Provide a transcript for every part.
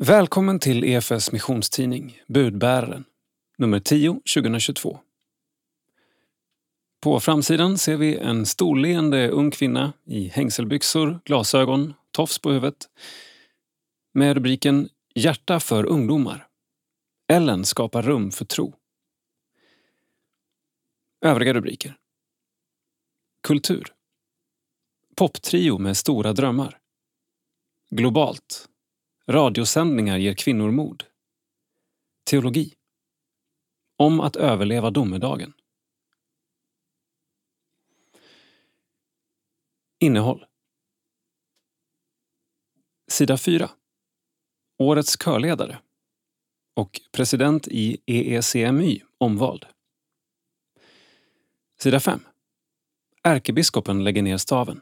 Välkommen till EFS missionstidning Budbäraren, nummer 10 2022. På framsidan ser vi en storleende ung kvinna i hängselbyxor, glasögon, tofs på huvudet med rubriken Hjärta för ungdomar. Ellen skapar rum för tro. Övriga rubriker. Kultur. Poptrio med stora drömmar. Globalt. Radiosändningar ger kvinnor mod. Teologi. Om att överleva domedagen. Innehåll. Sida 4. Årets körledare. Och president i EECMY omvald. Sida 5. Ärkebiskopen lägger ner staven.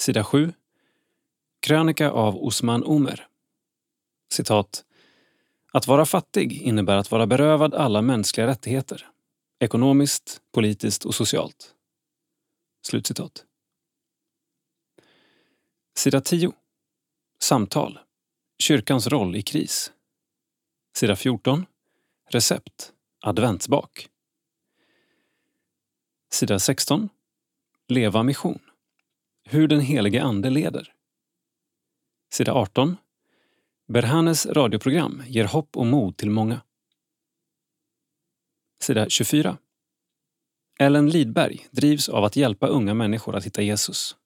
Sida 7. Krönika av Osman Omer. Citat. Att vara fattig innebär att vara berövad alla mänskliga rättigheter. Ekonomiskt, politiskt och socialt. Slutcitat. Sida 10. Samtal. Kyrkans roll i kris. Sida 14. Recept. Adventsbak. Sida 16. Leva mission. Hur den helige Ande leder. Sida 18. Berhanes radioprogram ger hopp och mod till många. Sida 24. Ellen Lidberg drivs av att hjälpa unga människor att hitta Jesus.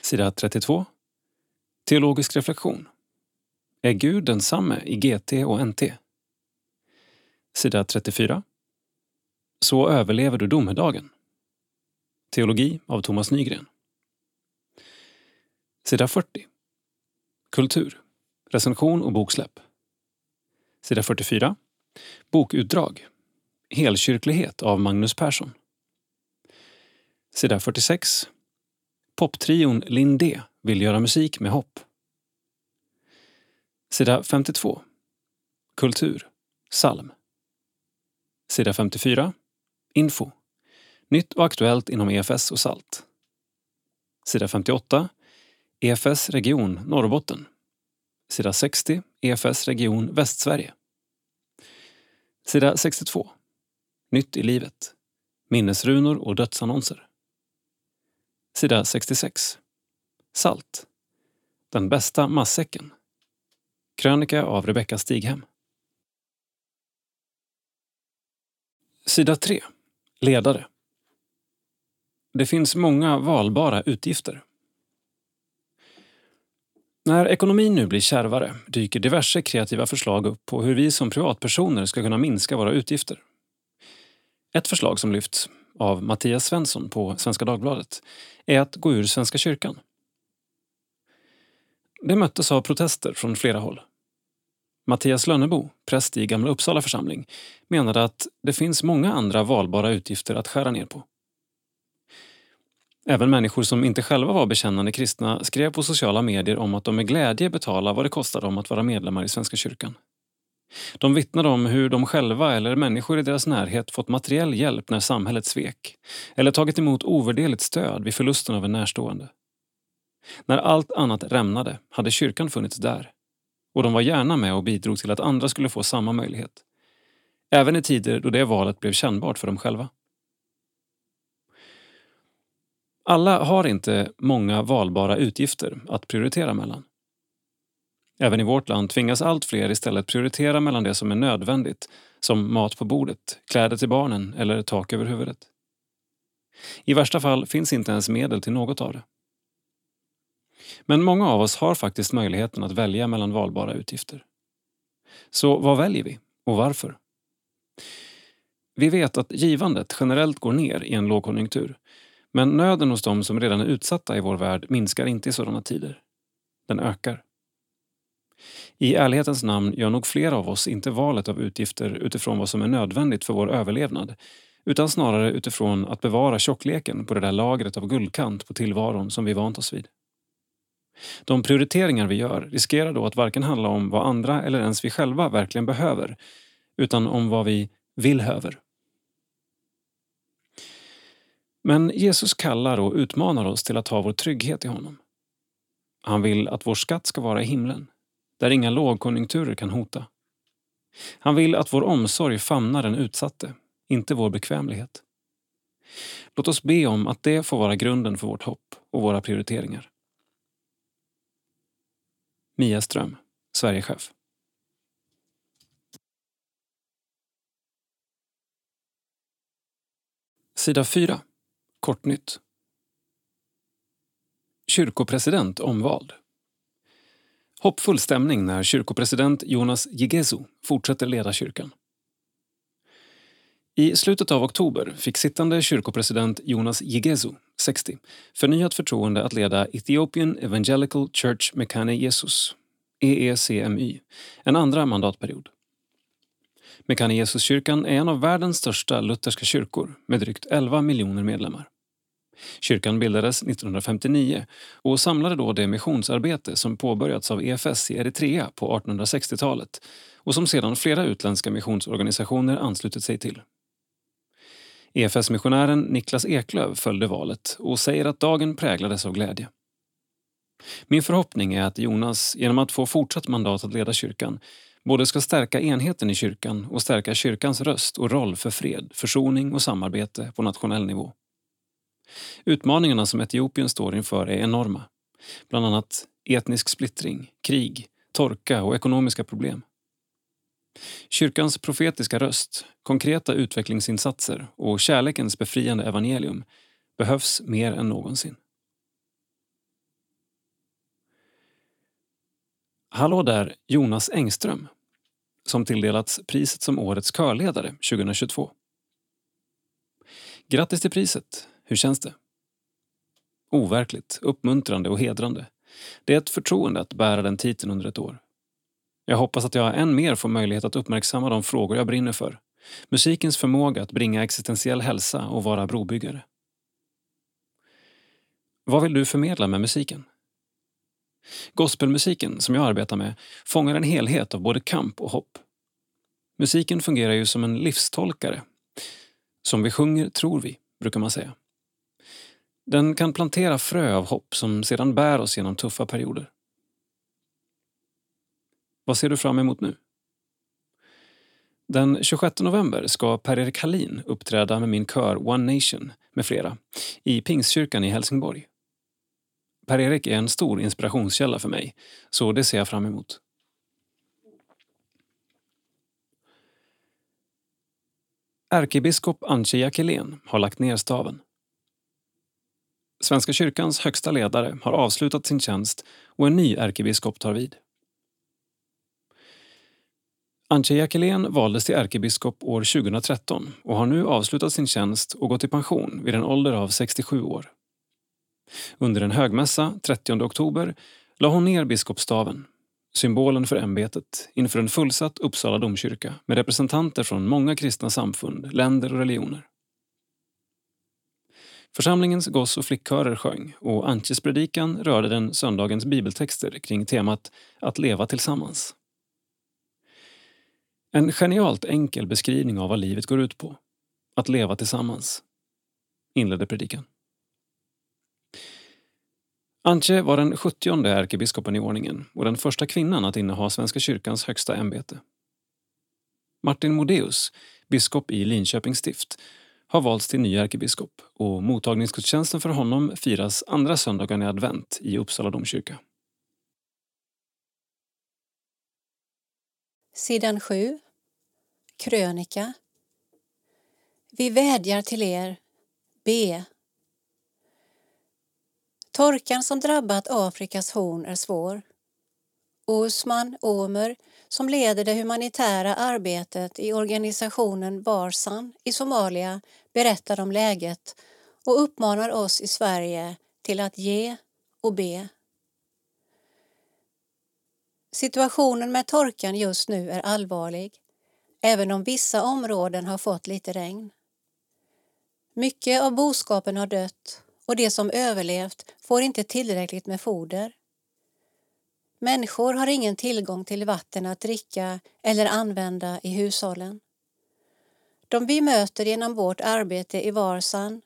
Sida 32. Teologisk reflektion. Är Gud densamme i GT och NT? Sida 34. Så överlever du domedagen. Teologi av Thomas Nygren. Sida 40. Kultur. Recension och boksläpp. Sida 44. Bokutdrag. Helkyrklighet av Magnus Persson. Sida 46. Poptrion Lindé vill göra musik med hopp. Sida 52. Kultur. Psalm. Sida 54. Info. Nytt och aktuellt inom EFS och SALT. Sida 58. EFS region Norrbotten. Sida 60 EFS region Västsverige. Sida 62 Nytt i livet. Minnesrunor och dödsannonser. Sida 66 Salt. Den bästa massäcken. Krönika av Rebecka Stighem. Sida 3 Ledare. Det finns många valbara utgifter. När ekonomin nu blir kärvare dyker diverse kreativa förslag upp på hur vi som privatpersoner ska kunna minska våra utgifter. Ett förslag som lyfts av Mattias Svensson på Svenska Dagbladet är att gå ur Svenska kyrkan. Det möttes av protester från flera håll. Mattias Lönnebo, präst i Gamla Uppsala församling, menade att det finns många andra valbara utgifter att skära ner på. Även människor som inte själva var bekännande kristna skrev på sociala medier om att de med glädje betalar vad det kostar dem att vara medlemmar i Svenska kyrkan. De vittnade om hur de själva eller människor i deras närhet fått materiell hjälp när samhället svek eller tagit emot ovärderligt stöd vid förlusten av en närstående. När allt annat rämnade hade kyrkan funnits där och de var gärna med och bidrog till att andra skulle få samma möjlighet. Även i tider då det valet blev kännbart för dem själva. Alla har inte många valbara utgifter att prioritera mellan. Även i vårt land tvingas allt fler istället prioritera mellan det som är nödvändigt, som mat på bordet, kläder till barnen eller tak över huvudet. I värsta fall finns inte ens medel till något av det. Men många av oss har faktiskt möjligheten att välja mellan valbara utgifter. Så vad väljer vi och varför? Vi vet att givandet generellt går ner i en lågkonjunktur men nöden hos dem som redan är utsatta i vår värld minskar inte i sådana tider. Den ökar. I ärlighetens namn gör nog flera av oss inte valet av utgifter utifrån vad som är nödvändigt för vår överlevnad utan snarare utifrån att bevara tjockleken på det där lagret av guldkant på tillvaron som vi vant oss vid. De prioriteringar vi gör riskerar då att varken handla om vad andra eller ens vi själva verkligen behöver utan om vad vi vill men Jesus kallar och utmanar oss till att ha vår trygghet i honom. Han vill att vår skatt ska vara i himlen, där inga lågkonjunkturer kan hota. Han vill att vår omsorg famnar den utsatte, inte vår bekvämlighet. Låt oss be om att det får vara grunden för vårt hopp och våra prioriteringar. Mia Ström, Sverigechef. Sida 4. Kortnytt. Kyrkopresident omvald. Hoppfull stämning när kyrkopresident Jonas Jigezu fortsätter leda kyrkan. I slutet av oktober fick sittande kyrkopresident Jonas Jigezu, 60, förnyat förtroende att leda Ethiopian Evangelical Church Mekane Jesus, EECMY, en andra mandatperiod. Mekane Jesuskyrkan är en av världens största lutherska kyrkor med drygt 11 miljoner medlemmar. Kyrkan bildades 1959 och samlade då det missionsarbete som påbörjats av EFS i Eritrea på 1860-talet och som sedan flera utländska missionsorganisationer anslutit sig till. EFS-missionären Niklas Eklöv följde valet och säger att dagen präglades av glädje. Min förhoppning är att Jonas, genom att få fortsatt mandat att leda kyrkan, både ska stärka enheten i kyrkan och stärka kyrkans röst och roll för fred, försoning och samarbete på nationell nivå. Utmaningarna som Etiopien står inför är enorma. Bland annat etnisk splittring, krig, torka och ekonomiska problem. Kyrkans profetiska röst, konkreta utvecklingsinsatser och kärlekens befriande evangelium behövs mer än någonsin. Hallå där, Jonas Engström, som tilldelats priset som Årets körledare 2022. Grattis till priset! Hur känns det? Overkligt, uppmuntrande och hedrande. Det är ett förtroende att bära den titeln under ett år. Jag hoppas att jag än mer får möjlighet att uppmärksamma de frågor jag brinner för. Musikens förmåga att bringa existentiell hälsa och vara brobyggare. Vad vill du förmedla med musiken? Gospelmusiken, som jag arbetar med, fångar en helhet av både kamp och hopp. Musiken fungerar ju som en livstolkare. Som vi sjunger tror vi, brukar man säga. Den kan plantera frö av hopp som sedan bär oss genom tuffa perioder. Vad ser du fram emot nu? Den 26 november ska Per-Erik Hallin uppträda med min kör One Nation med flera i Pingstkyrkan i Helsingborg. Per-Erik är en stor inspirationskälla för mig, så det ser jag fram emot. Ärkebiskop Antje Jackelén har lagt ner staven. Svenska kyrkans högsta ledare har avslutat sin tjänst och en ny ärkebiskop tar vid. Antje Jackelén valdes till ärkebiskop år 2013 och har nu avslutat sin tjänst och gått i pension vid en ålder av 67 år. Under en högmässa 30 oktober la hon ner biskopsstaven, symbolen för ämbetet, inför en fullsatt Uppsala domkyrka med representanter från många kristna samfund, länder och religioner. Församlingens goss och flickkörer sjöng och Antjes predikan rörde den söndagens bibeltexter kring temat att leva tillsammans. En genialt enkel beskrivning av vad livet går ut på. Att leva tillsammans. Inledde predikan. Antje var den 70 ärkebiskopen i ordningen och den första kvinnan att inneha Svenska kyrkans högsta ämbete. Martin Modéus, biskop i Linköpings stift, har valts till ny ärkebiskop och mottagningsgudstjänsten för honom firas andra söndagen i advent i Uppsala domkyrka. Sidan 7. Krönika. Vi vädjar till er. Be. Torkan som drabbat Afrikas horn är svår. Osman Omer, som leder det humanitära arbetet i organisationen Barsan i Somalia, berättar om läget och uppmanar oss i Sverige till att ge och be. Situationen med torkan just nu är allvarlig, även om vissa områden har fått lite regn. Mycket av boskapen har dött och de som överlevt får inte tillräckligt med foder. Människor har ingen tillgång till vatten att dricka eller använda i hushållen. De vi möter genom vårt arbete i Varsan,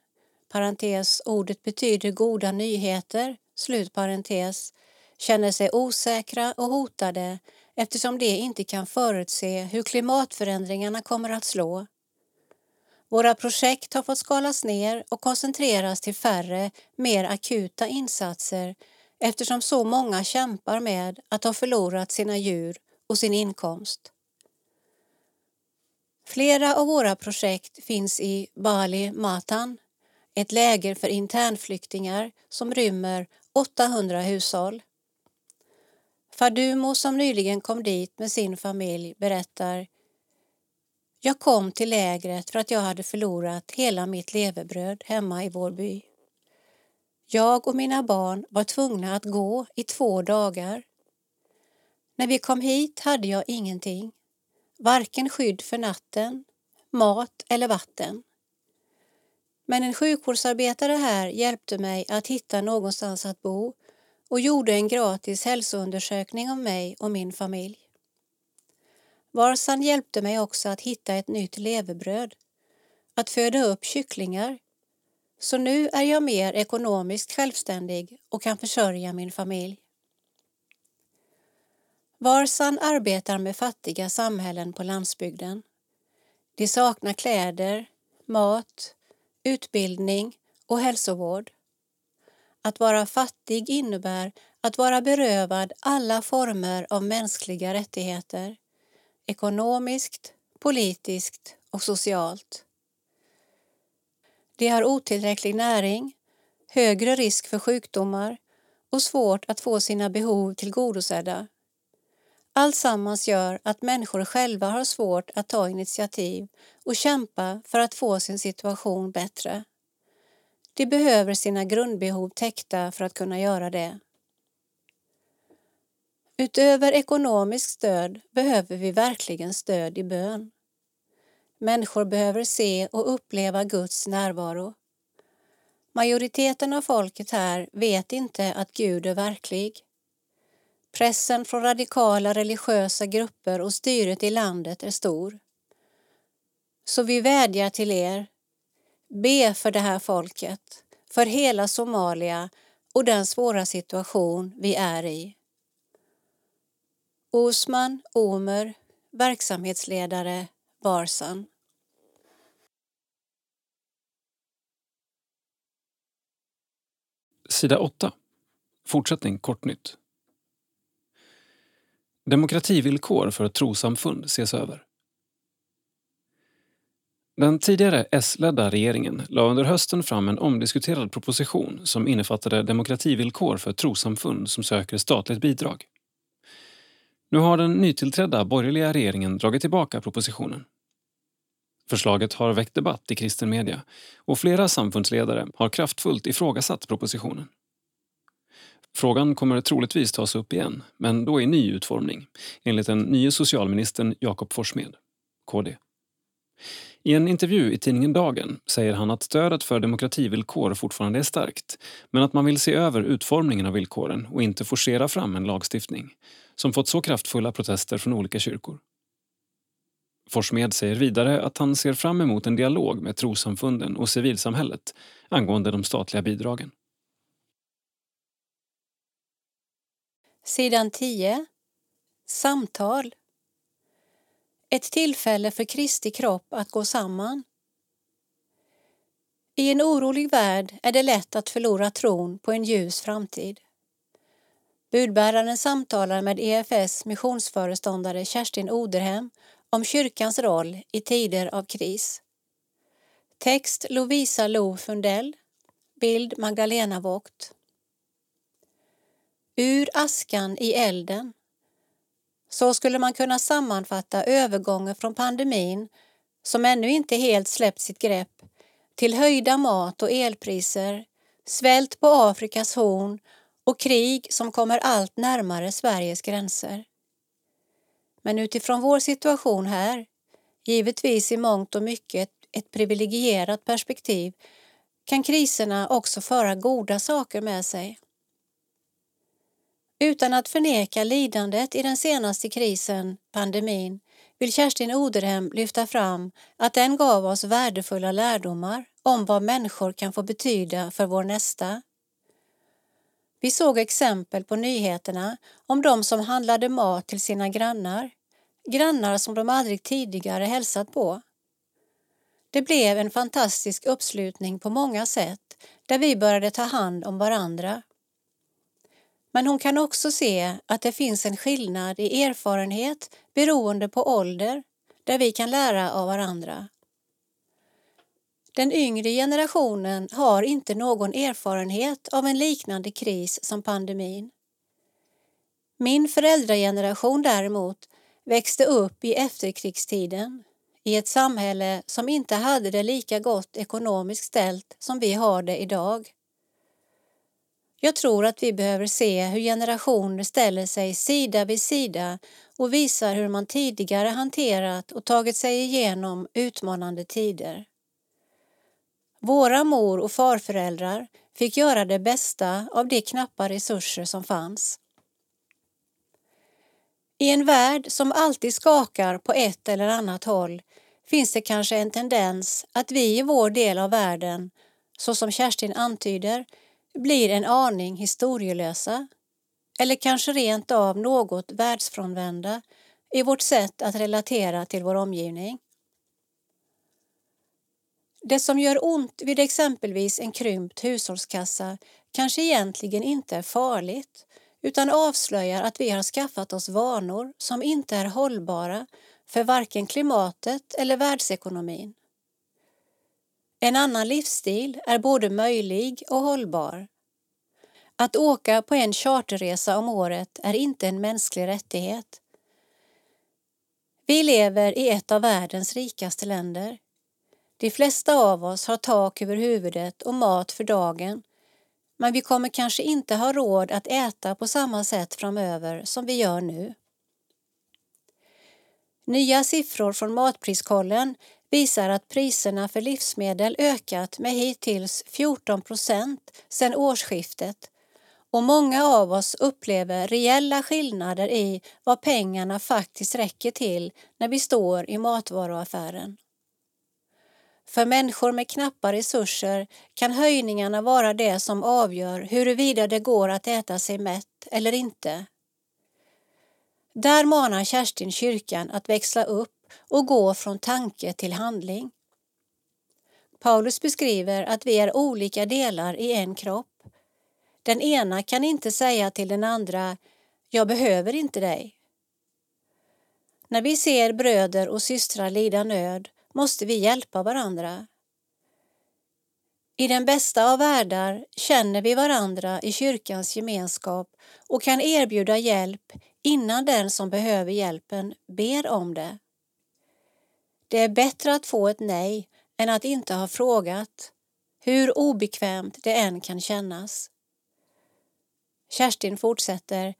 parentes, ordet betyder goda nyheter, slut parentes, känner sig osäkra och hotade eftersom de inte kan förutse hur klimatförändringarna kommer att slå. Våra projekt har fått skalas ner och koncentreras till färre, mer akuta insatser eftersom så många kämpar med att ha förlorat sina djur och sin inkomst. Flera av våra projekt finns i Bali Matan, ett läger för internflyktingar som rymmer 800 hushåll. Fadumo som nyligen kom dit med sin familj berättar Jag kom till lägret för att jag hade förlorat hela mitt levebröd hemma i vår by. Jag och mina barn var tvungna att gå i två dagar. När vi kom hit hade jag ingenting, varken skydd för natten, mat eller vatten. Men en sjukvårdsarbetare här hjälpte mig att hitta någonstans att bo och gjorde en gratis hälsoundersökning av mig och min familj. Varsan hjälpte mig också att hitta ett nytt levebröd, att föda upp kycklingar. Så nu är jag mer ekonomiskt självständig och kan försörja min familj. Varsan arbetar med fattiga samhällen på landsbygden. De saknar kläder, mat, utbildning och hälsovård. Att vara fattig innebär att vara berövad alla former av mänskliga rättigheter, ekonomiskt, politiskt och socialt. De har otillräcklig näring, högre risk för sjukdomar och svårt att få sina behov tillgodosedda. Alltsammans gör att människor själva har svårt att ta initiativ och kämpa för att få sin situation bättre. De behöver sina grundbehov täckta för att kunna göra det. Utöver ekonomiskt stöd behöver vi verkligen stöd i bön. Människor behöver se och uppleva Guds närvaro. Majoriteten av folket här vet inte att Gud är verklig. Pressen från radikala religiösa grupper och styret i landet är stor. Så vi vädjar till er, be för det här folket, för hela Somalia och den svåra situation vi är i. Osman Omer, verksamhetsledare, Varsan. Sida 8. Fortsättning Kortnytt. Demokrativillkor för trosamfund ses över. Den tidigare S-ledda regeringen la under hösten fram en omdiskuterad proposition som innefattade demokrativillkor för trosamfund som söker statligt bidrag. Nu har den nytillträdda borgerliga regeringen dragit tillbaka propositionen. Förslaget har väckt debatt i kristen media och flera samfundsledare har kraftfullt ifrågasatt propositionen. Frågan kommer troligtvis tas upp igen, men då i ny utformning, enligt den nye socialministern Jakob Forssmed, KD. I en intervju i tidningen Dagen säger han att stödet för demokrativillkor fortfarande är starkt men att man vill se över utformningen av villkoren och inte forcera fram en lagstiftning som fått så kraftfulla protester från olika kyrkor. Forssmed säger vidare att han ser fram emot en dialog med trosamfunden och civilsamhället angående de statliga bidragen. Sidan 10. Samtal. Ett tillfälle för Kristi kropp att gå samman. I en orolig värld är det lätt att förlora tron på en ljus framtid. Budbäraren samtalar med EFS missionsföreståndare Kerstin Oderhem om kyrkans roll i tider av kris. Text Lovisa Lo Fundell. Bild Magdalena Vogt. Ur askan i elden. Så skulle man kunna sammanfatta övergången från pandemin, som ännu inte helt släppt sitt grepp, till höjda mat och elpriser, svält på Afrikas horn och krig som kommer allt närmare Sveriges gränser. Men utifrån vår situation här, givetvis i mångt och mycket ett privilegierat perspektiv, kan kriserna också föra goda saker med sig. Utan att förneka lidandet i den senaste krisen, pandemin, vill Kerstin Oderhem lyfta fram att den gav oss värdefulla lärdomar om vad människor kan få betyda för vår nästa. Vi såg exempel på nyheterna om de som handlade mat till sina grannar, grannar som de aldrig tidigare hälsat på. Det blev en fantastisk uppslutning på många sätt där vi började ta hand om varandra. Men hon kan också se att det finns en skillnad i erfarenhet beroende på ålder där vi kan lära av varandra. Den yngre generationen har inte någon erfarenhet av en liknande kris som pandemin. Min föräldrageneration däremot växte upp i efterkrigstiden i ett samhälle som inte hade det lika gott ekonomiskt ställt som vi har det idag. Jag tror att vi behöver se hur generationer ställer sig sida vid sida och visar hur man tidigare hanterat och tagit sig igenom utmanande tider. Våra mor och farföräldrar fick göra det bästa av de knappa resurser som fanns. I en värld som alltid skakar på ett eller annat håll finns det kanske en tendens att vi i vår del av världen, så som Kerstin antyder, blir en aning historielösa eller kanske rent av något världsfrånvända i vårt sätt att relatera till vår omgivning. Det som gör ont vid exempelvis en krympt hushållskassa kanske egentligen inte är farligt utan avslöjar att vi har skaffat oss vanor som inte är hållbara för varken klimatet eller världsekonomin. En annan livsstil är både möjlig och hållbar. Att åka på en charterresa om året är inte en mänsklig rättighet. Vi lever i ett av världens rikaste länder. De flesta av oss har tak över huvudet och mat för dagen men vi kommer kanske inte ha råd att äta på samma sätt framöver som vi gör nu. Nya siffror från Matpriskollen visar att priserna för livsmedel ökat med hittills 14 procent sedan årsskiftet och många av oss upplever reella skillnader i vad pengarna faktiskt räcker till när vi står i matvaruaffären. För människor med knappa resurser kan höjningarna vara det som avgör huruvida det går att äta sig mätt eller inte. Där manar Kerstin kyrkan att växla upp och gå från tanke till handling. Paulus beskriver att vi är olika delar i en kropp. Den ena kan inte säga till den andra ”jag behöver inte dig”. När vi ser bröder och systrar lida nöd måste vi hjälpa varandra. I den bästa av världar känner vi varandra i kyrkans gemenskap och kan erbjuda hjälp innan den som behöver hjälpen ber om det. Det är bättre att få ett nej än att inte ha frågat, hur obekvämt det än kan kännas. Kerstin fortsätter.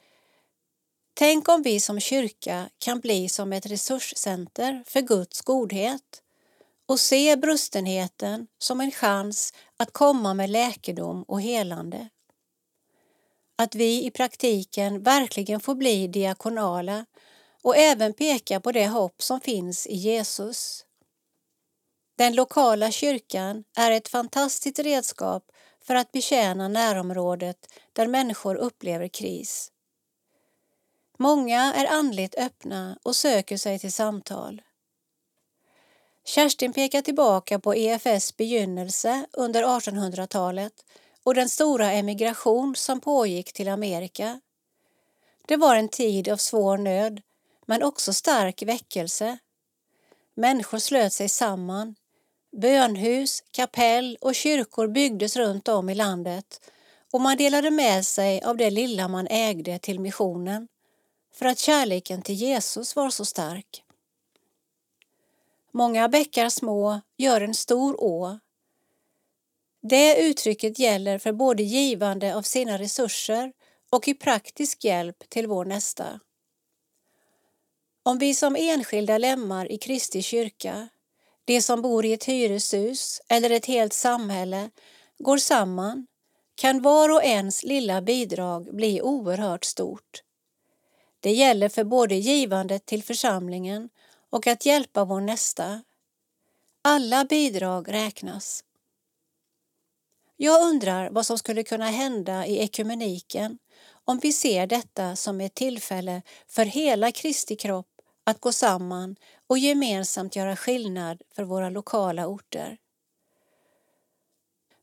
Tänk om vi som kyrka kan bli som ett resurscenter för Guds godhet och se brustenheten som en chans att komma med läkedom och helande. Att vi i praktiken verkligen får bli diakonala och även peka på det hopp som finns i Jesus. Den lokala kyrkan är ett fantastiskt redskap för att betjäna närområdet där människor upplever kris. Många är andligt öppna och söker sig till samtal. Kerstin pekar tillbaka på EFS begynnelse under 1800-talet och den stora emigration som pågick till Amerika. Det var en tid av svår nöd, men också stark väckelse. Människor slöt sig samman. Bönhus, kapell och kyrkor byggdes runt om i landet och man delade med sig av det lilla man ägde till missionen för att kärleken till Jesus var så stark. Många bäckar små gör en stor å. Det uttrycket gäller för både givande av sina resurser och i praktisk hjälp till vår nästa. Om vi som enskilda lemmar i Kristi kyrka, de som bor i ett hyreshus eller ett helt samhälle, går samman kan var och ens lilla bidrag bli oerhört stort. Det gäller för både givandet till församlingen och att hjälpa vår nästa. Alla bidrag räknas. Jag undrar vad som skulle kunna hända i ekumeniken om vi ser detta som ett tillfälle för hela Kristi kropp att gå samman och gemensamt göra skillnad för våra lokala orter.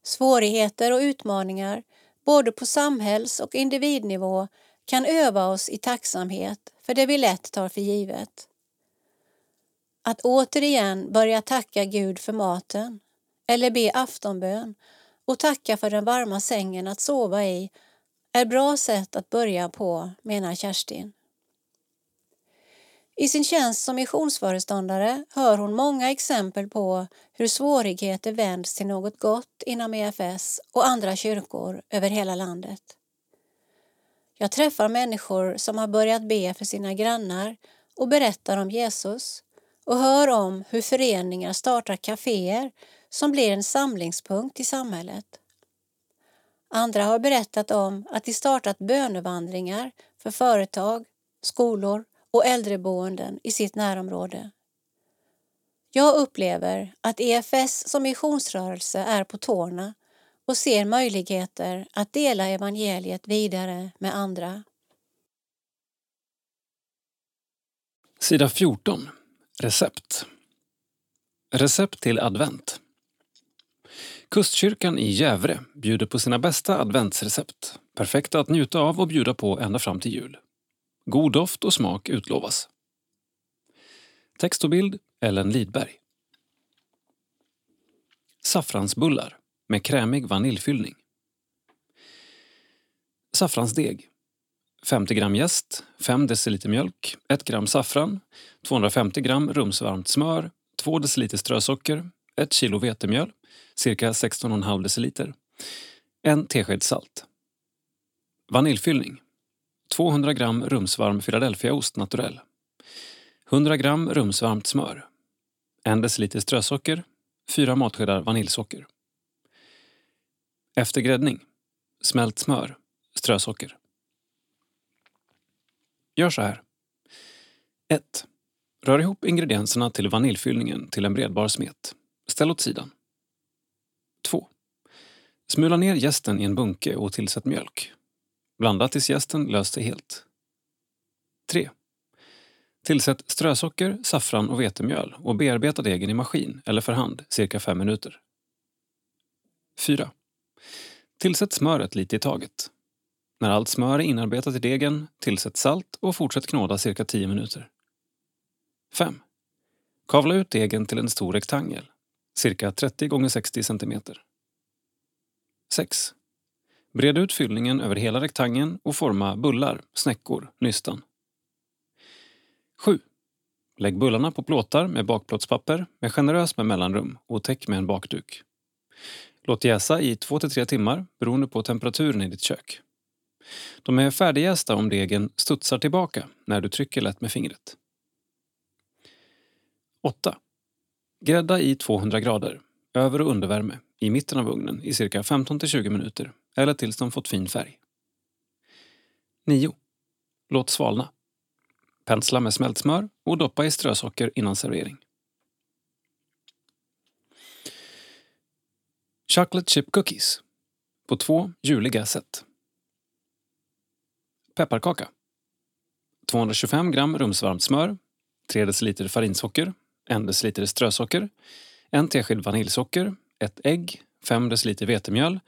Svårigheter och utmaningar, både på samhälls och individnivå, kan öva oss i tacksamhet för det vi lätt tar för givet. Att återigen börja tacka Gud för maten eller be aftonbön och tacka för den varma sängen att sova i är bra sätt att börja på, menar Kerstin. I sin tjänst som missionsföreståndare hör hon många exempel på hur svårigheter vänds till något gott inom EFS och andra kyrkor över hela landet. Jag träffar människor som har börjat be för sina grannar och berättar om Jesus och hör om hur föreningar startar kaféer som blir en samlingspunkt i samhället. Andra har berättat om att de startat bönevandringar för företag, skolor och äldreboenden i sitt närområde. Jag upplever att EFS som missionsrörelse är på tårna och ser möjligheter att dela evangeliet vidare med andra. Sida 14. Recept. Recept till advent. Kustkyrkan i Gävre bjuder på sina bästa adventsrecept. Perfekta att njuta av och bjuda på ända fram till jul. God doft och smak utlovas. Text och bild Ellen Lidberg. Saffransbullar med krämig vaniljfyllning. Saffransdeg. 50 gram jäst, 5 deciliter mjölk, 1 gram saffran, 250 gram rumsvarmt smör, 2 deciliter strösocker, 1 kilo vetemjöl, cirka 16,5 deciliter, 1 tesked salt. Vaniljfyllning. 200 gram rumsvarm Philadelphiaost naturell. 100 gram rumsvarmt smör. 1 deciliter strösocker. 4 matskedar vaniljsocker. Efter gräddning. Smält smör. Strösocker. Gör så här. 1. Rör ihop ingredienserna till vaniljfyllningen till en bredbar smet. Ställ åt sidan. 2. Smula ner jästen i en bunke och tillsätt mjölk. Blanda tills jästen löst sig helt. 3. Tillsätt strösocker, saffran och vetemjöl och bearbeta degen i maskin eller för hand cirka 5 minuter. 4. Tillsätt smöret lite i taget. När allt smör är inarbetat i degen, tillsätt salt och fortsätt knåda cirka 10 minuter. 5. Kavla ut degen till en stor rektangel, cirka 30 x 60 cm. 6. Bred ut fyllningen över hela rektangeln och forma bullar, snäckor, nystan. 7. Lägg bullarna på plåtar med bakplåtspapper med generöst med mellanrum och täck med en bakduk. Låt jäsa i 2-3 timmar beroende på temperaturen i ditt kök. De är färdigjästa om degen studsar tillbaka när du trycker lätt med fingret. 8. Grädda i 200 grader, över och undervärme, i mitten av ugnen i cirka 15-20 minuter eller tills de fått fin färg. 9. Låt svalna. Pensla med smält smör och doppa i strösocker innan servering. Chocolate chip cookies på två juliga sätt. Pepparkaka. 225 gram rumsvarmt smör, 3 deciliter farinsocker, 1 deciliter strösocker, 1 tesked vaniljsocker, ett ägg, 5 deciliter vetemjöl,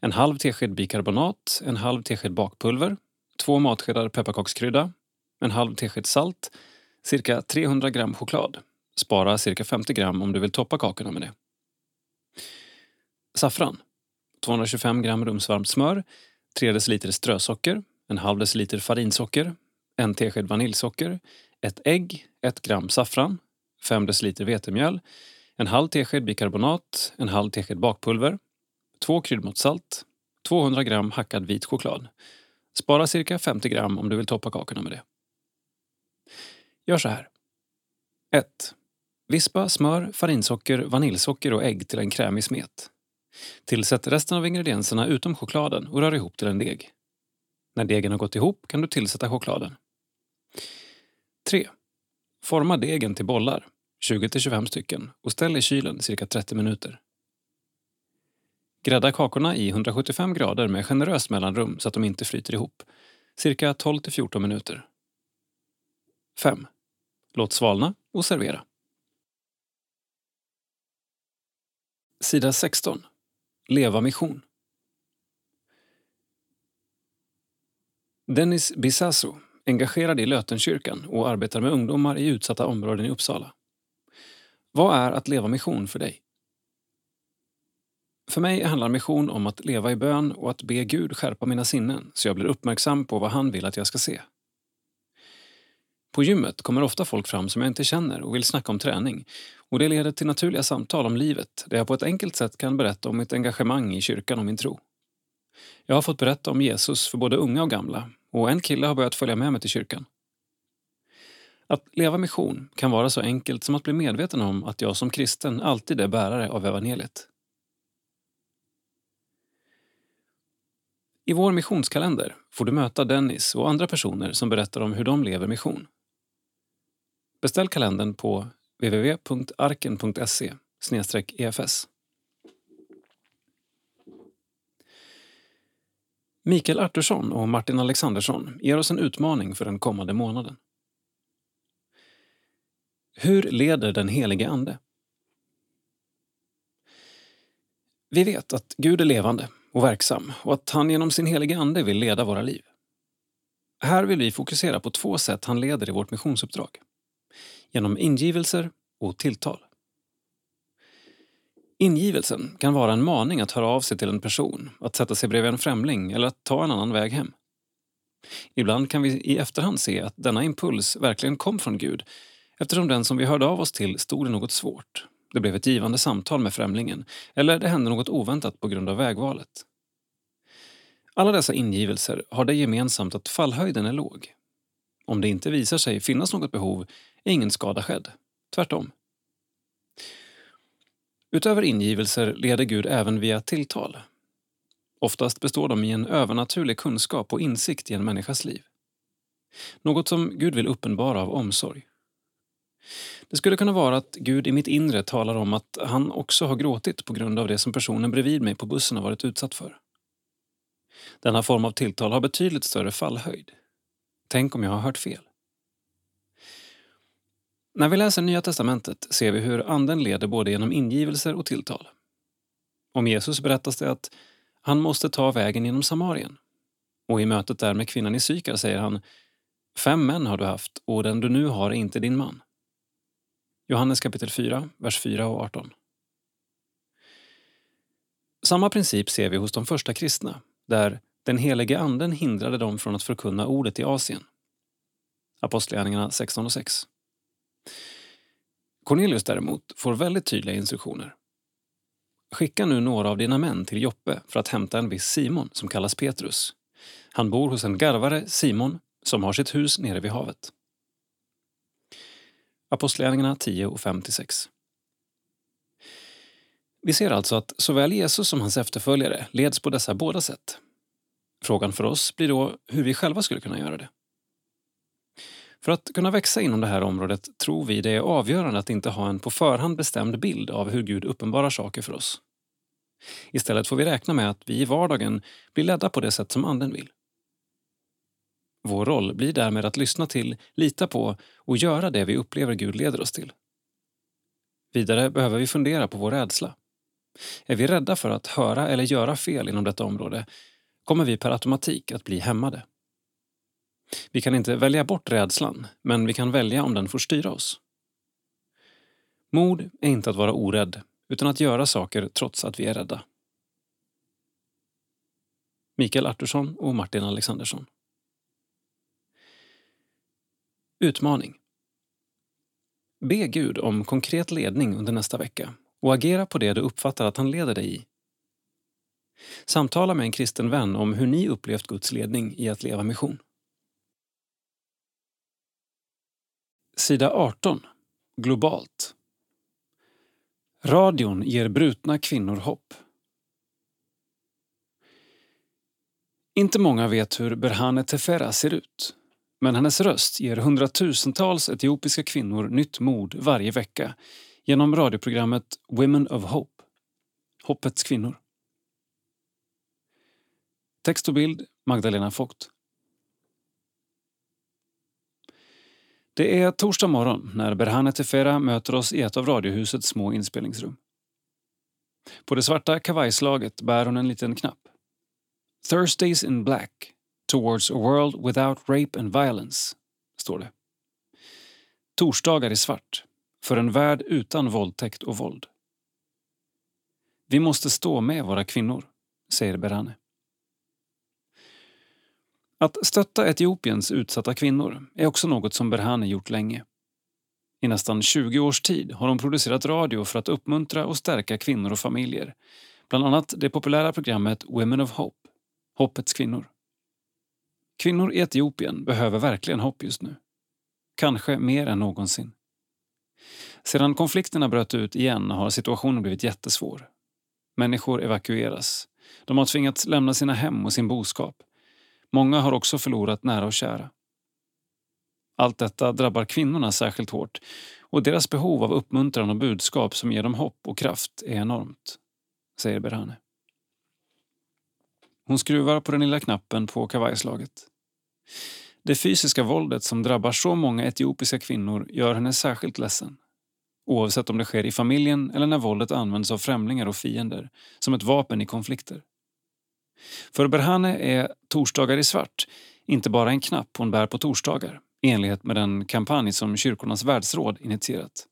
en halv tesked bikarbonat, en halv tesked bakpulver, två matskedar pepparkakskrydda, en halv tesked salt, cirka 300 gram choklad. Spara cirka 50 gram om du vill toppa kakorna med det. Saffran. 225 gram rumsvarmt smör, 3 deciliter strösocker, en halv deciliter farinsocker, en tesked vaniljsocker, ett ägg, 1 gram saffran, 5 deciliter vetemjöl, en halv tesked bikarbonat, en halv tesked bakpulver, två kryddmåttsalt, 200 gram hackad vit choklad. Spara cirka 50 gram om du vill toppa kakorna med det. Gör så här. 1. Vispa smör, farinsocker, vaniljsocker och ägg till en krämig smet. Tillsätt resten av ingredienserna utom chokladen och rör ihop till en deg. När degen har gått ihop kan du tillsätta chokladen. 3. Forma degen till bollar, 20-25 stycken, och ställ i kylen cirka 30 minuter. Grädda kakorna i 175 grader med generöst mellanrum så att de inte flyter ihop. Cirka 12-14 minuter. 5. Låt svalna och servera. Sida 16. Leva mission. Dennis Bisasso, engagerad i Lötenkyrkan och arbetar med ungdomar i utsatta områden i Uppsala. Vad är att leva mission för dig? För mig handlar mission om att leva i bön och att be Gud skärpa mina sinnen så jag blir uppmärksam på vad han vill att jag ska se. På gymmet kommer ofta folk fram som jag inte känner och vill snacka om träning och det leder till naturliga samtal om livet där jag på ett enkelt sätt kan berätta om mitt engagemang i kyrkan och min tro. Jag har fått berätta om Jesus för både unga och gamla och en kille har börjat följa med mig till kyrkan. Att leva mission kan vara så enkelt som att bli medveten om att jag som kristen alltid är bärare av evangeliet. I vår missionskalender får du möta Dennis och andra personer som berättar om hur de lever mission. Beställ kalendern på www.arken.se efs. Mikael Artursson och Martin Alexandersson ger oss en utmaning för den kommande månaden. Hur leder den helige Ande? Vi vet att Gud är levande och verksam och att han genom sin helige Ande vill leda våra liv. Här vill vi fokusera på två sätt han leder i vårt missionsuppdrag. Genom ingivelser och tilltal. Ingivelsen kan vara en maning att höra av sig till en person, att sätta sig bredvid en främling eller att ta en annan väg hem. Ibland kan vi i efterhand se att denna impuls verkligen kom från Gud eftersom den som vi hörde av oss till stod i något svårt. Det blev ett givande samtal med främlingen eller det hände något oväntat på grund av vägvalet. Alla dessa ingivelser har det gemensamt att fallhöjden är låg. Om det inte visar sig finnas något behov är ingen skada skedd. Tvärtom. Utöver ingivelser leder Gud även via tilltal. Oftast består de i en övernaturlig kunskap och insikt i en människas liv. Något som Gud vill uppenbara av omsorg. Det skulle kunna vara att Gud i mitt inre talar om att han också har gråtit på grund av det som personen bredvid mig på bussen har varit utsatt för. Denna form av tilltal har betydligt större fallhöjd. Tänk om jag har hört fel? När vi läser Nya testamentet ser vi hur Anden leder både genom ingivelser och tilltal. Om Jesus berättas det att han måste ta vägen genom Samarien. Och i mötet där med kvinnan i Sykar säger han Fem män har du haft och den du nu har är inte din man. Johannes kapitel 4, vers 4 och 18. Samma princip ser vi hos de första kristna, där den helige anden hindrade dem från att förkunna ordet i Asien. Apostlagärningarna 16 och 6. Cornelius däremot får väldigt tydliga instruktioner. Skicka nu några av dina män till Joppe för att hämta en viss Simon som kallas Petrus. Han bor hos en garvare, Simon, som har sitt hus nere vid havet. Apostlagärningarna 10 och 5-6. Vi ser alltså att såväl Jesus som hans efterföljare leds på dessa båda sätt. Frågan för oss blir då hur vi själva skulle kunna göra det. För att kunna växa inom det här området tror vi det är avgörande att inte ha en på förhand bestämd bild av hur Gud uppenbarar saker för oss. Istället får vi räkna med att vi i vardagen blir ledda på det sätt som Anden vill. Vår roll blir därmed att lyssna till, lita på och göra det vi upplever Gud leder oss till. Vidare behöver vi fundera på vår rädsla. Är vi rädda för att höra eller göra fel inom detta område kommer vi per automatik att bli hämmade. Vi kan inte välja bort rädslan, men vi kan välja om den får styra oss. Mod är inte att vara orädd, utan att göra saker trots att vi är rädda. Mikael Artursson och Martin Alexandersson. Utmaning. Be Gud om konkret ledning under nästa vecka och agera på det du uppfattar att han leder dig i. Samtala med en kristen vän om hur ni upplevt Guds ledning i att leva mission. Sida 18. Globalt. Radion ger brutna kvinnor hopp. Inte många vet hur Berhane Tefera ser ut. Men hennes röst ger hundratusentals etiopiska kvinnor nytt mod varje vecka genom radioprogrammet Women of Hope, Hoppets kvinnor. Text och bild Magdalena Vogt. Det är torsdag morgon när Berhane Tefera möter oss i ett av Radiohusets små inspelningsrum. På det svarta kavajslaget bär hon en liten knapp. Thursdays in black, towards a world without rape and violence, står det. Torsdagar i svart, för en värld utan våldtäkt och våld. Vi måste stå med våra kvinnor, säger Berhane. Att stötta Etiopiens utsatta kvinnor är också något som Berhane gjort länge. I nästan 20 års tid har hon producerat radio för att uppmuntra och stärka kvinnor och familjer. Bland annat det populära programmet Women of Hope, Hoppets kvinnor. Kvinnor i Etiopien behöver verkligen hopp just nu. Kanske mer än någonsin. Sedan konflikterna bröt ut igen har situationen blivit jättesvår. Människor evakueras. De har tvingats lämna sina hem och sin boskap. Många har också förlorat nära och kära. Allt detta drabbar kvinnorna särskilt hårt och deras behov av uppmuntran och budskap som ger dem hopp och kraft är enormt, säger Berhane. Hon skruvar på den lilla knappen på kavajslaget. Det fysiska våldet som drabbar så många etiopiska kvinnor gör henne särskilt ledsen. Oavsett om det sker i familjen eller när våldet används av främlingar och fiender, som ett vapen i konflikter. För Berhane är Torsdagar i svart inte bara en knapp hon bär på torsdagar i enlighet med den kampanj som Kyrkornas världsråd initierat.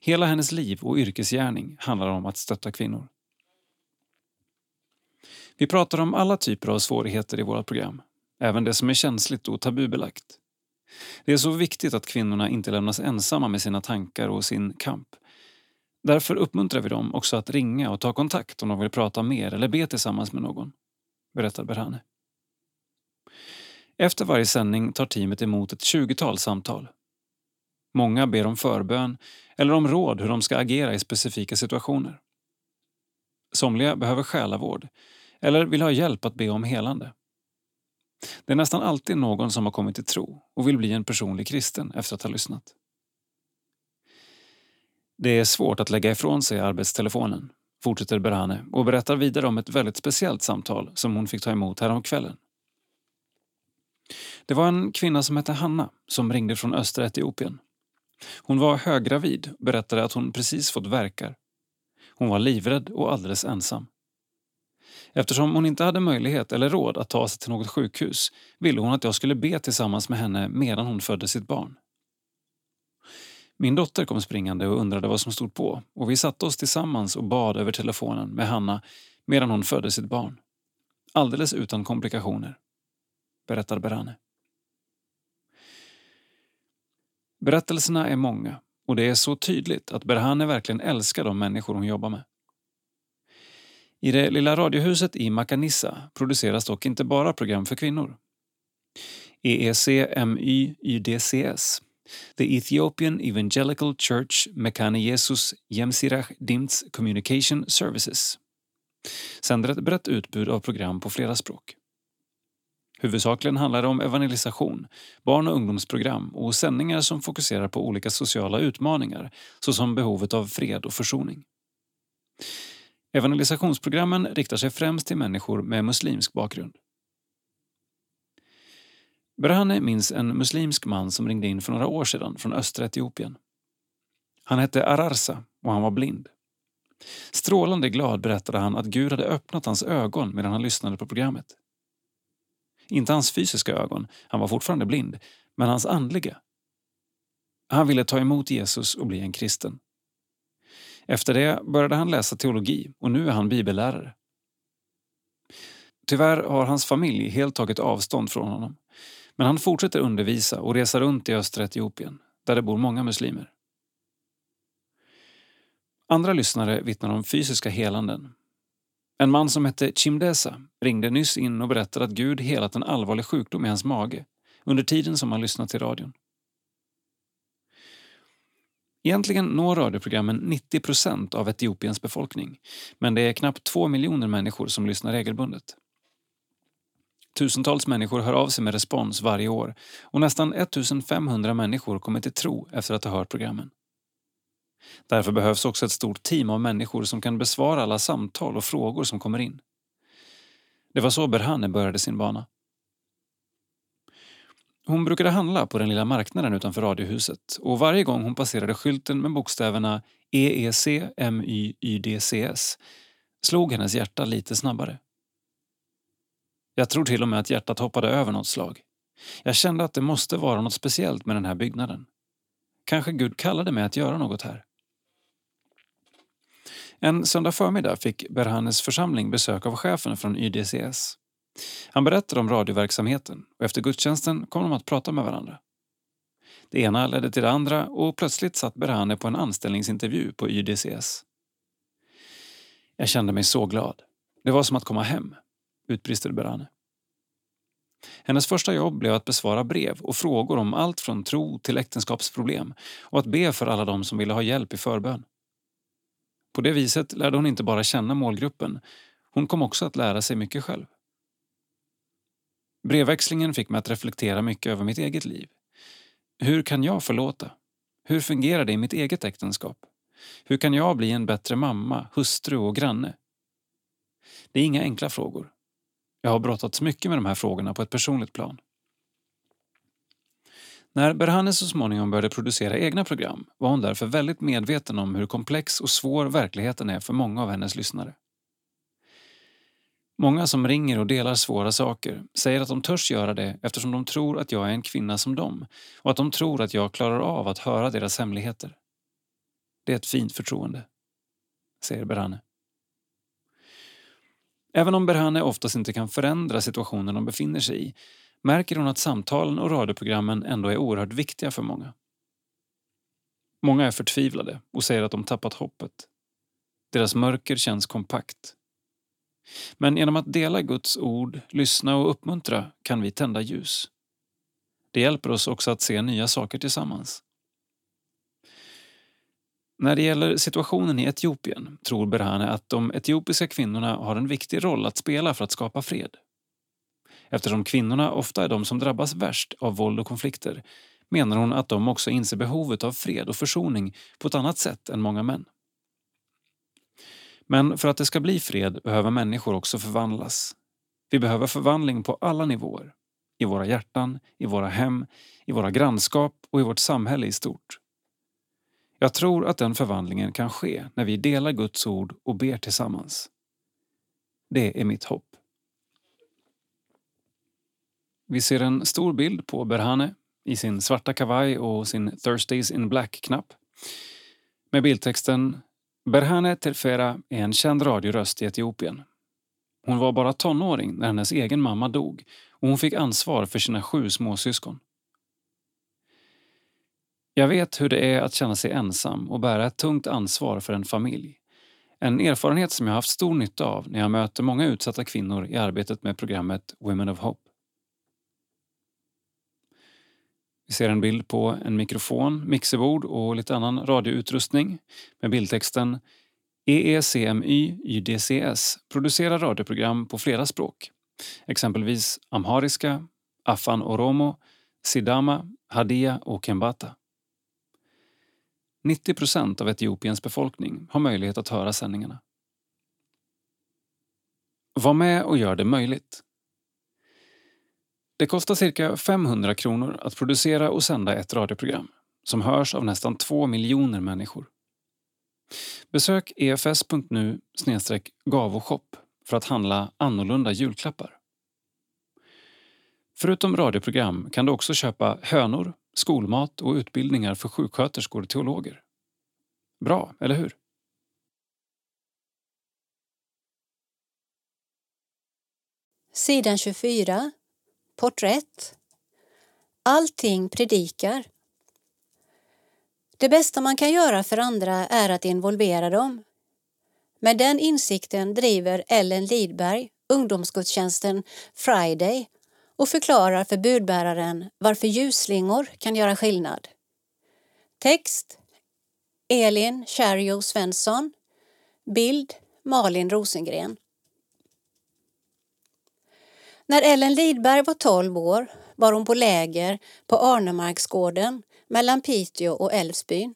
Hela hennes liv och yrkesgärning handlar om att stötta kvinnor. Vi pratar om alla typer av svårigheter i våra program, även det som är känsligt och tabubelagt. Det är så viktigt att kvinnorna inte lämnas ensamma med sina tankar och sin kamp. Därför uppmuntrar vi dem också att ringa och ta kontakt om de vill prata mer eller be tillsammans med någon, berättar Berhane. Efter varje sändning tar teamet emot ett 20-tal samtal. Många ber om förbön eller om råd hur de ska agera i specifika situationer. Somliga behöver själavård eller vill ha hjälp att be om helande. Det är nästan alltid någon som har kommit till tro och vill bli en personlig kristen efter att ha lyssnat. Det är svårt att lägga ifrån sig arbetstelefonen, fortsätter Berhane och berättar vidare om ett väldigt speciellt samtal som hon fick ta emot häromkvällen. Det var en kvinna som hette Hanna som ringde från östra Etiopien. Hon var höggravid och berättade att hon precis fått verkar. Hon var livrädd och alldeles ensam. Eftersom hon inte hade möjlighet eller råd att ta sig till något sjukhus ville hon att jag skulle be tillsammans med henne medan hon födde sitt barn. Min dotter kom springande och undrade vad som stod på och vi satte oss tillsammans och bad över telefonen med Hanna medan hon födde sitt barn. Alldeles utan komplikationer, berättar Berane. Berättelserna är många och det är så tydligt att Berhane verkligen älskar de människor hon jobbar med. I det lilla radiohuset i Makanissa produceras dock inte bara program för kvinnor. EECMYYDCS, The Ethiopian Evangelical Church Mekane Jesus Yemsirach Dimts Communication Services, sänder ett brett utbud av program på flera språk. Huvudsakligen handlar det om evangelisation, barn och ungdomsprogram och sändningar som fokuserar på olika sociala utmaningar såsom behovet av fred och försoning. Evangelisationsprogrammen riktar sig främst till människor med muslimsk bakgrund. Berhane minns en muslimsk man som ringde in för några år sedan från östra Etiopien. Han hette Ararsa och han var blind. Strålande glad berättade han att Gud hade öppnat hans ögon medan han lyssnade på programmet. Inte hans fysiska ögon, han var fortfarande blind, men hans andliga. Han ville ta emot Jesus och bli en kristen. Efter det började han läsa teologi och nu är han bibellärare. Tyvärr har hans familj helt tagit avstånd från honom. Men han fortsätter undervisa och resa runt i östra Etiopien, där det bor många muslimer. Andra lyssnare vittnar om fysiska helanden. En man som hette Chimdesa ringde nyss in och berättade att Gud helat en allvarlig sjukdom i hans mage under tiden som han lyssnat till radion. Egentligen når radioprogrammen 90 procent av Etiopiens befolkning men det är knappt två miljoner människor som lyssnar regelbundet. Tusentals människor hör av sig med respons varje år och nästan 1500 människor kommer till tro efter att ha hört programmen. Därför behövs också ett stort team av människor som kan besvara alla samtal och frågor som kommer in. Det var så Berhane började sin bana. Hon brukade handla på den lilla marknaden utanför radiohuset och varje gång hon passerade skylten med bokstäverna EEC MYYDCS slog hennes hjärta lite snabbare. Jag tror till och med att hjärtat hoppade över något slag. Jag kände att det måste vara något speciellt med den här byggnaden. Kanske Gud kallade mig att göra något här. En söndag förmiddag fick Berhanes församling besök av chefen från YDCS. Han berättade om radioverksamheten och efter gudstjänsten kom de att prata med varandra. Det ena ledde till det andra och plötsligt satt Berhane på en anställningsintervju på YDCS. Jag kände mig så glad. Det var som att komma hem, utbrister Berhane. Hennes första jobb blev att besvara brev och frågor om allt från tro till äktenskapsproblem och att be för alla de som ville ha hjälp i förbön. På det viset lärde hon inte bara känna målgruppen, hon kom också att lära sig mycket själv. Brevväxlingen fick mig att reflektera mycket över mitt eget liv. Hur kan jag förlåta? Hur fungerar det i mitt eget äktenskap? Hur kan jag bli en bättre mamma, hustru och granne? Det är inga enkla frågor. Jag har brottats mycket med de här frågorna på ett personligt plan. När Berhane så småningom började producera egna program var hon därför väldigt medveten om hur komplex och svår verkligheten är för många av hennes lyssnare. Många som ringer och delar svåra saker säger att de törs göra det eftersom de tror att jag är en kvinna som dem och att de tror att jag klarar av att höra deras hemligheter. Det är ett fint förtroende, säger Berhane. Även om Berhane oftast inte kan förändra situationen de befinner sig i märker hon att samtalen och radioprogrammen ändå är oerhört viktiga för många. Många är förtvivlade och säger att de tappat hoppet. Deras mörker känns kompakt. Men genom att dela Guds ord, lyssna och uppmuntra kan vi tända ljus. Det hjälper oss också att se nya saker tillsammans. När det gäller situationen i Etiopien tror Berhane att de etiopiska kvinnorna har en viktig roll att spela för att skapa fred. Eftersom kvinnorna ofta är de som drabbas värst av våld och konflikter menar hon att de också inser behovet av fred och försoning på ett annat sätt än många män. Men för att det ska bli fred behöver människor också förvandlas. Vi behöver förvandling på alla nivåer. I våra hjärtan, i våra hem, i våra grannskap och i vårt samhälle i stort. Jag tror att den förvandlingen kan ske när vi delar Guds ord och ber tillsammans. Det är mitt hopp. Vi ser en stor bild på Berhane i sin svarta kavaj och sin Thursdays in Black-knapp med bildtexten Berhane Terfera är en känd radioröst i Etiopien. Hon var bara tonåring när hennes egen mamma dog och hon fick ansvar för sina sju småsyskon. Jag vet hur det är att känna sig ensam och bära ett tungt ansvar för en familj. En erfarenhet som jag haft stor nytta av när jag möter många utsatta kvinnor i arbetet med programmet Women of Hope. Vi ser en bild på en mikrofon, mixerbord och lite annan radioutrustning med bildtexten EECMY YDCS producerar radioprogram på flera språk. Exempelvis amhariska, afan oromo, sidama, hadia och kembata. 90 procent av Etiopiens befolkning har möjlighet att höra sändningarna. Var med och gör det möjligt. Det kostar cirka 500 kronor att producera och sända ett radioprogram som hörs av nästan två miljoner människor. Besök efs.nu gavoshop för att handla annorlunda julklappar. Förutom radioprogram kan du också köpa hönor, skolmat och utbildningar för sjuksköterskor och teologer. Bra, eller hur? Sidan 24 Porträtt Allting predikar. Det bästa man kan göra för andra är att involvera dem. Med den insikten driver Ellen Lidberg ungdomsgudstjänsten Friday och förklarar för budbäraren varför ljusslingor kan göra skillnad. Text Elin Kärjo Svensson Bild Malin Rosengren när Ellen Lidberg var 12 år var hon på läger på Arnemarksgården mellan Piteå och Älvsbyn.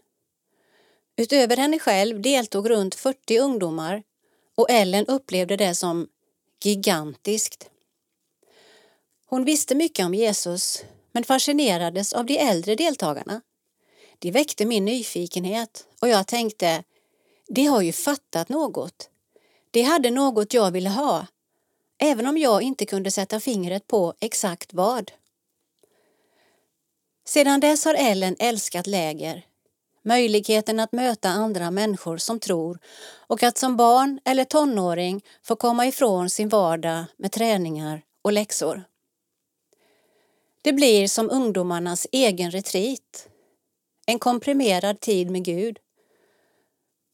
Utöver henne själv deltog runt 40 ungdomar och Ellen upplevde det som gigantiskt. Hon visste mycket om Jesus men fascinerades av de äldre deltagarna. De väckte min nyfikenhet och jag tänkte, de har ju fattat något. De hade något jag ville ha, även om jag inte kunde sätta fingret på exakt vad. Sedan dess har Ellen älskat läger, möjligheten att möta andra människor som tror och att som barn eller tonåring få komma ifrån sin vardag med träningar och läxor. Det blir som ungdomarnas egen retreat, en komprimerad tid med Gud.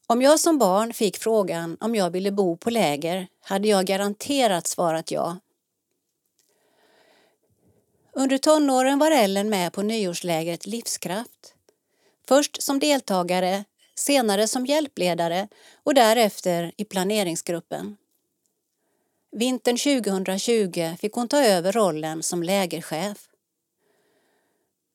Om jag som barn fick frågan om jag ville bo på läger hade jag garanterat svarat ja. Under tonåren var Ellen med på nyårslägret Livskraft. Först som deltagare, senare som hjälpledare och därefter i planeringsgruppen. Vintern 2020 fick hon ta över rollen som lägerchef.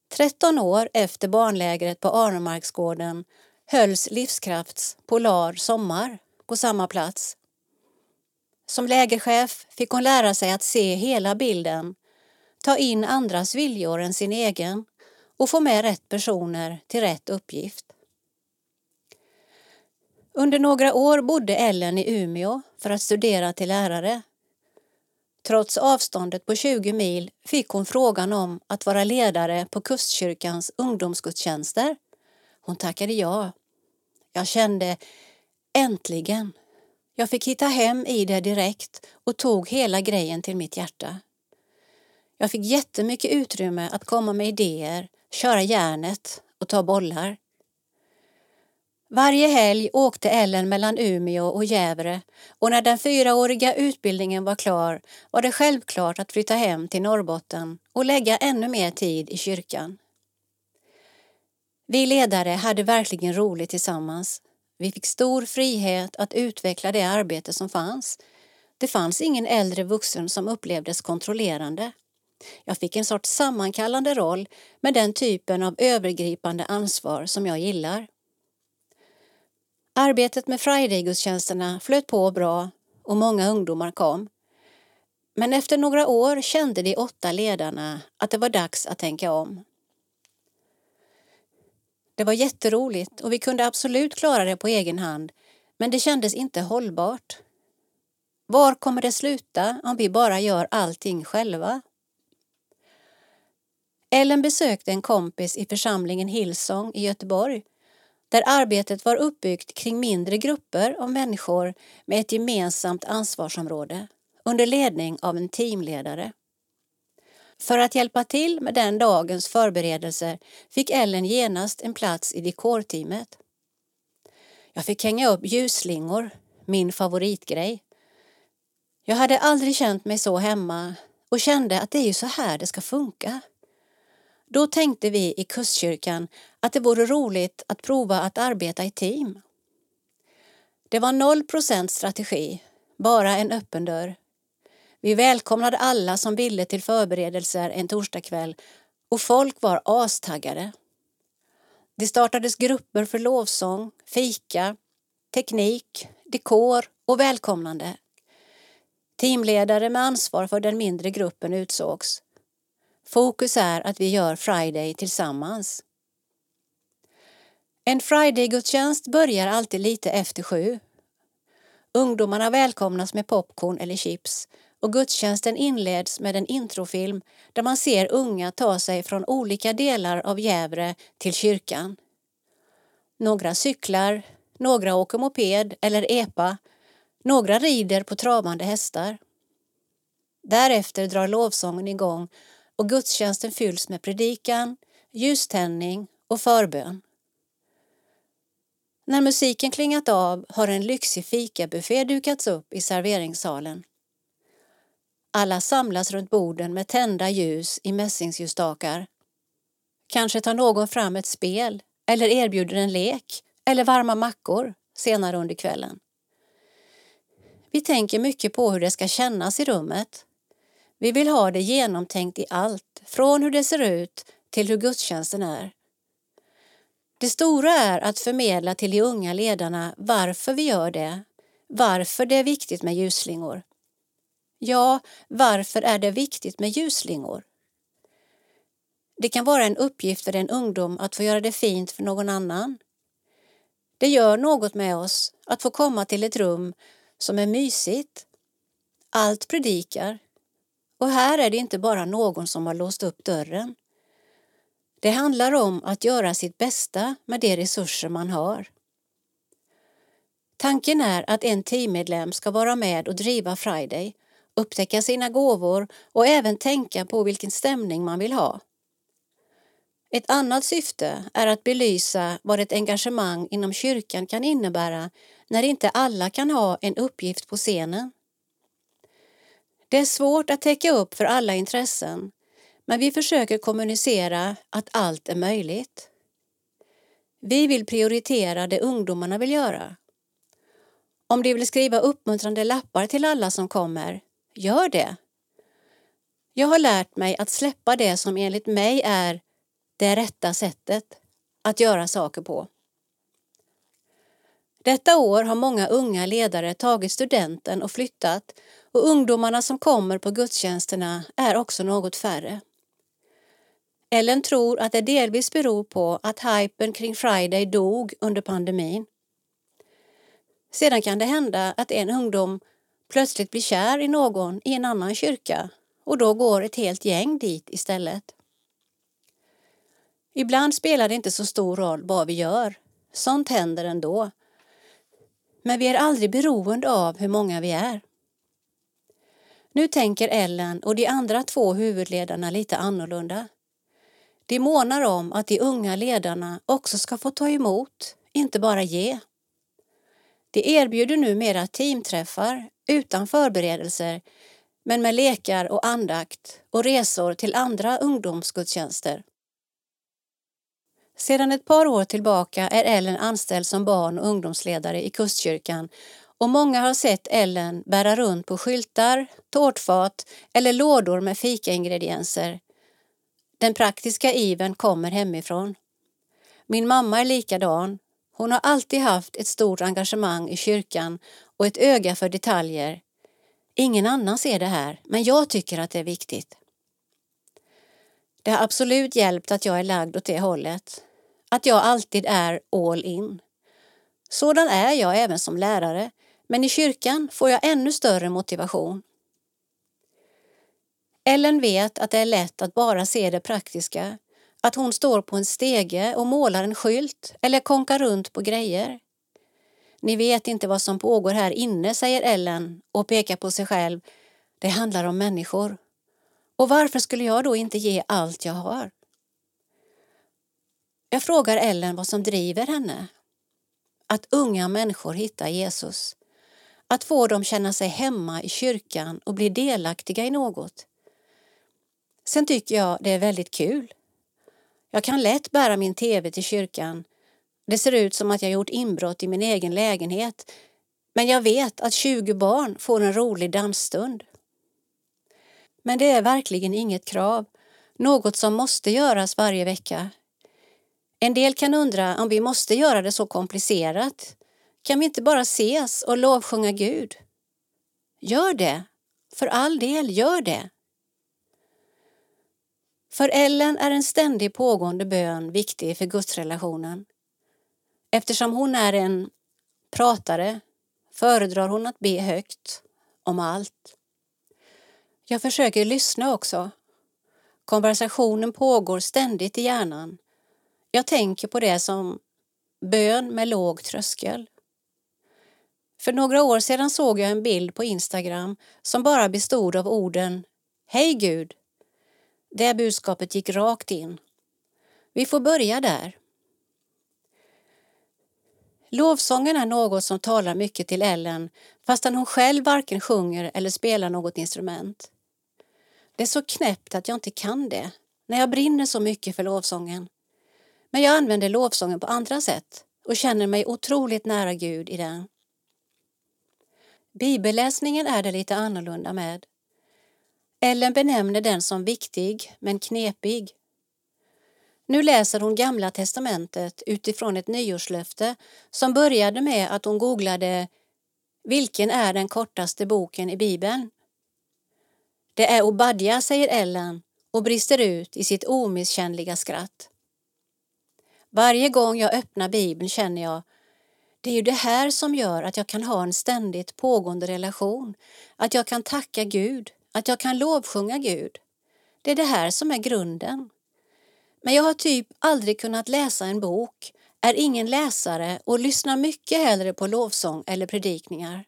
13 år efter barnlägret på Arnemarksgården hölls Livskrafts Polar sommar på samma plats. Som lägerchef fick hon lära sig att se hela bilden, ta in andras viljor än sin egen och få med rätt personer till rätt uppgift. Under några år bodde Ellen i Umeå för att studera till lärare. Trots avståndet på 20 mil fick hon frågan om att vara ledare på Kustkyrkans ungdomsgudstjänster. Hon tackade ja. Jag kände äntligen. Jag fick hitta hem i det direkt och tog hela grejen till mitt hjärta. Jag fick jättemycket utrymme att komma med idéer, köra järnet och ta bollar. Varje helg åkte Ellen mellan Umeå och Gävle och när den fyraåriga utbildningen var klar var det självklart att flytta hem till Norrbotten och lägga ännu mer tid i kyrkan. Vi ledare hade verkligen roligt tillsammans. Vi fick stor frihet att utveckla det arbete som fanns. Det fanns ingen äldre vuxen som upplevdes kontrollerande. Jag fick en sorts sammankallande roll med den typen av övergripande ansvar som jag gillar. Arbetet med Friday-gudstjänsterna flöt på bra och många ungdomar kom. Men efter några år kände de åtta ledarna att det var dags att tänka om. Det var jätteroligt och vi kunde absolut klara det på egen hand men det kändes inte hållbart. Var kommer det sluta om vi bara gör allting själva? Ellen besökte en kompis i församlingen Hillsong i Göteborg där arbetet var uppbyggt kring mindre grupper av människor med ett gemensamt ansvarsområde under ledning av en teamledare. För att hjälpa till med den dagens förberedelser fick Ellen genast en plats i dekorteamet. Jag fick hänga upp ljusslingor, min favoritgrej. Jag hade aldrig känt mig så hemma och kände att det är ju så här det ska funka. Då tänkte vi i Kustkyrkan att det vore roligt att prova att arbeta i team. Det var noll procent strategi, bara en öppen dörr. Vi välkomnade alla som ville till förberedelser en torsdagkväll och folk var astaggade. Det startades grupper för lovsång, fika, teknik, dekor och välkomnande. Teamledare med ansvar för den mindre gruppen utsågs. Fokus är att vi gör Friday tillsammans. En Friday-gudstjänst börjar alltid lite efter sju. Ungdomarna välkomnas med popcorn eller chips och gudstjänsten inleds med en introfilm där man ser unga ta sig från olika delar av Gävle till kyrkan. Några cyklar, några åker moped eller epa, några rider på travande hästar. Därefter drar lovsången igång och gudstjänsten fylls med predikan, ljuständning och förbön. När musiken klingat av har en lyxig fikabuffé dukats upp i serveringssalen. Alla samlas runt borden med tända ljus i mässingsljusstakar. Kanske tar någon fram ett spel eller erbjuder en lek eller varma mackor senare under kvällen. Vi tänker mycket på hur det ska kännas i rummet vi vill ha det genomtänkt i allt, från hur det ser ut till hur gudstjänsten är. Det stora är att förmedla till de unga ledarna varför vi gör det, varför det är viktigt med ljusslingor. Ja, varför är det viktigt med ljusslingor? Det kan vara en uppgift för en ungdom att få göra det fint för någon annan. Det gör något med oss att få komma till ett rum som är mysigt. Allt predikar. Och här är det inte bara någon som har låst upp dörren. Det handlar om att göra sitt bästa med de resurser man har. Tanken är att en teammedlem ska vara med och driva Friday, upptäcka sina gåvor och även tänka på vilken stämning man vill ha. Ett annat syfte är att belysa vad ett engagemang inom kyrkan kan innebära när inte alla kan ha en uppgift på scenen. Det är svårt att täcka upp för alla intressen men vi försöker kommunicera att allt är möjligt. Vi vill prioritera det ungdomarna vill göra. Om de vill skriva uppmuntrande lappar till alla som kommer, gör det. Jag har lärt mig att släppa det som enligt mig är det rätta sättet att göra saker på. Detta år har många unga ledare tagit studenten och flyttat och ungdomarna som kommer på gudstjänsterna är också något färre. Ellen tror att det delvis beror på att hypen kring Friday dog under pandemin. Sedan kan det hända att en ungdom plötsligt blir kär i någon i en annan kyrka och då går ett helt gäng dit istället. Ibland spelar det inte så stor roll vad vi gör. Sånt händer ändå. Men vi är aldrig beroende av hur många vi är. Nu tänker Ellen och de andra två huvudledarna lite annorlunda. De månar om att de unga ledarna också ska få ta emot, inte bara ge. De erbjuder numera teamträffar utan förberedelser men med lekar och andakt och resor till andra ungdomsgudstjänster. Sedan ett par år tillbaka är Ellen anställd som barn och ungdomsledare i Kustkyrkan och många har sett Ellen bära runt på skyltar, tårtfat eller lådor med fikaingredienser. Den praktiska iven kommer hemifrån. Min mamma är likadan. Hon har alltid haft ett stort engagemang i kyrkan och ett öga för detaljer. Ingen annan ser det här, men jag tycker att det är viktigt. Det har absolut hjälpt att jag är lagd åt det hållet att jag alltid är all in. Sådan är jag även som lärare, men i kyrkan får jag ännu större motivation. Ellen vet att det är lätt att bara se det praktiska, att hon står på en stege och målar en skylt eller konkar runt på grejer. Ni vet inte vad som pågår här inne, säger Ellen och pekar på sig själv. Det handlar om människor. Och varför skulle jag då inte ge allt jag har? Jag frågar Ellen vad som driver henne. Att unga människor hittar Jesus. Att få dem känna sig hemma i kyrkan och bli delaktiga i något. Sen tycker jag det är väldigt kul. Jag kan lätt bära min tv till kyrkan. Det ser ut som att jag gjort inbrott i min egen lägenhet men jag vet att 20 barn får en rolig dansstund. Men det är verkligen inget krav, något som måste göras varje vecka. En del kan undra om vi måste göra det så komplicerat. Kan vi inte bara ses och lovsjunga Gud? Gör det! För all del, gör det! För Ellen är en ständig pågående bön viktig för gudsrelationen. Eftersom hon är en pratare föredrar hon att be högt om allt. Jag försöker lyssna också. Konversationen pågår ständigt i hjärnan jag tänker på det som bön med låg tröskel. För några år sedan såg jag en bild på Instagram som bara bestod av orden Hej Gud! Det budskapet gick rakt in. Vi får börja där. Lovsången är något som talar mycket till Ellen fastän hon själv varken sjunger eller spelar något instrument. Det är så knäppt att jag inte kan det när jag brinner så mycket för lovsången. Men jag använder lovsången på andra sätt och känner mig otroligt nära Gud i den. Bibelläsningen är det lite annorlunda med. Ellen benämner den som viktig men knepig. Nu läser hon Gamla testamentet utifrån ett nyårslöfte som började med att hon googlade Vilken är den kortaste boken i Bibeln? Det är Obadja, säger Ellen och brister ut i sitt omisskännliga skratt. Varje gång jag öppnar Bibeln känner jag det är ju det här som gör att jag kan ha en ständigt pågående relation, att jag kan tacka Gud, att jag kan lovsjunga Gud. Det är det här som är grunden. Men jag har typ aldrig kunnat läsa en bok, är ingen läsare och lyssnar mycket hellre på lovsång eller predikningar.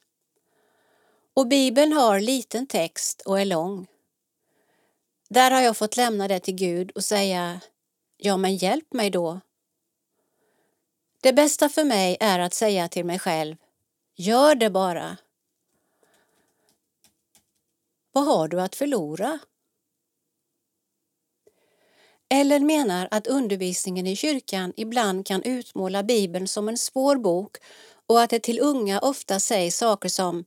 Och Bibeln har liten text och är lång. Där har jag fått lämna det till Gud och säga Ja, men hjälp mig då. Det bästa för mig är att säga till mig själv Gör det bara. Vad har du att förlora? Ellen menar att undervisningen i kyrkan ibland kan utmåla Bibeln som en svår bok och att det till unga ofta sägs saker som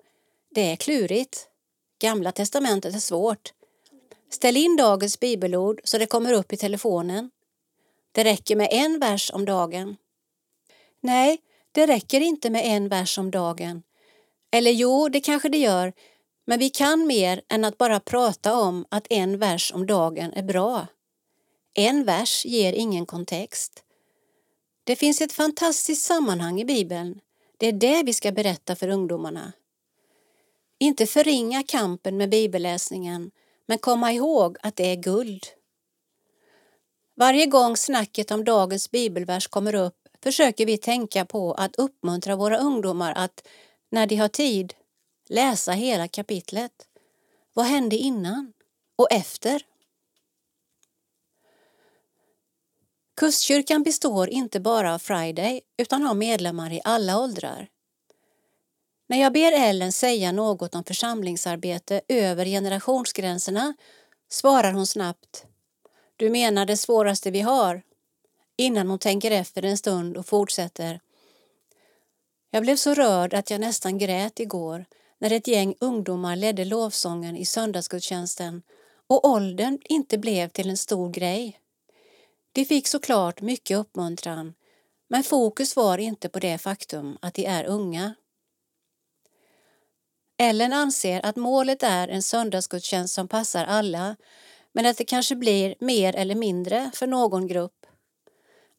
det är klurigt, Gamla testamentet är svårt, ställ in dagens bibelord så det kommer upp i telefonen, det räcker med en vers om dagen. Nej, det räcker inte med en vers om dagen. Eller jo, det kanske det gör, men vi kan mer än att bara prata om att en vers om dagen är bra. En vers ger ingen kontext. Det finns ett fantastiskt sammanhang i Bibeln. Det är det vi ska berätta för ungdomarna. Inte förringa kampen med bibelläsningen, men komma ihåg att det är guld. Varje gång snacket om dagens bibelvers kommer upp försöker vi tänka på att uppmuntra våra ungdomar att, när de har tid, läsa hela kapitlet. Vad hände innan och efter? Kustkyrkan består inte bara av Friday utan har medlemmar i alla åldrar. När jag ber Ellen säga något om församlingsarbete över generationsgränserna svarar hon snabbt Du menar det svåraste vi har? Innan hon tänker efter en stund och fortsätter Jag blev så rörd att jag nästan grät igår när ett gäng ungdomar ledde lovsången i söndagsgudstjänsten och åldern inte blev till en stor grej. De fick såklart mycket uppmuntran men fokus var inte på det faktum att de är unga. Ellen anser att målet är en söndagsgudstjänst som passar alla men att det kanske blir mer eller mindre för någon grupp.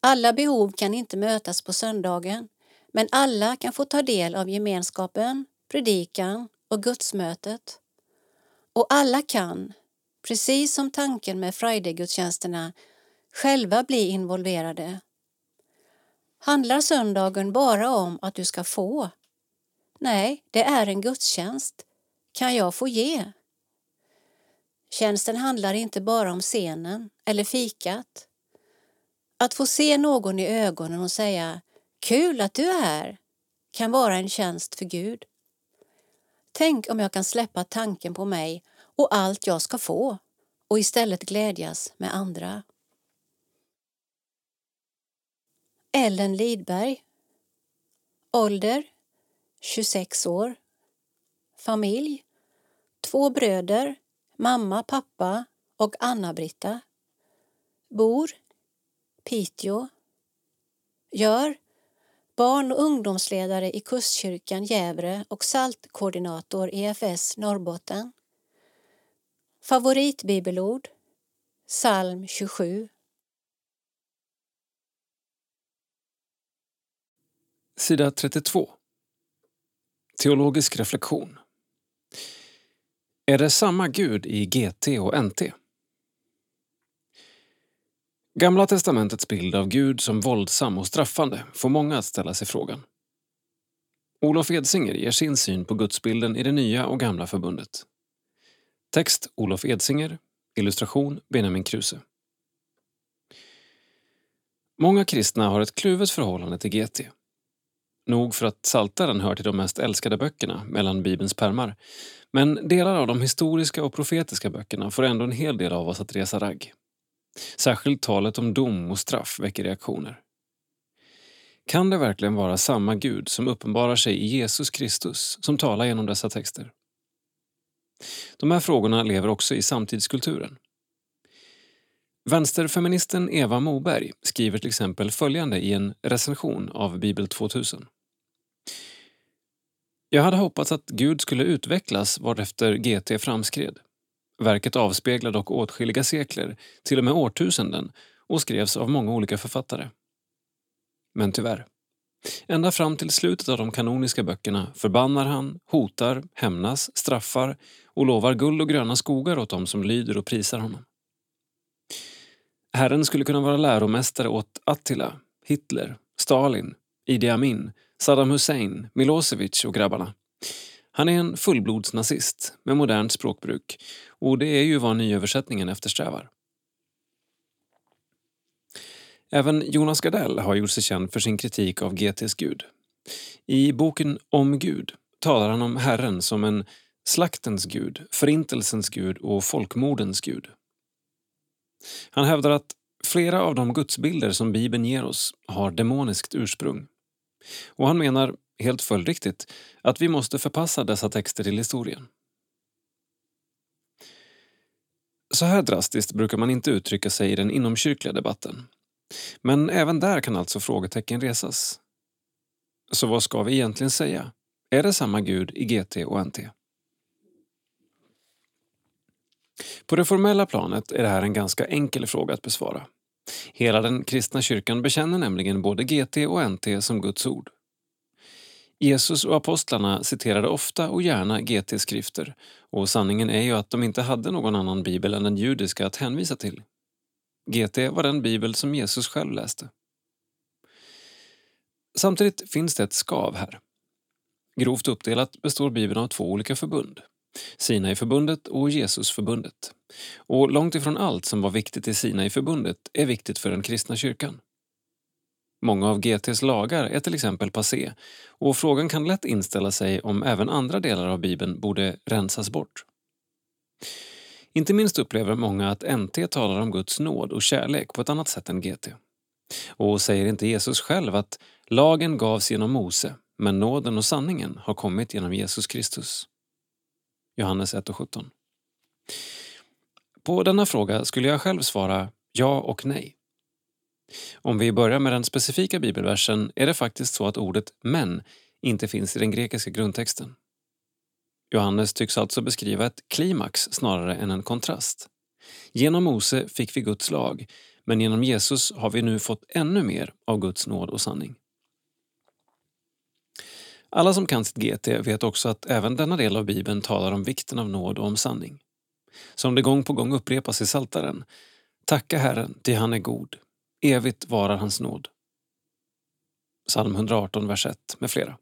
Alla behov kan inte mötas på söndagen men alla kan få ta del av gemenskapen, predikan och gudsmötet. Och alla kan, precis som tanken med Friday-gudstjänsterna, själva bli involverade. Handlar söndagen bara om att du ska få? Nej, det är en gudstjänst. Kan jag få ge? Tjänsten handlar inte bara om scenen eller fikat. Att få se någon i ögonen och säga Kul att du är här kan vara en tjänst för Gud. Tänk om jag kan släppa tanken på mig och allt jag ska få och istället glädjas med andra. Ellen Lidberg. Ålder 26 år. Familj Två bröder, mamma, pappa och Anna-Britta. Bor Piteå. Gör barn och ungdomsledare i Kustkyrkan Gävle och saltkoordinator EFS Norrbotten. Favoritbibelord Psalm 27 Sida 32. Teologisk reflektion. Är det samma Gud i GT och NT? Gamla testamentets bild av Gud som våldsam och straffande får många att ställa sig frågan. Olof Edsinger ger sin syn på gudsbilden i det nya och gamla förbundet. Text Olof Edsinger, illustration Benjamin Kruse. Många kristna har ett kluvet förhållande till GT. Nog för att Saltaren hör till de mest älskade böckerna mellan Bibelns pärmar. Men delar av de historiska och profetiska böckerna får ändå en hel del av oss att resa ragg. Särskilt talet om dom och straff väcker reaktioner. Kan det verkligen vara samma Gud som uppenbarar sig i Jesus Kristus som talar genom dessa texter? De här frågorna lever också i samtidskulturen. Vänsterfeministen Eva Moberg skriver till exempel följande i en recension av Bibel 2000. Jag hade hoppats att Gud skulle utvecklas varefter GT framskred. Verket avspeglar dock åtskilliga sekler, till och med årtusenden och skrevs av många olika författare. Men tyvärr. Ända fram till slutet av de kanoniska böckerna förbannar han, hotar, hämnas, straffar och lovar guld och gröna skogar åt dem som lyder och prisar honom. Herren skulle kunna vara läromästare åt Attila, Hitler, Stalin, Idi Amin, Saddam Hussein, Milosevic och grabbarna. Han är en fullblodsnazist med modernt språkbruk och det är ju vad nyöversättningen eftersträvar. Även Jonas Gardell har gjort sig känd för sin kritik av GTs Gud. I boken Om Gud talar han om Herren som en slaktens gud, förintelsens gud och folkmordens gud. Han hävdar att flera av de gudsbilder som Bibeln ger oss har demoniskt ursprung. Och han menar, helt följdriktigt, att vi måste förpassa dessa texter till historien. Så här drastiskt brukar man inte uttrycka sig i den inomkyrkliga debatten. Men även där kan alltså frågetecken resas. Så vad ska vi egentligen säga? Är det samma Gud i GT och NT? På det formella planet är det här en ganska enkel fråga att besvara. Hela den kristna kyrkan bekänner nämligen både GT och NT som Guds ord. Jesus och apostlarna citerade ofta och gärna GTs skrifter och sanningen är ju att de inte hade någon annan bibel än den judiska att hänvisa till. GT var den bibel som Jesus själv läste. Samtidigt finns det ett skav här. Grovt uppdelat består Bibeln av två olika förbund. Sinai-förbundet och Jesusförbundet. Och långt ifrån allt som var viktigt i Sinai-förbundet är viktigt för den kristna kyrkan. Många av GTs lagar är till exempel passé och frågan kan lätt inställa sig om även andra delar av Bibeln borde rensas bort. Inte minst upplever många att NT talar om Guds nåd och kärlek på ett annat sätt än GT. Och säger inte Jesus själv att lagen gavs genom Mose, men nåden och sanningen har kommit genom Jesus Kristus? Johannes 1 och 17. På denna fråga skulle jag själv svara ja och nej. Om vi börjar med den specifika bibelversen är det faktiskt så att ordet men inte finns i den grekiska grundtexten. Johannes tycks alltså beskriva ett klimax snarare än en kontrast. Genom Mose fick vi Guds lag, men genom Jesus har vi nu fått ännu mer av Guds nåd och sanning. Alla som kan sitt GT vet också att även denna del av Bibeln talar om vikten av nåd och om sanning. Som det gång på gång upprepas i Saltaren. Tacka Herren, ty han är god. Evigt varar hans nåd. Psalm 118, vers 1 med flera.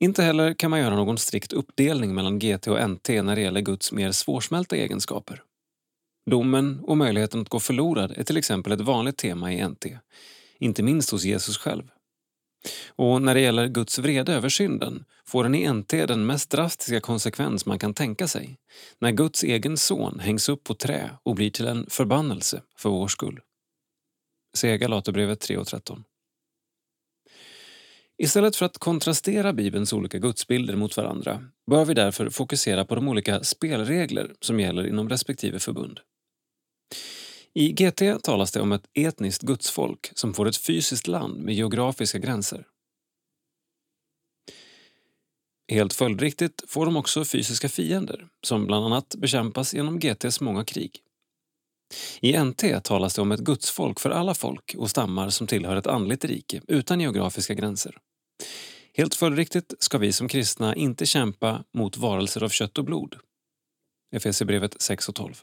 Inte heller kan man göra någon strikt uppdelning mellan GT och NT när det gäller Guds mer svårsmälta egenskaper. Domen och möjligheten att gå förlorad är till exempel ett vanligt tema i NT, inte minst hos Jesus själv. Och när det gäller Guds vrede över synden får den i NT den mest drastiska konsekvens man kan tänka sig, när Guds egen son hängs upp på trä och blir till en förbannelse för vår skull. Se Galaterbrevet 3.13 Istället för att kontrastera Bibelns olika gudsbilder mot varandra bör vi därför fokusera på de olika spelregler som gäller inom respektive förbund. I GT talas det om ett etniskt gudsfolk som får ett fysiskt land med geografiska gränser. Helt följdriktigt får de också fysiska fiender som bland annat bekämpas genom GTs många krig. I NT talas det om ett gudsfolk för alla folk och stammar som tillhör ett andligt rike utan geografiska gränser. Helt följdriktigt ska vi som kristna inte kämpa mot varelser av kött och blod. Efesierbrevet 6 och 12.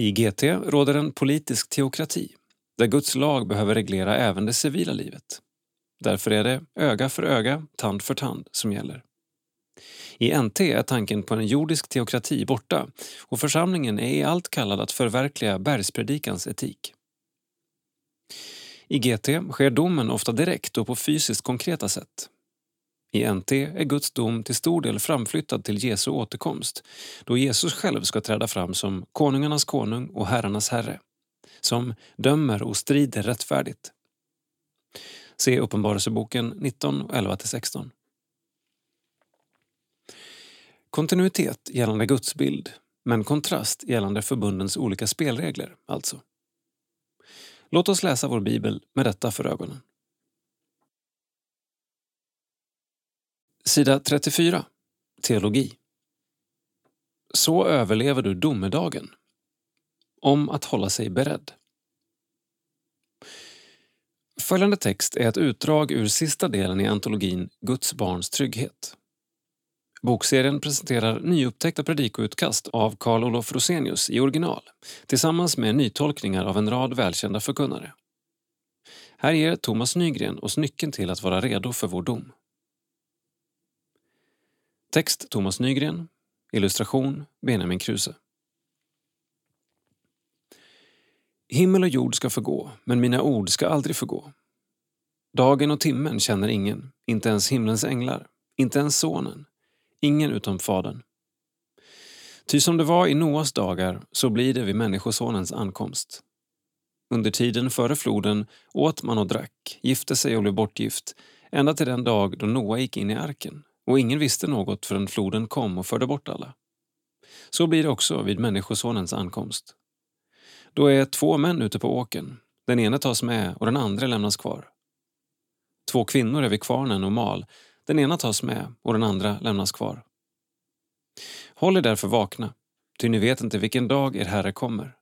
I GT råder en politisk teokrati där Guds lag behöver reglera även det civila livet. Därför är det öga för öga, tand för tand som gäller. I NT är tanken på en jordisk teokrati borta och församlingen är i allt kallad att förverkliga bergspredikans etik. I GT sker domen ofta direkt och på fysiskt konkreta sätt. I NT är Guds dom till stor del framflyttad till Jesu återkomst då Jesus själv ska träda fram som konungarnas konung och herrarnas herre som dömer och strider rättfärdigt. Se Uppenbarelseboken 19, 11-16. Kontinuitet gällande Guds bild, men kontrast gällande förbundens olika spelregler, alltså. Låt oss läsa vår bibel med detta för ögonen. Sida 34. Teologi. Så överlever du domedagen. Om att hålla sig beredd. Följande text är ett utdrag ur sista delen i antologin Guds barns trygghet. Bokserien presenterar nyupptäckta predikoutkast av Carl Olof Rosenius i original tillsammans med nytolkningar av en rad välkända förkunnare. Här ger Thomas Nygren oss nyckeln till att vara redo för vår dom. Text Thomas Nygren. Illustration Benjamin Kruse. Himmel och jord ska förgå, men mina ord ska aldrig förgå. Dagen och timmen känner ingen, inte ens himlens änglar, inte ens sonen, ingen utom Fadern. Ty som det var i Noas dagar, så blir det vid Människosonens ankomst. Under tiden före floden åt man och drack, gifte sig och blev bortgift, ända till den dag då Noa gick in i arken, och ingen visste något förrän floden kom och förde bort alla. Så blir det också vid Människosonens ankomst. Då är två män ute på åken, den ene tas med och den andra lämnas kvar. Två kvinnor är vid kvarnen och mal, den ena tas med och den andra lämnas kvar. Håll er därför vakna, ty ni vet inte vilken dag er Herre kommer.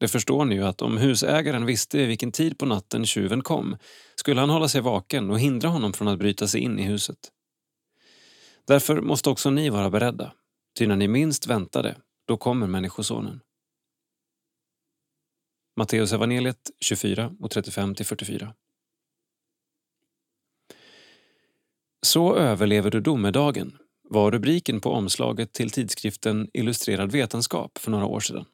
Det förstår ni ju att om husägaren visste vilken tid på natten tjuven kom skulle han hålla sig vaken och hindra honom från att bryta sig in i huset. Därför måste också ni vara beredda, ty när ni minst väntar det, då kommer Människosonen. Matteus evangeliet 24 och 35-44. Så överlever du domedagen var rubriken på omslaget till tidskriften Illustrerad vetenskap för några år sedan.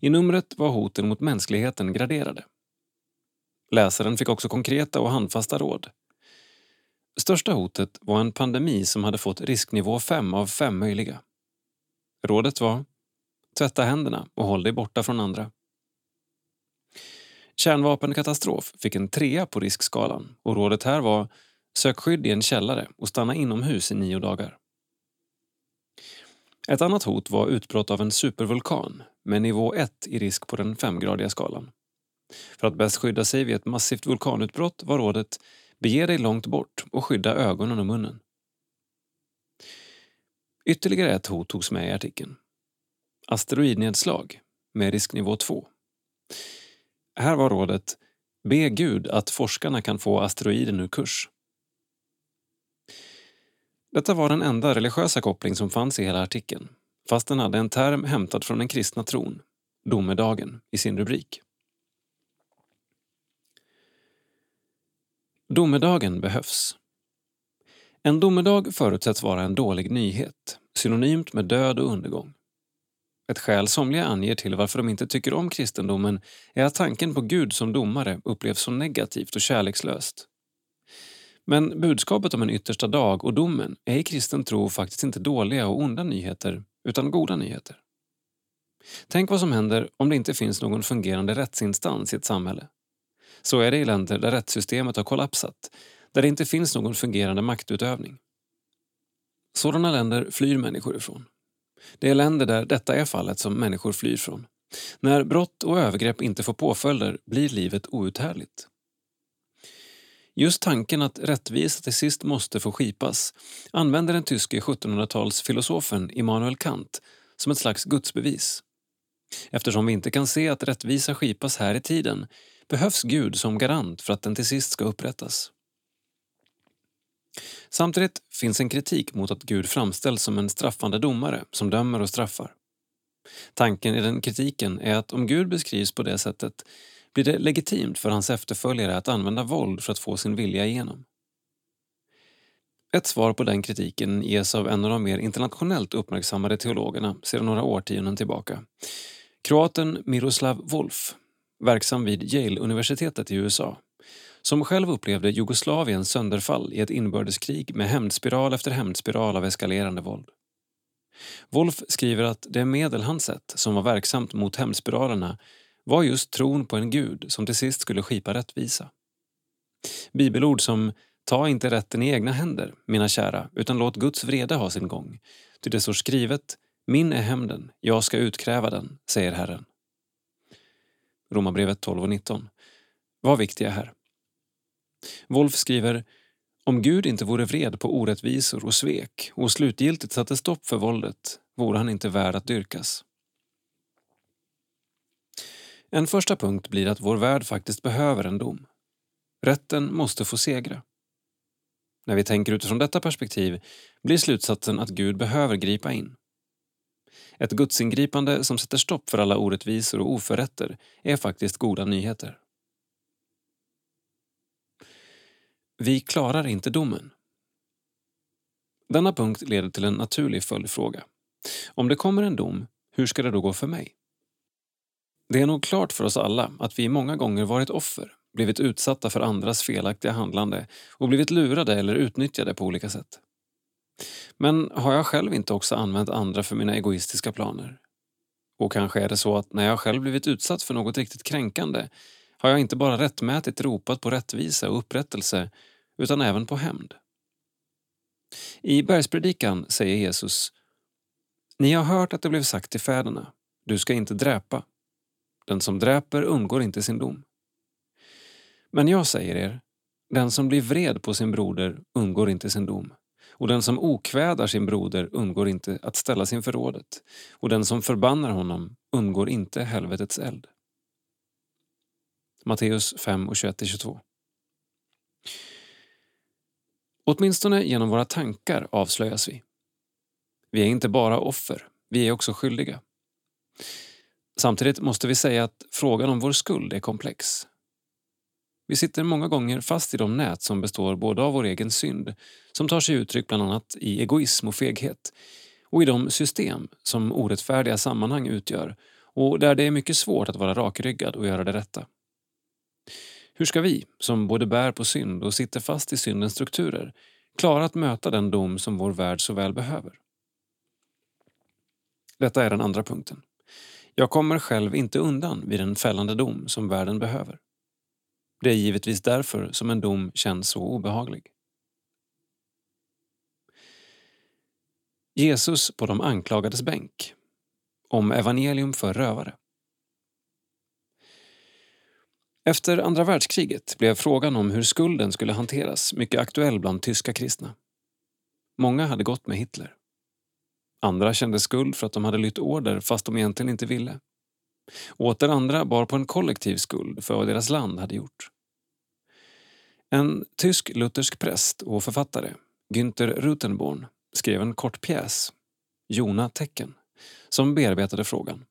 I numret var hoten mot mänskligheten graderade. Läsaren fick också konkreta och handfasta råd. Största hotet var en pandemi som hade fått risknivå 5 av 5 möjliga. Rådet var tvätta händerna och håll dig borta från andra. Kärnvapenkatastrof fick en trea på riskskalan och rådet här var Sök skydd i en källare och stanna inomhus i nio dagar. Ett annat hot var utbrott av en supervulkan med nivå 1 i risk på den femgradiga skalan. För att bäst skydda sig vid ett massivt vulkanutbrott var rådet bege dig långt bort och skydda ögonen och munnen. Ytterligare ett hot togs med i artikeln. Asteroidnedslag med risknivå 2. Här var rådet Be Gud att forskarna kan få asteroiden ur kurs. Detta var den enda religiösa koppling som fanns i hela artikeln, fast den hade en term hämtad från den kristna tron, domedagen, i sin rubrik. Domedagen behövs. En domedag förutsätts vara en dålig nyhet, synonymt med död och undergång. Ett skäl somliga anger till varför de inte tycker om kristendomen är att tanken på Gud som domare upplevs som negativt och kärlekslöst. Men budskapet om en yttersta dag och domen är i kristen tro faktiskt inte dåliga och onda nyheter, utan goda nyheter. Tänk vad som händer om det inte finns någon fungerande rättsinstans i ett samhälle. Så är det i länder där rättssystemet har kollapsat, där det inte finns någon fungerande maktutövning. Sådana länder flyr människor ifrån. Det är länder där detta är fallet som människor flyr från. När brott och övergrepp inte får påföljder blir livet outhärdligt. Just tanken att rättvisa till sist måste få skipas använder den tyske 1700-talsfilosofen Immanuel Kant som ett slags gudsbevis. Eftersom vi inte kan se att rättvisa skipas här i tiden behövs Gud som garant för att den till sist ska upprättas. Samtidigt finns en kritik mot att Gud framställs som en straffande domare som dömer och straffar. Tanken i den kritiken är att om Gud beskrivs på det sättet blir det legitimt för hans efterföljare att använda våld för att få sin vilja igenom. Ett svar på den kritiken ges av en av de mer internationellt uppmärksammade teologerna sedan några årtionden tillbaka. Kroaten Miroslav Wolf, verksam vid Yale-universitetet i USA, som själv upplevde Jugoslaviens sönderfall i ett inbördeskrig med hämndspiral efter hämndspiral av eskalerande våld. Wolf skriver att det medel han sett som var verksamt mot hämndspiralerna var just tron på en gud som till sist skulle skipa rättvisa. Bibelord som Ta inte rätten i egna händer, mina kära, utan låt Guds vrede ha sin gång. Ty det står skrivet, min är hämnden, jag ska utkräva den, säger Herren. Romarbrevet 12 och 19. Var viktiga här. Wolf skriver, Om Gud inte vore vred på orättvisor och svek och slutgiltigt satte stopp för våldet vore han inte värd att dyrkas. En första punkt blir att vår värld faktiskt behöver en dom. Rätten måste få segra. När vi tänker utifrån detta perspektiv blir slutsatsen att Gud behöver gripa in. Ett gudsingripande som sätter stopp för alla orättvisor och oförrätter är faktiskt goda nyheter. Vi klarar inte domen. Denna punkt leder till en naturlig följdfråga. Om det kommer en dom, hur ska det då gå för mig? Det är nog klart för oss alla att vi många gånger varit offer, blivit utsatta för andras felaktiga handlande och blivit lurade eller utnyttjade på olika sätt. Men har jag själv inte också använt andra för mina egoistiska planer? Och kanske är det så att när jag själv blivit utsatt för något riktigt kränkande har jag inte bara rättmätigt ropat på rättvisa och upprättelse utan även på hämnd. I bergspredikan säger Jesus Ni har hört att det blev sagt till fäderna, du ska inte dräpa. Den som dräper undgår inte sin dom. Men jag säger er, den som blir vred på sin broder undgår inte sin dom och den som okvädar sin broder undgår inte att ställas inför rådet och den som förbannar honom undgår inte helvetets eld. Matteus 5 och 21-22. Åtminstone genom våra tankar avslöjas vi. Vi är inte bara offer, vi är också skyldiga. Samtidigt måste vi säga att frågan om vår skuld är komplex. Vi sitter många gånger fast i de nät som består både av vår egen synd, som tar sig uttryck bland annat i egoism och feghet, och i de system som orättfärdiga sammanhang utgör och där det är mycket svårt att vara rakryggad och göra det rätta. Hur ska vi, som både bär på synd och sitter fast i syndens strukturer, klara att möta den dom som vår värld så väl behöver? Detta är den andra punkten. Jag kommer själv inte undan vid den fällande dom som världen behöver. Det är givetvis därför som en dom känns så obehaglig. Jesus på de anklagades bänk. Om evangelium för rövare. Efter andra världskriget blev frågan om hur skulden skulle hanteras mycket aktuell bland tyska kristna. Många hade gått med Hitler. Andra kände skuld för att de hade lytt order fast de egentligen inte ville. Åter andra bar på en kollektiv skuld för vad deras land hade gjort. En tysk luthersk präst och författare, Günther Rutenborn, skrev en kort pjäs, Jona tecken, som bearbetade frågan.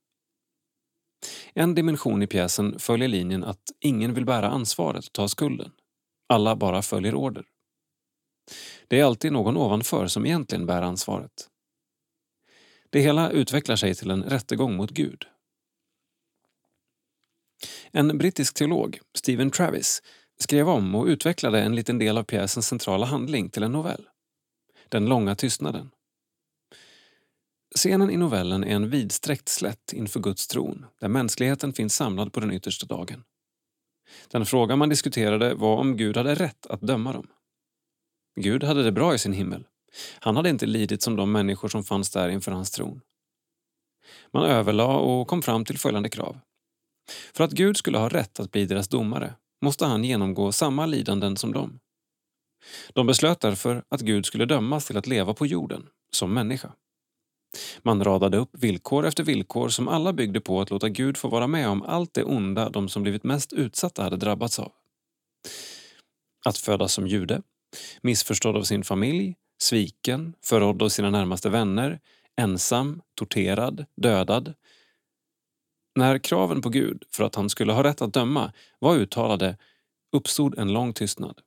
En dimension i pjäsen följer linjen att ingen vill bära ansvaret och ta skulden. Alla bara följer order. Det är alltid någon ovanför som egentligen bär ansvaret. Det hela utvecklar sig till en rättegång mot Gud. En brittisk teolog, Stephen Travis, skrev om och utvecklade en liten del av pjäsens centrala handling till en novell. Den långa tystnaden. Scenen i novellen är en vidsträckt slätt inför Guds tron där mänskligheten finns samlad på den yttersta dagen. Den fråga man diskuterade var om Gud hade rätt att döma dem. Gud hade det bra i sin himmel. Han hade inte lidit som de människor som fanns där inför hans tron. Man överlade och kom fram till följande krav. För att Gud skulle ha rätt att bli deras domare måste han genomgå samma lidanden som dem. De beslöt därför att Gud skulle dömas till att leva på jorden, som människa. Man radade upp villkor efter villkor som alla byggde på att låta Gud få vara med om allt det onda de som blivit mest utsatta hade drabbats av. Att födas som jude, missförstådd av sin familj, sviken, förrådd av sina närmaste vänner, ensam, torterad, dödad. När kraven på Gud för att han skulle ha rätt att döma var uttalade uppstod en lång tystnad.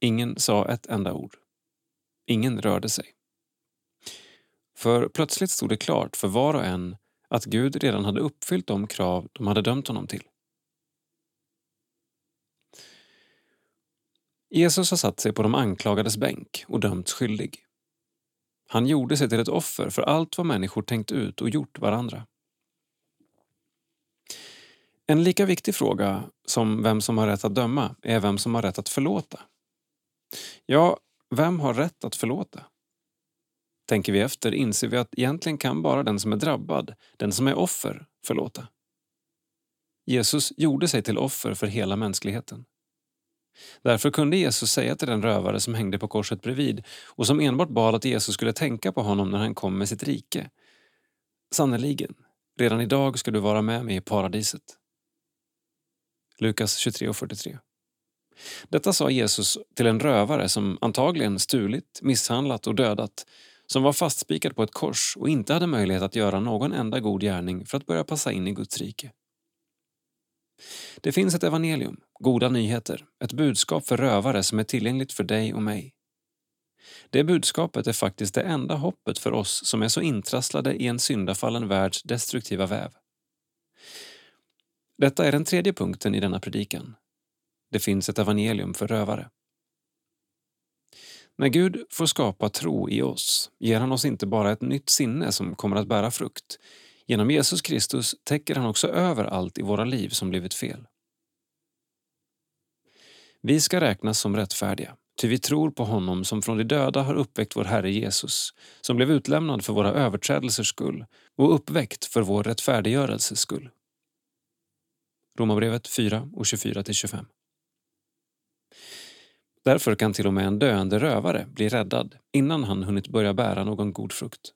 Ingen sa ett enda ord. Ingen rörde sig. För plötsligt stod det klart för var och en att Gud redan hade uppfyllt de krav de hade dömt honom till. Jesus har satt sig på de anklagades bänk och dömts skyldig. Han gjorde sig till ett offer för allt vad människor tänkt ut och gjort varandra. En lika viktig fråga som vem som har rätt att döma är vem som har rätt att förlåta. Ja, vem har rätt att förlåta? Tänker vi efter inser vi att egentligen kan bara den som är drabbad, den som är offer, förlåta. Jesus gjorde sig till offer för hela mänskligheten. Därför kunde Jesus säga till den rövare som hängde på korset bredvid och som enbart bad att Jesus skulle tänka på honom när han kom med sitt rike. Sannerligen, redan idag ska du vara med mig i paradiset. Lukas 23.43 Detta sa Jesus till en rövare som antagligen stulit, misshandlat och dödat som var fastspikad på ett kors och inte hade möjlighet att göra någon enda god gärning för att börja passa in i Guds rike. Det finns ett evangelium, goda nyheter, ett budskap för rövare som är tillgängligt för dig och mig. Det budskapet är faktiskt det enda hoppet för oss som är så intrasslade i en syndafallen världs destruktiva väv. Detta är den tredje punkten i denna predikan. Det finns ett evangelium för rövare. När Gud får skapa tro i oss ger han oss inte bara ett nytt sinne som kommer att bära frukt. Genom Jesus Kristus täcker han också över allt i våra liv som blivit fel. Vi ska räknas som rättfärdiga, ty vi tror på honom som från de döda har uppväckt vår Herre Jesus, som blev utlämnad för våra överträdelsers skull och uppväckt för vår rättfärdiggörelses skull. Romarbrevet 4 och 24-25. Därför kan till och med en döende rövare bli räddad innan han hunnit börja bära någon god frukt.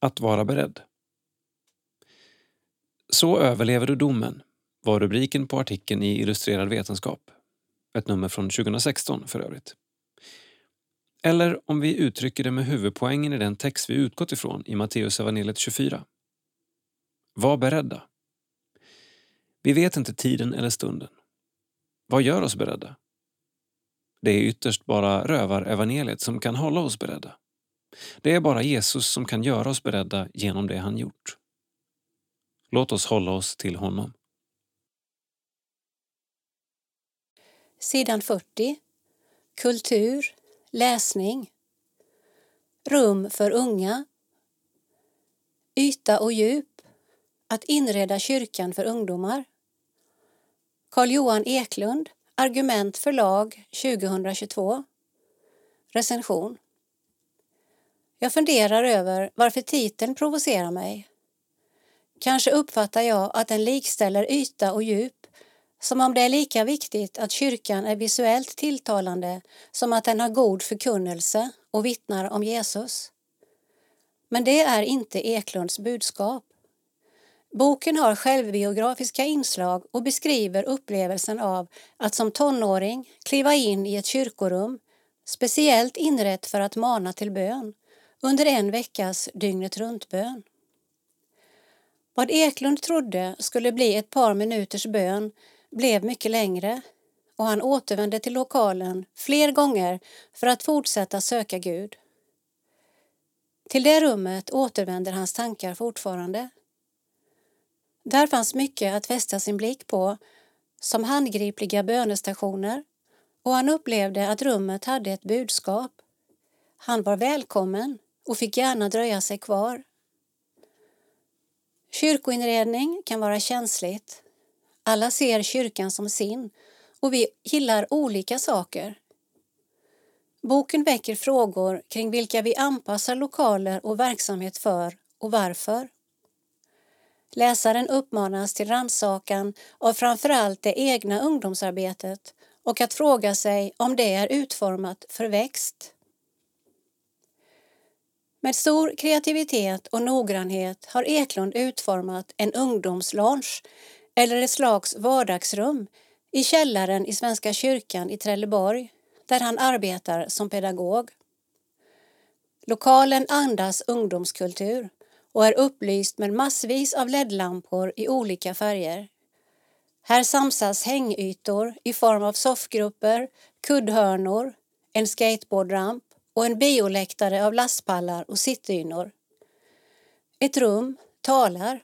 Att vara beredd. Så överlever du domen var rubriken på artikeln i Illustrerad vetenskap. Ett nummer från 2016 för övrigt. Eller om vi uttrycker det med huvudpoängen i den text vi utgått ifrån i Matteus evangeliet 24. Var beredda. Vi vet inte tiden eller stunden. Vad gör oss beredda? Det är ytterst bara rövarevangeliet som kan hålla oss beredda. Det är bara Jesus som kan göra oss beredda genom det han gjort. Låt oss hålla oss till honom. Sidan 40. Kultur, läsning. Rum för unga. Yta och djup. Att inreda kyrkan för ungdomar. Carl Johan Eklund, Argument förlag 2022. Recension. Jag funderar över varför titeln provocerar mig. Kanske uppfattar jag att den likställer yta och djup, som om det är lika viktigt att kyrkan är visuellt tilltalande som att den har god förkunnelse och vittnar om Jesus. Men det är inte Eklunds budskap. Boken har självbiografiska inslag och beskriver upplevelsen av att som tonåring kliva in i ett kyrkorum, speciellt inrett för att mana till bön, under en veckas dygnet runt-bön. Vad Eklund trodde skulle bli ett par minuters bön blev mycket längre och han återvände till lokalen fler gånger för att fortsätta söka Gud. Till det rummet återvänder hans tankar fortfarande. Där fanns mycket att fästa sin blick på, som handgripliga bönestationer och han upplevde att rummet hade ett budskap. Han var välkommen och fick gärna dröja sig kvar. Kyrkoinredning kan vara känsligt. Alla ser kyrkan som sin och vi gillar olika saker. Boken väcker frågor kring vilka vi anpassar lokaler och verksamhet för och varför. Läsaren uppmanas till rannsakan av framförallt det egna ungdomsarbetet och att fråga sig om det är utformat för växt. Med stor kreativitet och noggrannhet har Eklund utformat en ungdomslounge eller ett slags vardagsrum i källaren i Svenska kyrkan i Trelleborg där han arbetar som pedagog. Lokalen andas ungdomskultur och är upplyst med massvis av ledlampor i olika färger. Här samsas hängytor i form av soffgrupper, kuddhörnor, en skateboardramp och en bioläktare av lastpallar och sittdynor. Ett rum talar.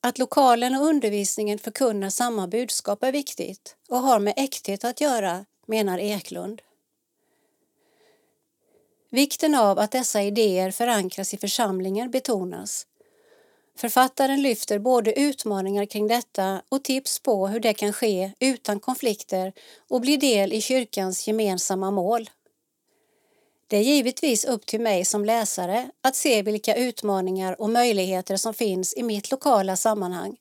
Att lokalen och undervisningen förkunnar samma budskap är viktigt och har med äkthet att göra, menar Eklund. Vikten av att dessa idéer förankras i församlingen betonas. Författaren lyfter både utmaningar kring detta och tips på hur det kan ske utan konflikter och bli del i kyrkans gemensamma mål. Det är givetvis upp till mig som läsare att se vilka utmaningar och möjligheter som finns i mitt lokala sammanhang.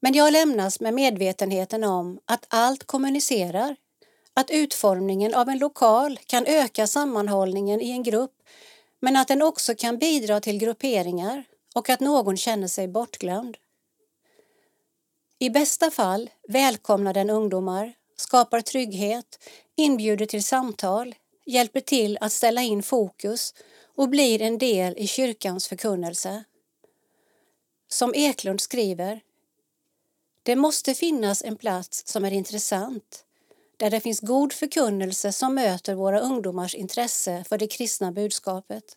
Men jag lämnas med medvetenheten om att allt kommunicerar, att utformningen av en lokal kan öka sammanhållningen i en grupp men att den också kan bidra till grupperingar och att någon känner sig bortglömd. I bästa fall välkomnar den ungdomar, skapar trygghet, inbjuder till samtal, hjälper till att ställa in fokus och blir en del i kyrkans förkunnelse. Som Eklund skriver, det måste finnas en plats som är intressant, där det finns god förkunnelse som möter våra ungdomars intresse för det kristna budskapet.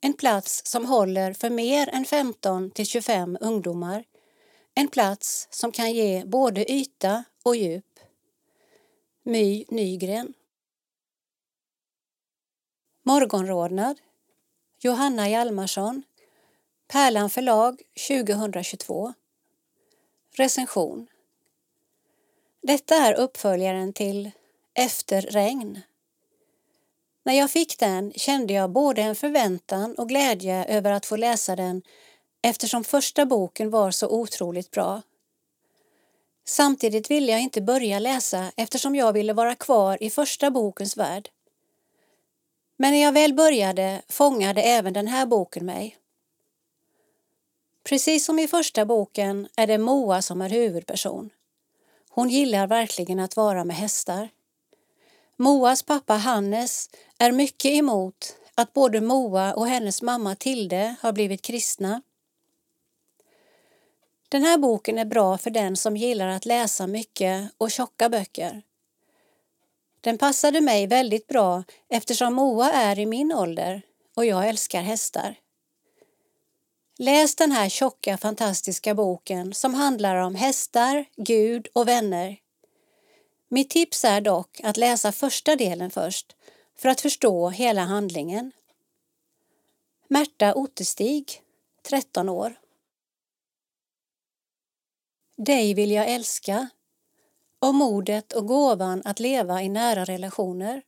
En plats som håller för mer än 15 till 25 ungdomar. En plats som kan ge både yta och djup. My Nygren Morgonrodnad Johanna Hjalmarsson Pärlan förlag 2022 Recension detta är uppföljaren till Efter regn. När jag fick den kände jag både en förväntan och glädje över att få läsa den eftersom första boken var så otroligt bra. Samtidigt ville jag inte börja läsa eftersom jag ville vara kvar i första bokens värld. Men när jag väl började fångade även den här boken mig. Precis som i första boken är det Moa som är huvudperson. Hon gillar verkligen att vara med hästar. Moas pappa Hannes är mycket emot att både Moa och hennes mamma Tilde har blivit kristna. Den här boken är bra för den som gillar att läsa mycket och tjocka böcker. Den passade mig väldigt bra eftersom Moa är i min ålder och jag älskar hästar. Läs den här tjocka fantastiska boken som handlar om hästar, Gud och vänner. Mitt tips är dock att läsa första delen först för att förstå hela handlingen. Märta Ottestig, 13 år. Dig vill jag älska. Om modet och gåvan att leva i nära relationer.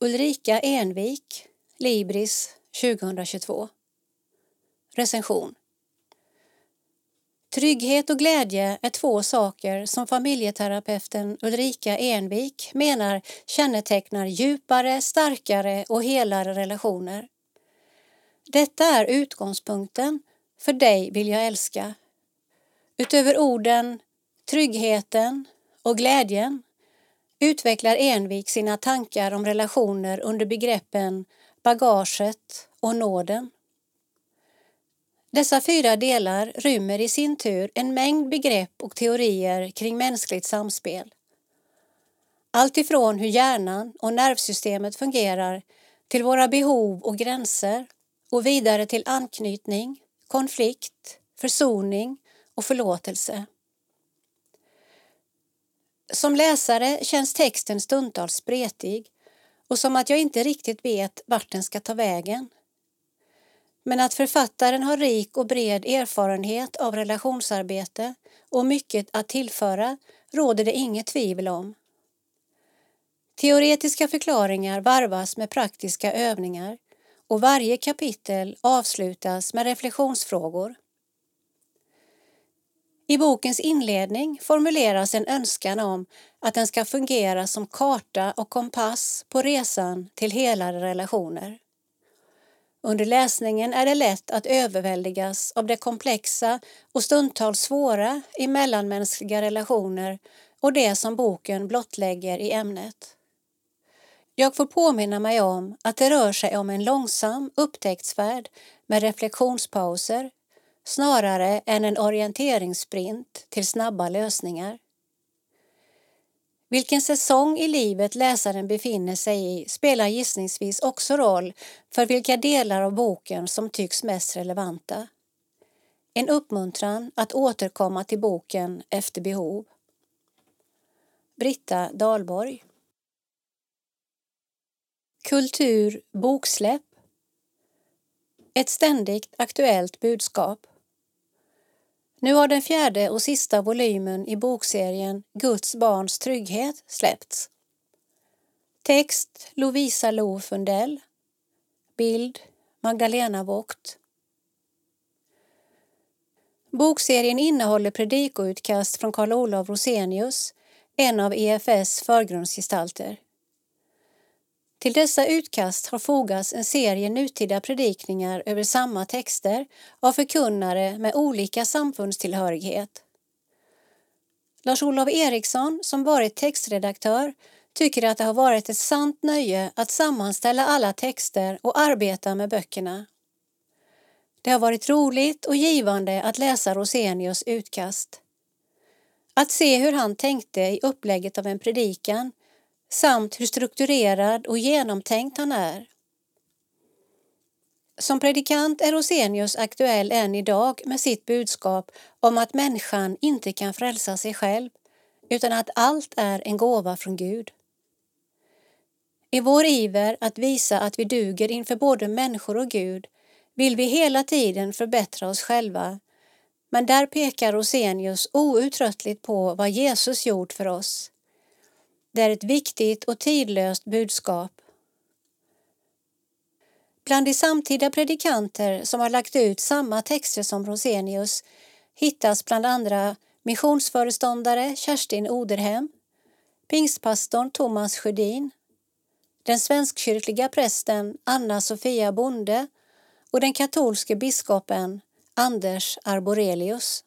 Ulrika Envik, Libris 2022. Recension Trygghet och glädje är två saker som familjeterapeuten Ulrika Envik menar kännetecknar djupare, starkare och helare relationer. Detta är utgångspunkten för dig vill jag älska. Utöver orden, tryggheten och glädjen utvecklar Envik sina tankar om relationer under begreppen bagaget och nåden. Dessa fyra delar rymmer i sin tur en mängd begrepp och teorier kring mänskligt samspel. Allt ifrån hur hjärnan och nervsystemet fungerar till våra behov och gränser och vidare till anknytning, konflikt, försoning och förlåtelse. Som läsare känns texten stundtals spretig och som att jag inte riktigt vet vart den ska ta vägen. Men att författaren har rik och bred erfarenhet av relationsarbete och mycket att tillföra råder det inget tvivel om. Teoretiska förklaringar varvas med praktiska övningar och varje kapitel avslutas med reflektionsfrågor. I bokens inledning formuleras en önskan om att den ska fungera som karta och kompass på resan till helare relationer. Under läsningen är det lätt att överväldigas av det komplexa och stundtals svåra i mellanmänskliga relationer och det som boken blottlägger i ämnet. Jag får påminna mig om att det rör sig om en långsam upptäcktsfärd med reflektionspauser snarare än en orienteringssprint till snabba lösningar. Vilken säsong i livet läsaren befinner sig i spelar gissningsvis också roll för vilka delar av boken som tycks mest relevanta. En uppmuntran att återkomma till boken efter behov. Britta Dahlborg Kultur boksläpp Ett ständigt aktuellt budskap nu har den fjärde och sista volymen i bokserien Guds barns trygghet släppts. Text Lovisa Lo Fundell. Bild Magdalena Vogt. Bokserien innehåller predikoutkast från Karl Olof Rosenius, en av EFS förgrundsgestalter. Till dessa utkast har fogats en serie nutida predikningar över samma texter av förkunnare med olika samfundstillhörighet. Lars-Olof Eriksson, som varit textredaktör, tycker att det har varit ett sant nöje att sammanställa alla texter och arbeta med böckerna. Det har varit roligt och givande att läsa Rosenius utkast. Att se hur han tänkte i upplägget av en predikan samt hur strukturerad och genomtänkt han är. Som predikant är Rosenius aktuell än idag med sitt budskap om att människan inte kan frälsa sig själv utan att allt är en gåva från Gud. I vår iver att visa att vi duger inför både människor och Gud vill vi hela tiden förbättra oss själva men där pekar Rosenius outtröttligt på vad Jesus gjort för oss. Det är ett viktigt och tidlöst budskap. Bland de samtida predikanter som har lagt ut samma texter som Rosenius hittas bland andra missionsföreståndare Kerstin Oderhem, pingstpastorn Thomas Sjödin, den svenskkyrkliga prästen Anna-Sofia Bonde och den katolske biskopen Anders Arborelius.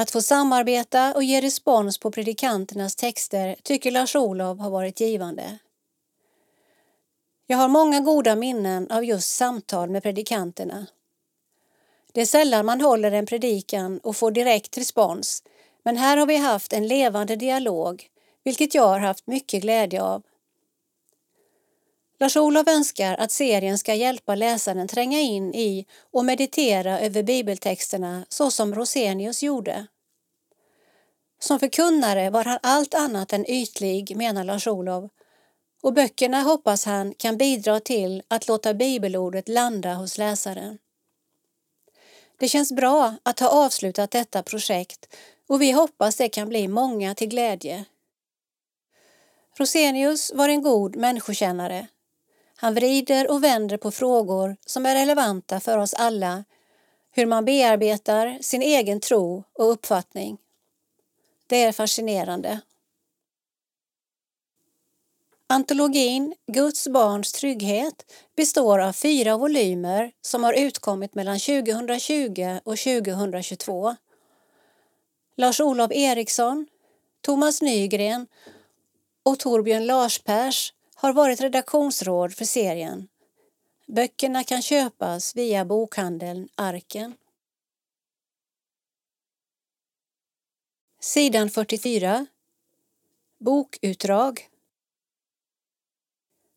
Att få samarbeta och ge respons på predikanternas texter tycker Lars-Olov har varit givande. Jag har många goda minnen av just samtal med predikanterna. Det är sällan man håller en predikan och får direkt respons, men här har vi haft en levande dialog, vilket jag har haft mycket glädje av. Lars-Olov önskar att serien ska hjälpa läsaren tränga in i och meditera över bibeltexterna så som Rosenius gjorde. Som förkunnare var han allt annat än ytlig, menar Lars-Olov, och böckerna hoppas han kan bidra till att låta bibelordet landa hos läsaren. Det känns bra att ha avslutat detta projekt och vi hoppas det kan bli många till glädje. Rosenius var en god människokännare han vrider och vänder på frågor som är relevanta för oss alla, hur man bearbetar sin egen tro och uppfattning. Det är fascinerande. Antologin Guds barns trygghet består av fyra volymer som har utkommit mellan 2020 och 2022. Lars-Olof Eriksson, Thomas Nygren och Torbjörn Larspers har varit redaktionsråd för serien. Böckerna kan köpas via bokhandeln Arken. Sidan 44 Bokutdrag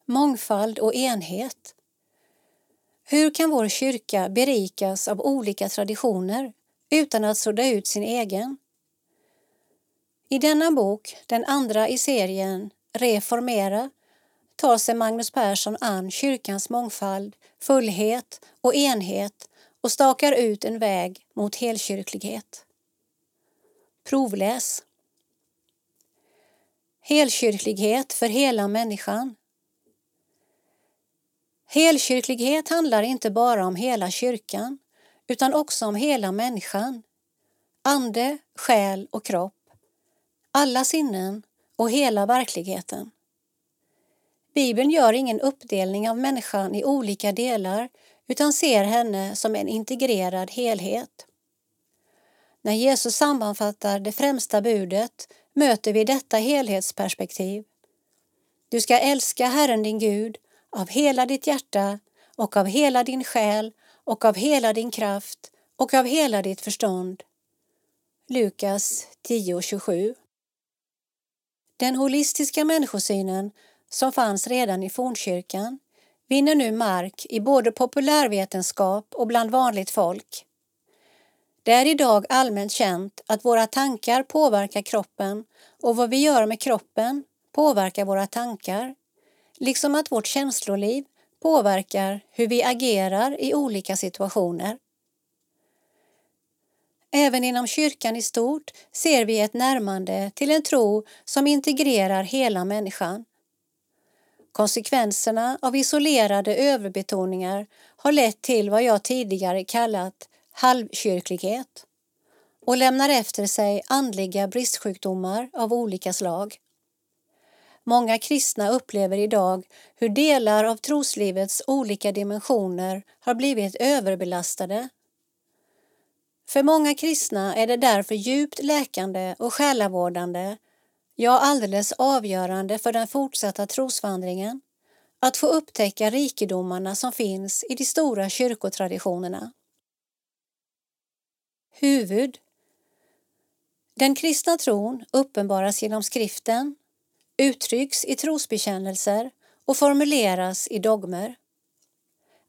Mångfald och enhet Hur kan vår kyrka berikas av olika traditioner utan att sudda ut sin egen? I denna bok, den andra i serien Reformera, tar sig Magnus Persson an kyrkans mångfald, fullhet och enhet och stakar ut en väg mot helkyrklighet. Provläs. Helkyrklighet för hela människan. Helkyrklighet handlar inte bara om hela kyrkan utan också om hela människan. Ande, själ och kropp. Alla sinnen och hela verkligheten. Bibeln gör ingen uppdelning av människan i olika delar utan ser henne som en integrerad helhet. När Jesus sammanfattar det främsta budet möter vi detta helhetsperspektiv. Du ska älska Herren din Gud av hela ditt hjärta och av hela din själ och av hela din kraft och av hela ditt förstånd. Lukas 10.27 Den holistiska människosynen som fanns redan i fornkyrkan vinner nu mark i både populärvetenskap och bland vanligt folk. Det är idag allmänt känt att våra tankar påverkar kroppen och vad vi gör med kroppen påverkar våra tankar, liksom att vårt känsloliv påverkar hur vi agerar i olika situationer. Även inom kyrkan i stort ser vi ett närmande till en tro som integrerar hela människan. Konsekvenserna av isolerade överbetoningar har lett till vad jag tidigare kallat halvkyrklighet och lämnar efter sig andliga bristsjukdomar av olika slag. Många kristna upplever idag hur delar av troslivets olika dimensioner har blivit överbelastade. För många kristna är det därför djupt läkande och själavårdande, ja alldeles avgörande för den fortsatta trosvandringen, att få upptäcka rikedomarna som finns i de stora kyrkotraditionerna. Huvud Den kristna tron uppenbaras genom skriften, uttrycks i trosbekännelser och formuleras i dogmer.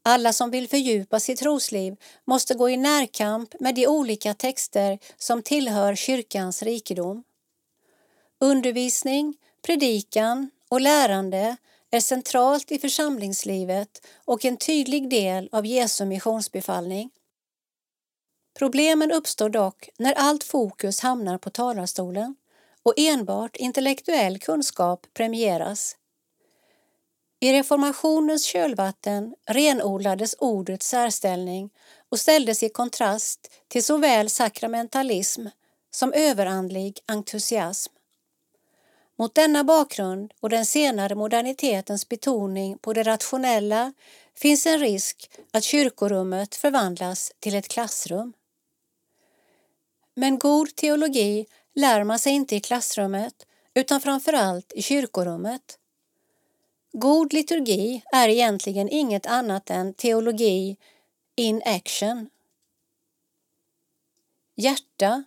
Alla som vill fördjupa sitt trosliv måste gå i närkamp med de olika texter som tillhör kyrkans rikedom. Undervisning, predikan och lärande är centralt i församlingslivet och en tydlig del av Jesu missionsbefallning. Problemen uppstår dock när allt fokus hamnar på talarstolen och enbart intellektuell kunskap premieras. I reformationens kölvatten renodlades ordets särställning och ställdes i kontrast till såväl sakramentalism som överandlig entusiasm. Mot denna bakgrund och den senare modernitetens betoning på det rationella finns en risk att kyrkorummet förvandlas till ett klassrum. Men god teologi lär man sig inte i klassrummet utan framför allt i kyrkorummet. God liturgi är egentligen inget annat än teologi in action. Hjärta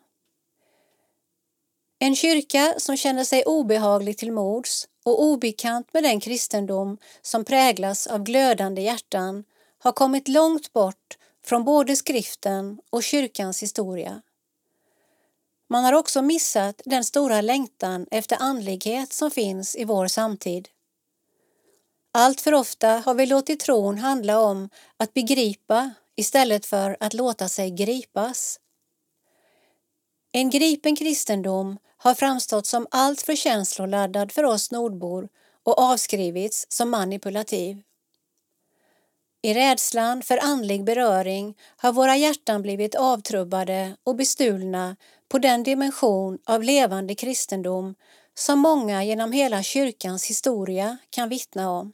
en kyrka som känner sig obehaglig till mods och obekant med den kristendom som präglas av glödande hjärtan har kommit långt bort från både skriften och kyrkans historia. Man har också missat den stora längtan efter andlighet som finns i vår samtid. Allt för ofta har vi låtit tron handla om att begripa istället för att låta sig gripas. En gripen kristendom har framstått som alltför känsloladdad för oss nordbor och avskrivits som manipulativ. I rädslan för andlig beröring har våra hjärtan blivit avtrubbade och bestulna på den dimension av levande kristendom som många genom hela kyrkans historia kan vittna om.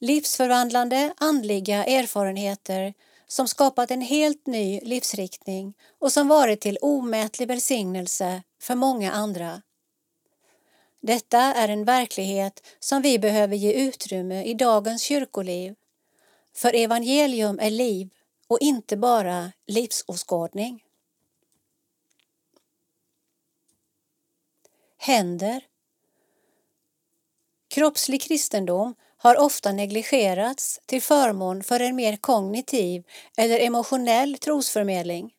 Livsförvandlande andliga erfarenheter som skapat en helt ny livsriktning och som varit till omätlig välsignelse för många andra. Detta är en verklighet som vi behöver ge utrymme i dagens kyrkoliv. För evangelium är liv och inte bara livsåskådning. Händer Kroppslig kristendom har ofta negligerats till förmån för en mer kognitiv eller emotionell trosförmedling.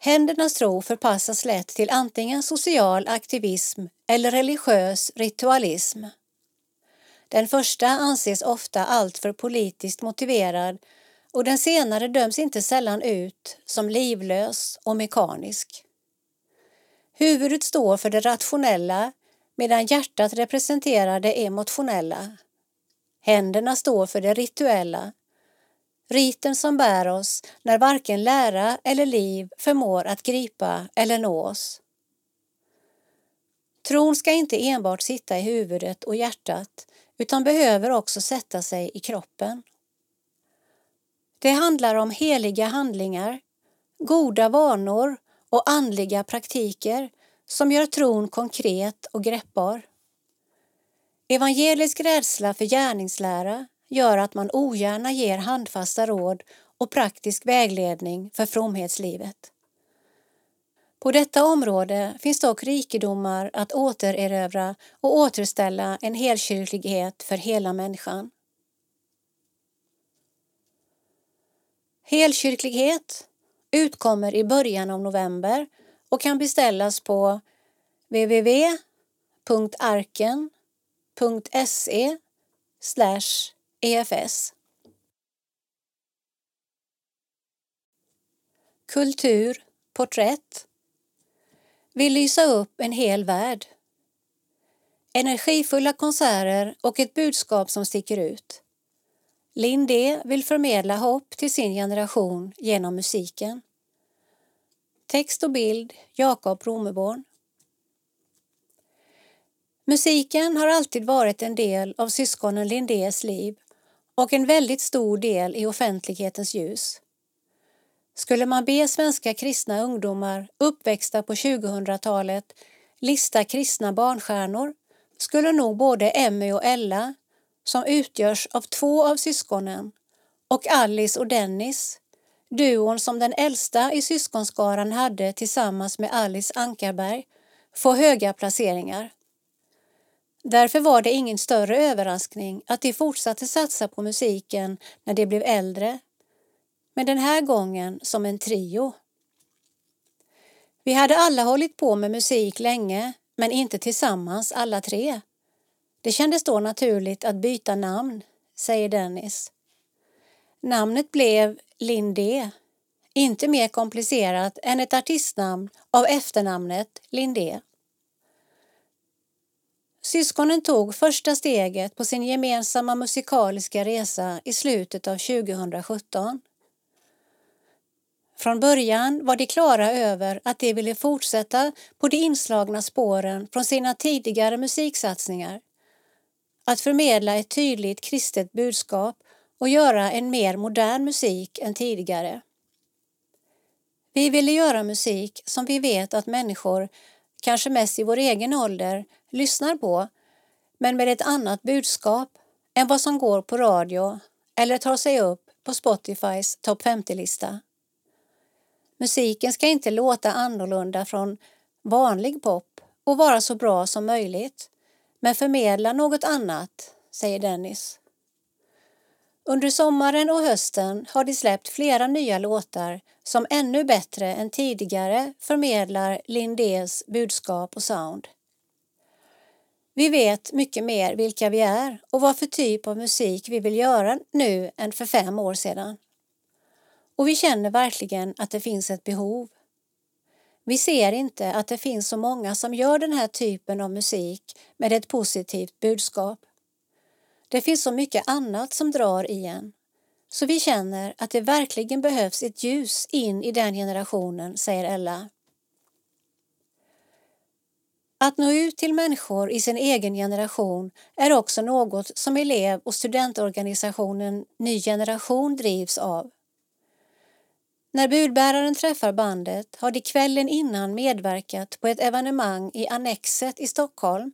Händernas tro förpassas lätt till antingen social aktivism eller religiös ritualism. Den första anses ofta alltför politiskt motiverad och den senare döms inte sällan ut som livlös och mekanisk. Huvudet står för det rationella medan hjärtat representerar det emotionella. Händerna står för det rituella, riten som bär oss när varken lära eller liv förmår att gripa eller nå oss. Tron ska inte enbart sitta i huvudet och hjärtat utan behöver också sätta sig i kroppen. Det handlar om heliga handlingar, goda vanor och andliga praktiker som gör tron konkret och greppbar. Evangelisk rädsla för gärningslära gör att man ogärna ger handfasta råd och praktisk vägledning för fromhetslivet. På detta område finns dock rikedomar att återerövra och återställa en helkyrklighet för hela människan. Helkyrklighet utkommer i början av november och kan beställas på www.arken.se EFS. Kultur, porträtt vill lysa upp en hel värld. Energifulla konserter och ett budskap som sticker ut. Lindé vill förmedla hopp till sin generation genom musiken. Text och bild Jakob Romeborn. Musiken har alltid varit en del av syskonen Lindés liv och en väldigt stor del i offentlighetens ljus. Skulle man be svenska kristna ungdomar uppväxta på 2000-talet lista kristna barnstjärnor skulle nog både Emmy och Ella, som utgörs av två av syskonen, och Alice och Dennis, duon som den äldsta i syskonskaran hade tillsammans med Alice Ankarberg, få höga placeringar. Därför var det ingen större överraskning att de fortsatte satsa på musiken när de blev äldre, men den här gången som en trio. Vi hade alla hållit på med musik länge, men inte tillsammans alla tre. Det kändes då naturligt att byta namn, säger Dennis. Namnet blev Lindé, inte mer komplicerat än ett artistnamn av efternamnet Lindé. Syskonen tog första steget på sin gemensamma musikaliska resa i slutet av 2017. Från början var de klara över att de ville fortsätta på de inslagna spåren från sina tidigare musiksatsningar. Att förmedla ett tydligt kristet budskap och göra en mer modern musik än tidigare. Vi ville göra musik som vi vet att människor, kanske mest i vår egen ålder, lyssnar på, men med ett annat budskap än vad som går på radio eller tar sig upp på Spotifys topp 50-lista. Musiken ska inte låta annorlunda från vanlig pop och vara så bra som möjligt, men förmedla något annat, säger Dennis. Under sommaren och hösten har de släppt flera nya låtar som ännu bättre än tidigare förmedlar Lindés budskap och sound. Vi vet mycket mer vilka vi är och vad för typ av musik vi vill göra nu än för fem år sedan. Och vi känner verkligen att det finns ett behov. Vi ser inte att det finns så många som gör den här typen av musik med ett positivt budskap. Det finns så mycket annat som drar i en. Så vi känner att det verkligen behövs ett ljus in i den generationen, säger Ella. Att nå ut till människor i sin egen generation är också något som elev och studentorganisationen Ny generation drivs av. När budbäraren träffar bandet har de kvällen innan medverkat på ett evenemang i Annexet i Stockholm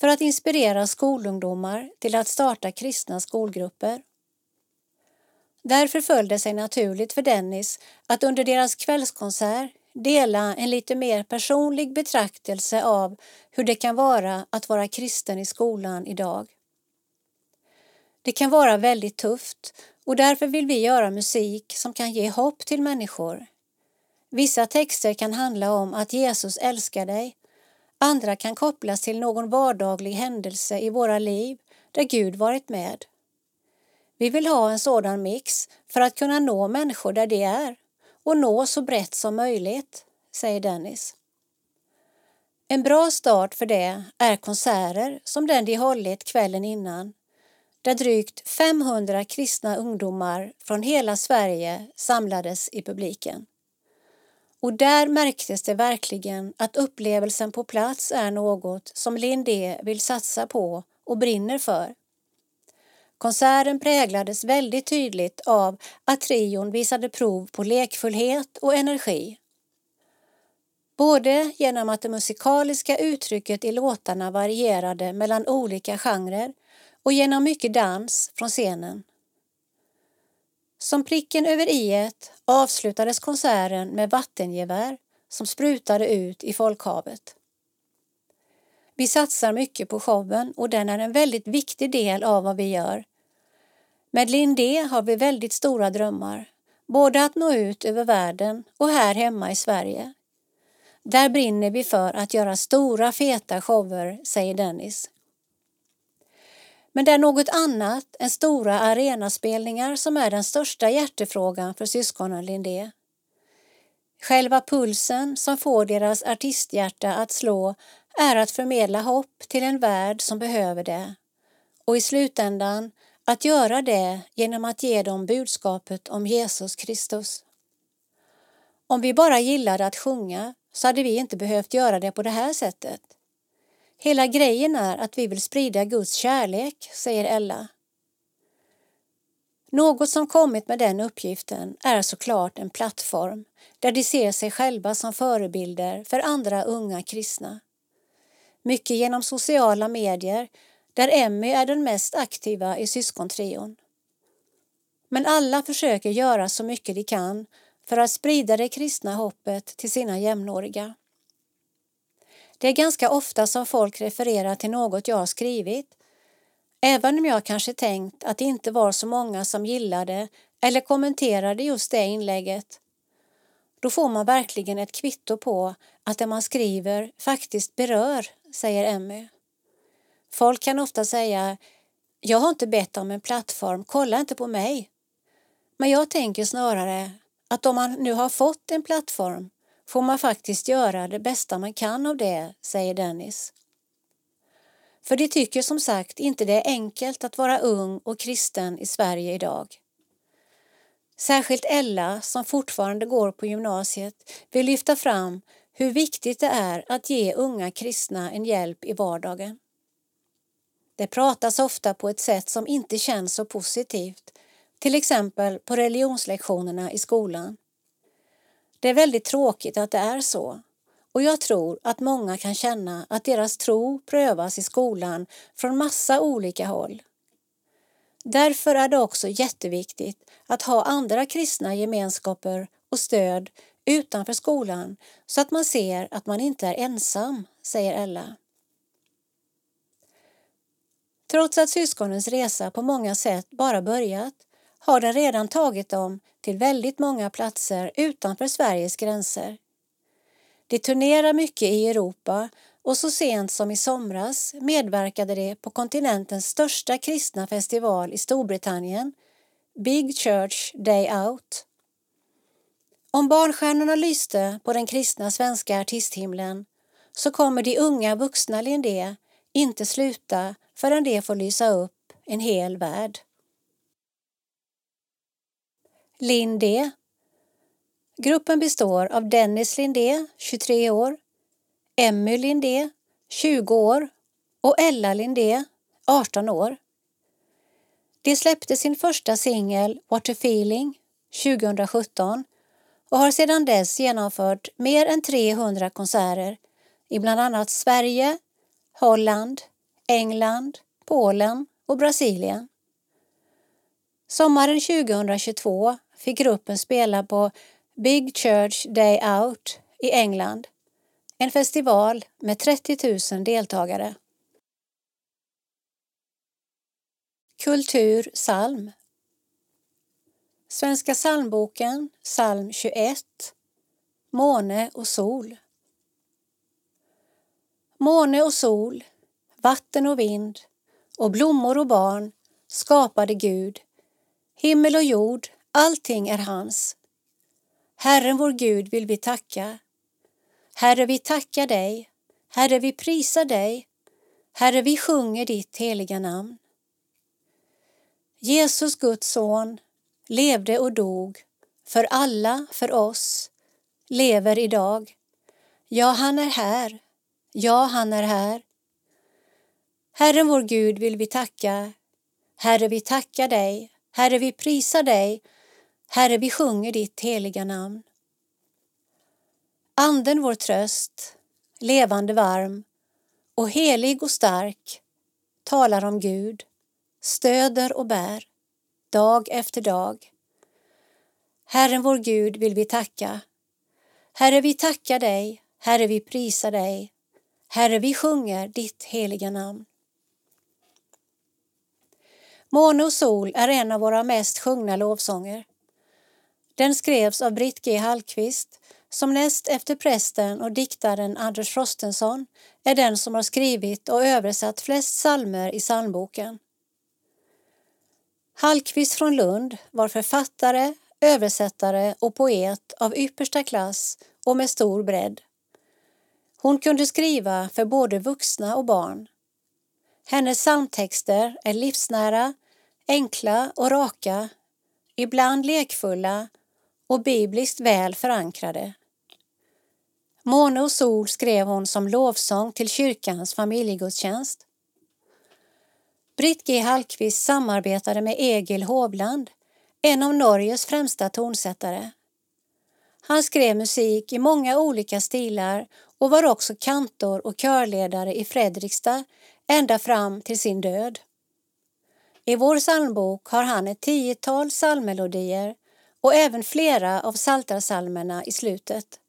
för att inspirera skolungdomar till att starta kristna skolgrupper. Därför föll det sig naturligt för Dennis att under deras kvällskonsert dela en lite mer personlig betraktelse av hur det kan vara att vara kristen i skolan idag. Det kan vara väldigt tufft och därför vill vi göra musik som kan ge hopp till människor. Vissa texter kan handla om att Jesus älskar dig. Andra kan kopplas till någon vardaglig händelse i våra liv där Gud varit med. Vi vill ha en sådan mix för att kunna nå människor där de är och nå så brett som möjligt, säger Dennis. En bra start för det är konserter som den de hållit kvällen innan där drygt 500 kristna ungdomar från hela Sverige samlades i publiken. Och där märktes det verkligen att upplevelsen på plats är något som Lindé vill satsa på och brinner för. Konserten präglades väldigt tydligt av att trion visade prov på lekfullhet och energi. Både genom att det musikaliska uttrycket i låtarna varierade mellan olika genrer och genom mycket dans från scenen. Som pricken över i avslutades konserten med vattengevär som sprutade ut i folkhavet. Vi satsar mycket på showen och den är en väldigt viktig del av vad vi gör. Med Lindé har vi väldigt stora drömmar, både att nå ut över världen och här hemma i Sverige. Där brinner vi för att göra stora feta shower, säger Dennis. Men det är något annat än stora arenaspelningar som är den största hjärtefrågan för syskonen Lindé. Själva pulsen som får deras artisthjärta att slå är att förmedla hopp till en värld som behöver det och i slutändan att göra det genom att ge dem budskapet om Jesus Kristus. Om vi bara gillade att sjunga så hade vi inte behövt göra det på det här sättet. Hela grejen är att vi vill sprida Guds kärlek, säger Ella. Något som kommit med den uppgiften är såklart en plattform där de ser sig själva som förebilder för andra unga kristna. Mycket genom sociala medier där Emmy är den mest aktiva i syskontrion. Men alla försöker göra så mycket de kan för att sprida det kristna hoppet till sina jämnåriga. Det är ganska ofta som folk refererar till något jag har skrivit, även om jag kanske tänkt att det inte var så många som gillade eller kommenterade just det inlägget. Då får man verkligen ett kvitto på att det man skriver faktiskt berör, säger Emmy. Folk kan ofta säga jag har inte bett om en plattform, kolla inte på mig. Men jag tänker snarare att om man nu har fått en plattform får man faktiskt göra det bästa man kan av det, säger Dennis. För de tycker som sagt inte det är enkelt att vara ung och kristen i Sverige idag. Särskilt Ella, som fortfarande går på gymnasiet, vill lyfta fram hur viktigt det är att ge unga kristna en hjälp i vardagen. Det pratas ofta på ett sätt som inte känns så positivt, till exempel på religionslektionerna i skolan. Det är väldigt tråkigt att det är så och jag tror att många kan känna att deras tro prövas i skolan från massa olika håll. Därför är det också jätteviktigt att ha andra kristna gemenskaper och stöd utanför skolan så att man ser att man inte är ensam, säger Ella. Trots att syskonens resa på många sätt bara börjat har den redan tagit dem till väldigt många platser utanför Sveriges gränser. De turnerar mycket i Europa och så sent som i somras medverkade de på kontinentens största kristna festival i Storbritannien, Big Church Day Out. Om barnstjärnorna lyste på den kristna svenska artisthimlen så kommer de unga vuxna Lindé inte sluta förrän de får lysa upp en hel värld. Lindé Gruppen består av Dennis Lindé, 23 år, Emmy Lindé, 20 år och Ella Lindé, 18 år. De släppte sin första singel What a feeling 2017 och har sedan dess genomfört mer än 300 konserter i bland annat Sverige, Holland, England, Polen och Brasilien. Sommaren 2022 fick gruppen spela på Big Church Day Out i England, en festival med 30 000 deltagare. Kultur psalm Svenska psalmboken, psalm 21 Måne och sol Måne och sol, vatten och vind och blommor och barn skapade Gud. Himmel och jord, allting är hans. Herren vår Gud vill vi tacka. Herre, vi tackar dig. Herre, vi prisar dig. Herre, vi sjunger ditt heliga namn. Jesus, Guds son, levde och dog för alla, för oss, lever idag. Ja, han är här. Ja, han är här. Herren vår Gud vill vi tacka. Herre, vi tackar dig. Herre, vi prisar dig. Herre, vi sjunger ditt heliga namn. Anden vår tröst, levande varm och helig och stark, talar om Gud, stöder och bär, dag efter dag. Herren vår Gud vill vi tacka. Herre, vi tackar dig, Herre, vi prisar dig. Herre, vi sjunger ditt heliga namn. Måne och sol är en av våra mest sjungna lovsånger. Den skrevs av Britt G Hallqvist som näst efter prästen och diktaren Anders Frostenson är den som har skrivit och översatt flest salmer i psalmboken. Hallqvist från Lund var författare, översättare och poet av yppersta klass och med stor bredd. Hon kunde skriva för både vuxna och barn. Hennes psalmtexter är livsnära, enkla och raka, ibland lekfulla och bibliskt väl förankrade. Måne och sol skrev hon som lovsång till kyrkans familjegudstjänst. Britt G Hallqvist samarbetade med Egil Hovland, en av Norges främsta tonsättare. Han skrev musik i många olika stilar och var också kantor och körledare i Fredrikstad ända fram till sin död. I vår psalmbok har han ett tiotal psalmmelodier och även flera av saltarsalmerna i slutet.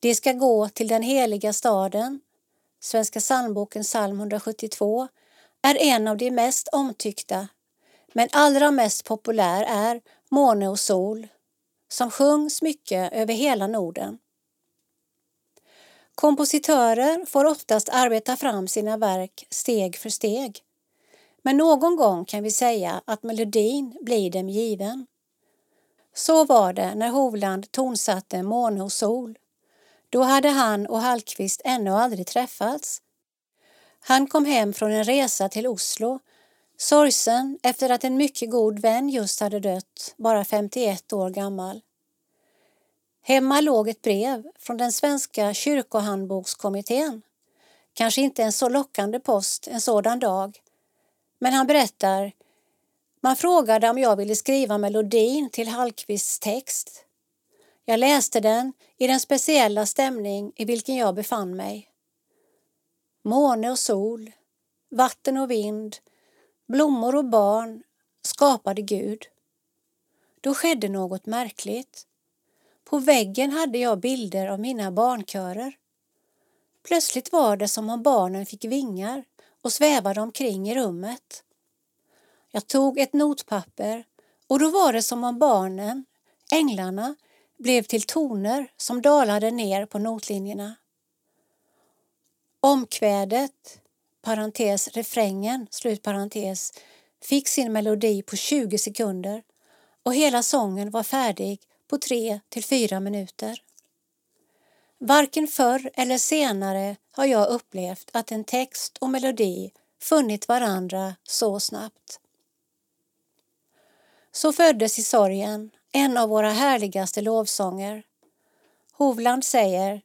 De ska gå till den heliga staden. Svenska psalmboken psalm 172 är en av de mest omtyckta, men allra mest populär är Måne och sol, som sjungs mycket över hela Norden. Kompositörer får oftast arbeta fram sina verk steg för steg. Men någon gång kan vi säga att melodin blir dem given. Så var det när Hovland tonsatte Måne och sol. Då hade han och Hallqvist ännu aldrig träffats. Han kom hem från en resa till Oslo, sorgsen efter att en mycket god vän just hade dött, bara 51 år gammal. Hemma låg ett brev från den svenska kyrkohandbokskommittén. Kanske inte en så lockande post en sådan dag. Men han berättar man frågade om jag ville skriva melodin till Hallqvists text. Jag läste den i den speciella stämning i vilken jag befann mig. Måne och sol, vatten och vind, blommor och barn skapade Gud. Då skedde något märkligt. På väggen hade jag bilder av mina barnkörer. Plötsligt var det som om barnen fick vingar och svävade omkring i rummet. Jag tog ett notpapper och då var det som om barnen, änglarna, blev till toner som dalade ner på notlinjerna. Omkvädet, parentes refrängen, slutparentes, fick sin melodi på 20 sekunder och hela sången var färdig på tre till fyra minuter. Varken förr eller senare har jag upplevt att en text och melodi funnit varandra så snabbt. Så föddes i sorgen en av våra härligaste lovsånger. Hovland säger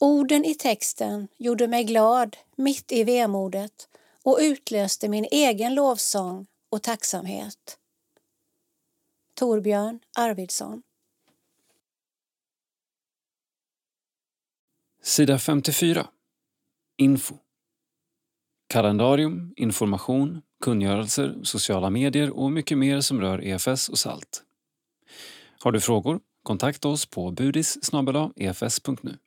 Orden i texten gjorde mig glad mitt i vemodet och utlöste min egen lovsång och tacksamhet. Torbjörn Arvidsson Sida 54 Info Kalendarium, information, kungörelser, sociala medier och mycket mer som rör EFS och SALT. Har du frågor? Kontakta oss på budis efs.nu.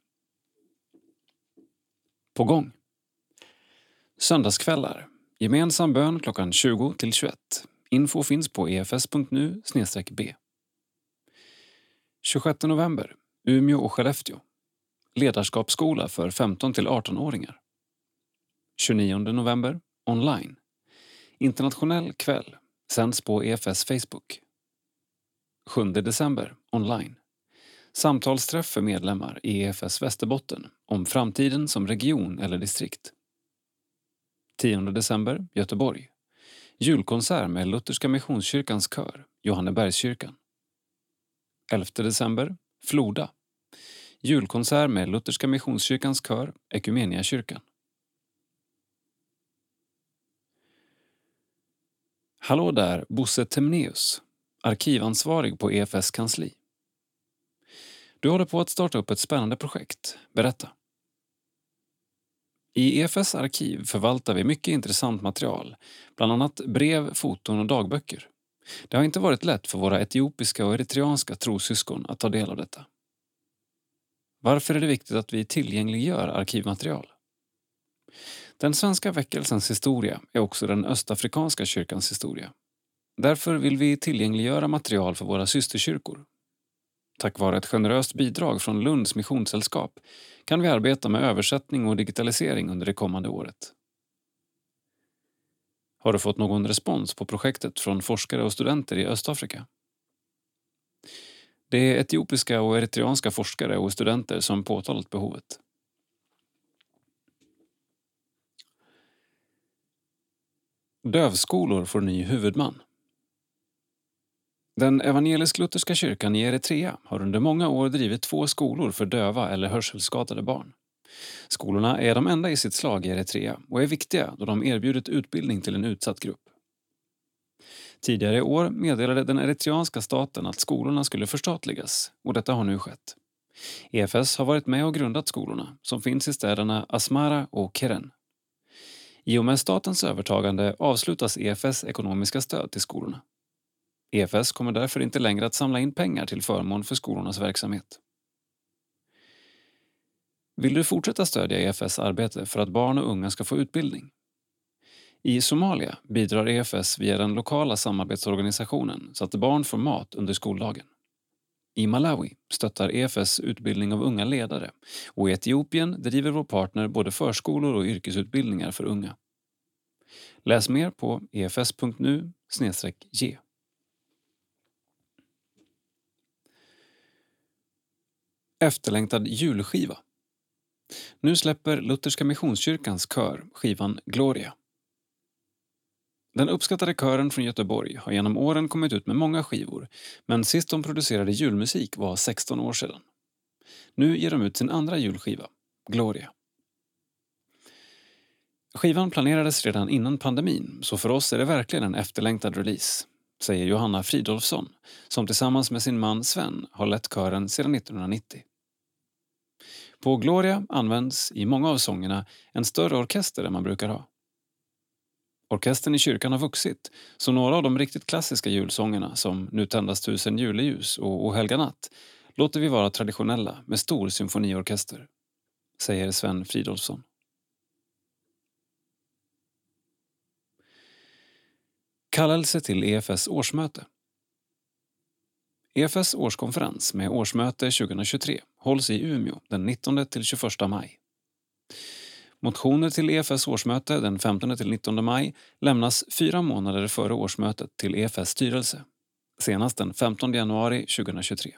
På gång! Söndagskvällar. Gemensam bön klockan 20 till 21. Info finns på efs.nu b. 26 november. Umeå och Skellefteå. Ledarskapsskola för 15 till 18-åringar. 29 november. Online. Internationell kväll. Sänds på EFS Facebook. 7 december. Online. Samtalsträff för medlemmar i EFS Västerbotten om framtiden som region eller distrikt. 10 december, Göteborg. Julkonsert med Lutherska Missionskyrkans kör, Johannebergskyrkan. 11 december, Floda. Julkonsert med Lutherska Missionskyrkans kör, Ekumeniakyrkan. Hallå där, Bosse Temneus, arkivansvarig på EFS kansli. Du håller på att starta upp ett spännande projekt. Berätta. I EFS arkiv förvaltar vi mycket intressant material, bland annat brev, foton och dagböcker. Det har inte varit lätt för våra etiopiska och eritreanska trossyskon att ta del av detta. Varför är det viktigt att vi tillgängliggör arkivmaterial? Den svenska väckelsens historia är också den östafrikanska kyrkans historia. Därför vill vi tillgängliggöra material för våra systerkyrkor. Tack vare ett generöst bidrag från Lunds missionssällskap kan vi arbeta med översättning och digitalisering under det kommande året. Har du fått någon respons på projektet från forskare och studenter i Östafrika? Det är etiopiska och eritreanska forskare och studenter som påtalat behovet. Dövskolor får ny huvudman. Den evangelisk-lutherska kyrkan i Eritrea har under många år drivit två skolor för döva eller hörselskadade barn. Skolorna är de enda i sitt slag i Eritrea och är viktiga då de erbjudit utbildning till en utsatt grupp. Tidigare i år meddelade den eritreanska staten att skolorna skulle förstatligas och detta har nu skett. EFS har varit med och grundat skolorna som finns i städerna Asmara och Keren. I och med statens övertagande avslutas EFS ekonomiska stöd till skolorna. EFS kommer därför inte längre att samla in pengar till förmån för skolornas verksamhet. Vill du fortsätta stödja EFS arbete för att barn och unga ska få utbildning? I Somalia bidrar EFS via den lokala samarbetsorganisationen så att barn får mat under skoldagen. I Malawi stöttar EFS utbildning av unga ledare och i Etiopien driver vår partner både förskolor och yrkesutbildningar för unga. Läs mer på efs.nu ge. Efterlängtad julskiva. Nu släpper Lutherska Missionskyrkans kör skivan Gloria. Den uppskattade kören från Göteborg har genom åren kommit ut med många skivor men sist de producerade julmusik var 16 år sedan. Nu ger de ut sin andra julskiva, Gloria. Skivan planerades redan innan pandemin så för oss är det verkligen en efterlängtad release, säger Johanna Fridolfsson som tillsammans med sin man Sven har lett kören sedan 1990. På Gloria används i många av sångerna en större orkester än man brukar ha. Orkestern i kyrkan har vuxit, så några av de riktigt klassiska julsångerna som Nu tändas tusen juleljus och O helga natt låter vi vara traditionella med stor symfoniorkester, säger Sven Fridolfsson. Kallelse till EFS årsmöte. EFS årskonferens med årsmöte 2023 hålls i Umeå den 19 till 21 maj. Motioner till EFS årsmöte den 15-19 maj lämnas fyra månader före årsmötet till EFS styrelse, senast den 15 januari 2023.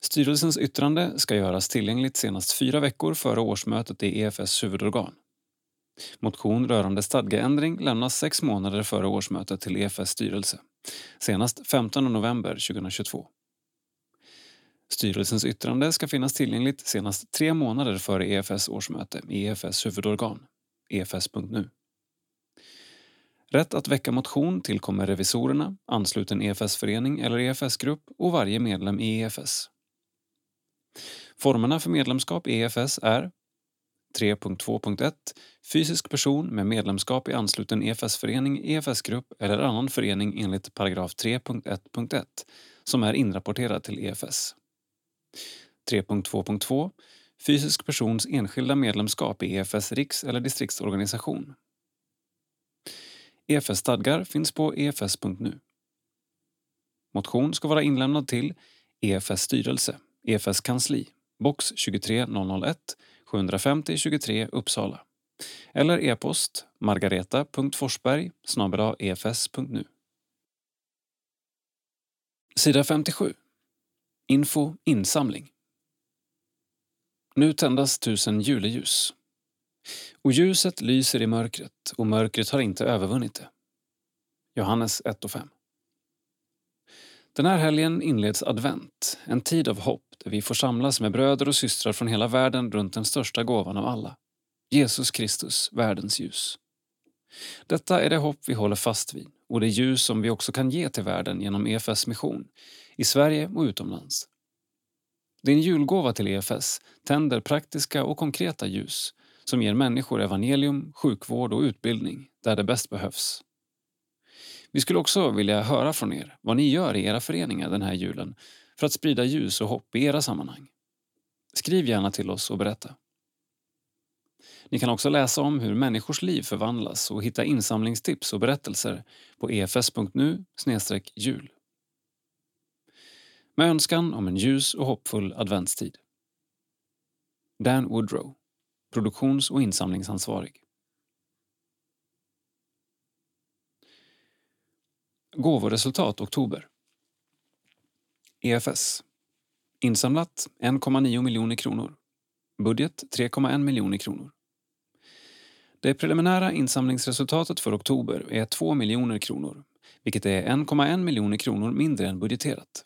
Styrelsens yttrande ska göras tillgängligt senast fyra veckor före årsmötet i EFS huvudorgan. Motion rörande stadgeändring lämnas sex månader före årsmötet till EFS styrelse, senast 15 november 2022. Styrelsens yttrande ska finnas tillgängligt senast tre månader före EFS årsmöte i EFS huvudorgan, efs.nu. Rätt att väcka motion tillkommer revisorerna, ansluten EFS-förening eller EFS-grupp och varje medlem i EFS. Formerna för medlemskap i EFS är 3.2.1 Fysisk person med medlemskap i ansluten EFS-förening, EFS-grupp eller annan förening enligt paragraf 3.1.1 som är inrapporterad till EFS. 3.2.2 Fysisk persons enskilda medlemskap i EFS riks eller distriktsorganisation. EFS-stadgar finns på efs.nu. Motion ska vara inlämnad till EFS styrelse, EFS kansli, box 23001 750 23 Uppsala eller e-post margareta.forsberg efs.nu. Sida 57. Info insamling. Nu tändas tusen juleljus. Och ljuset lyser i mörkret och mörkret har inte övervunnit det. Johannes 1 och 5. Den här helgen inleds advent, en tid av hopp där vi får samlas med bröder och systrar från hela världen runt den största gåvan av alla. Jesus Kristus, världens ljus. Detta är det hopp vi håller fast vid och det ljus som vi också kan ge till världen genom EFS mission, i Sverige och utomlands. Din julgåva till EFS tänder praktiska och konkreta ljus som ger människor evangelium, sjukvård och utbildning där det bäst behövs. Vi skulle också vilja höra från er vad ni gör i era föreningar den här julen för att sprida ljus och hopp i era sammanhang. Skriv gärna till oss och berätta. Ni kan också läsa om hur människors liv förvandlas och hitta insamlingstips och berättelser på efs.nu jul. Med önskan om en ljus och hoppfull adventstid. Dan Woodrow, produktions och insamlingsansvarig. Gåvoresultat oktober. EFS. Insamlat 1,9 miljoner kronor. Budget 3,1 miljoner kronor. Det preliminära insamlingsresultatet för oktober är 2 miljoner kronor, vilket är 1,1 miljoner kronor mindre än budgeterat.